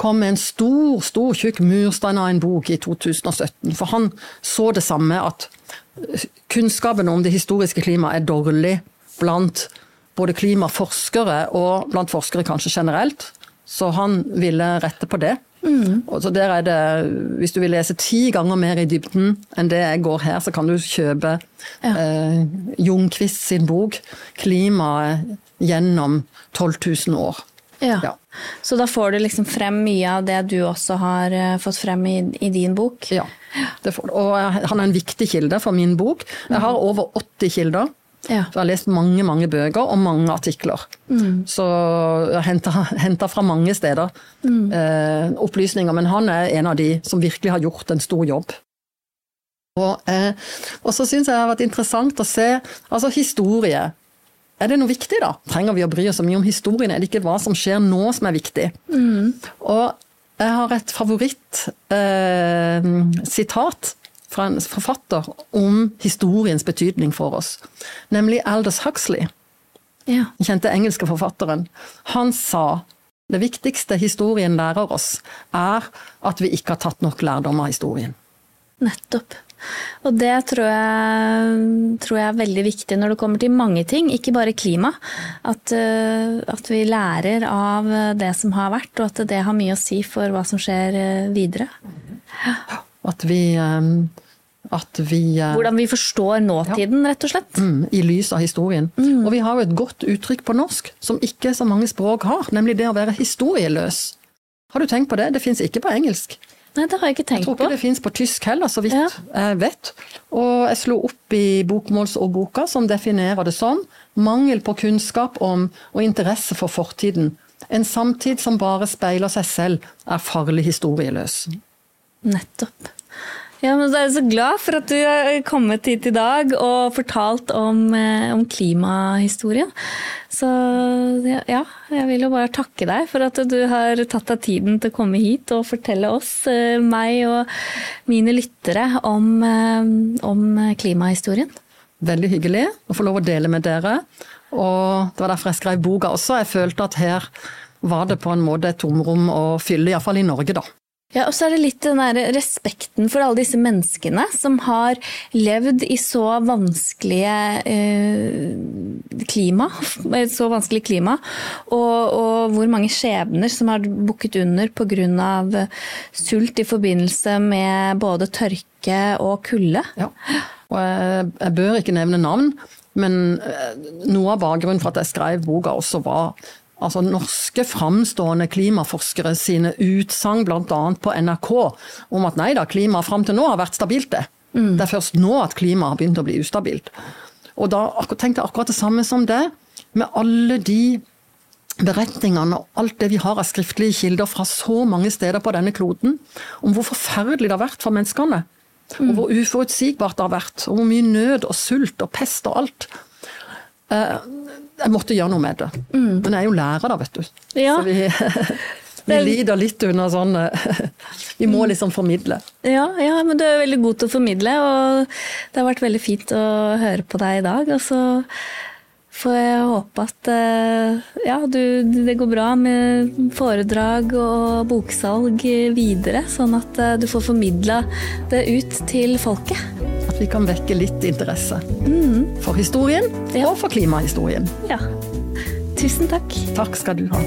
Kom med en stor, stor, tjukk murstein av en bok i 2017. For han så det samme, at kunnskapen om det historiske klimaet er dårlig blant både klimaforskere og blant forskere kanskje generelt. Så han ville rette på det. Mm. Og så der er det, Hvis du vil lese ti ganger mer i dybden enn det jeg går her, så kan du kjøpe ja. eh, Jungquist sin bok 'Klimaet gjennom 12 000 år. Ja. ja. Så da får du liksom frem mye av det du også har uh, fått frem i, i, din bok? Ja, det får du. Og han er en viktig kilde for min bok. Jeg har over 80 kilder. Ja. For jeg har lest mange mange bøker og mange artikler. Mm. Så jeg har henta fra mange steder mm. eh, opplysninger. Men han er en av de som virkelig har gjort en stor jobb. Og, eh, så syns jeg det har vært interessant å se altså historie er det noe viktig, da? Trenger vi å bry oss så mye om historien? Er det ikke hva som skjer nå som er viktig? Mm. Og jeg har et favorittsitat eh, fra en forfatter om historiens betydning for oss, nemlig Aldous Huxley. Ja. Den kjente engelske forfatteren. Han sa det viktigste historien lærer oss, er at vi ikke har tatt nok lærdom av historien. Nettopp. Og det tror jeg, tror jeg, er veldig viktig når det kommer til mange ting, ikke bare klima. At, eh, at, vi lærer av det som har vært, og at det har mye å si for hva som skjer eh, videre. Ja. At vi eh, at vi Hvordan vi forstår nåtiden, ja. rett og slett. Mm, I lys av historien. Mm. Og vi har jo et godt uttrykk på norsk som ikke så mange språk har, nemlig det å være historieløs. Har du tenkt på det? Det fins ikke på engelsk. Nei, det har jeg ikke tenkt på. Jeg tror ikke det fins på tysk heller, så vidt ja. jeg vet. Og jeg slo opp i bokmålsordboka, som definerer det sånn. Mangel på kunnskap om og interesse for fortiden. En samtid som bare speiler seg selv, er farlig historieløs. Nettopp. Ja, men Jeg er så glad for at du har kommet hit i dag og fortalt om, eh, om klimahistorien. Så ja, jeg vil jo bare takke deg for at du har tatt deg tiden til å komme hit og fortelle oss, eh, meg og mine lyttere, om, eh, om klimahistorien. Veldig hyggelig å få lov å dele med dere. Og det var derfor jeg skrev boka også. Jeg følte at her var det på en måte et tomrom å fylle, iallfall i Norge, da. Ja, og så er det litt den der respekten for alle disse menneskene som har levd i så vanskelige eh, klima, så vanskelig klima, og, og, hvor mange skjebner som har bukket under pga. sult i forbindelse med både tørke og kulde. Ja. Og jeg, jeg bør ikke nevne navn, men eh, noe av bakgrunnen for at jeg skrev boka også var altså norske framstående klimaforskere sine utsagn bl.a. på NRK om at nei da, klimaet fram til nå har vært stabilt, det. Mm. Det er først nå at klimaet har begynt å bli ustabilt. Og da tenkte jeg akkurat det samme som det, med alle de beretningene og alt det vi har av skriftlige kilder fra så mange steder på denne kloden, om hvor forferdelig det har vært for menneskene. Og hvor uforutsigbart det har vært, og hvor mye nød og sult og pest og alt. Eh, Jeg måtte gjøre noe med det. Men jeg er jo lærer, da, vet du. Ja. Så vi, [laughs] vi lider litt under sånn eh, [laughs] Vi må liksom formidle. Ja, ja, men du er veldig god til å formidle, og det har vært veldig fint å høre på deg i dag. Og så får jeg håpe at eh, ja, du, det går bra med foredrag og boksalg videre, sånn at eh, du får formidla det ut til folket. At vi kan vekke litt interesse for historien Ja. og for klimahistorien. Ja. Tusen takk. Takk skal du ha.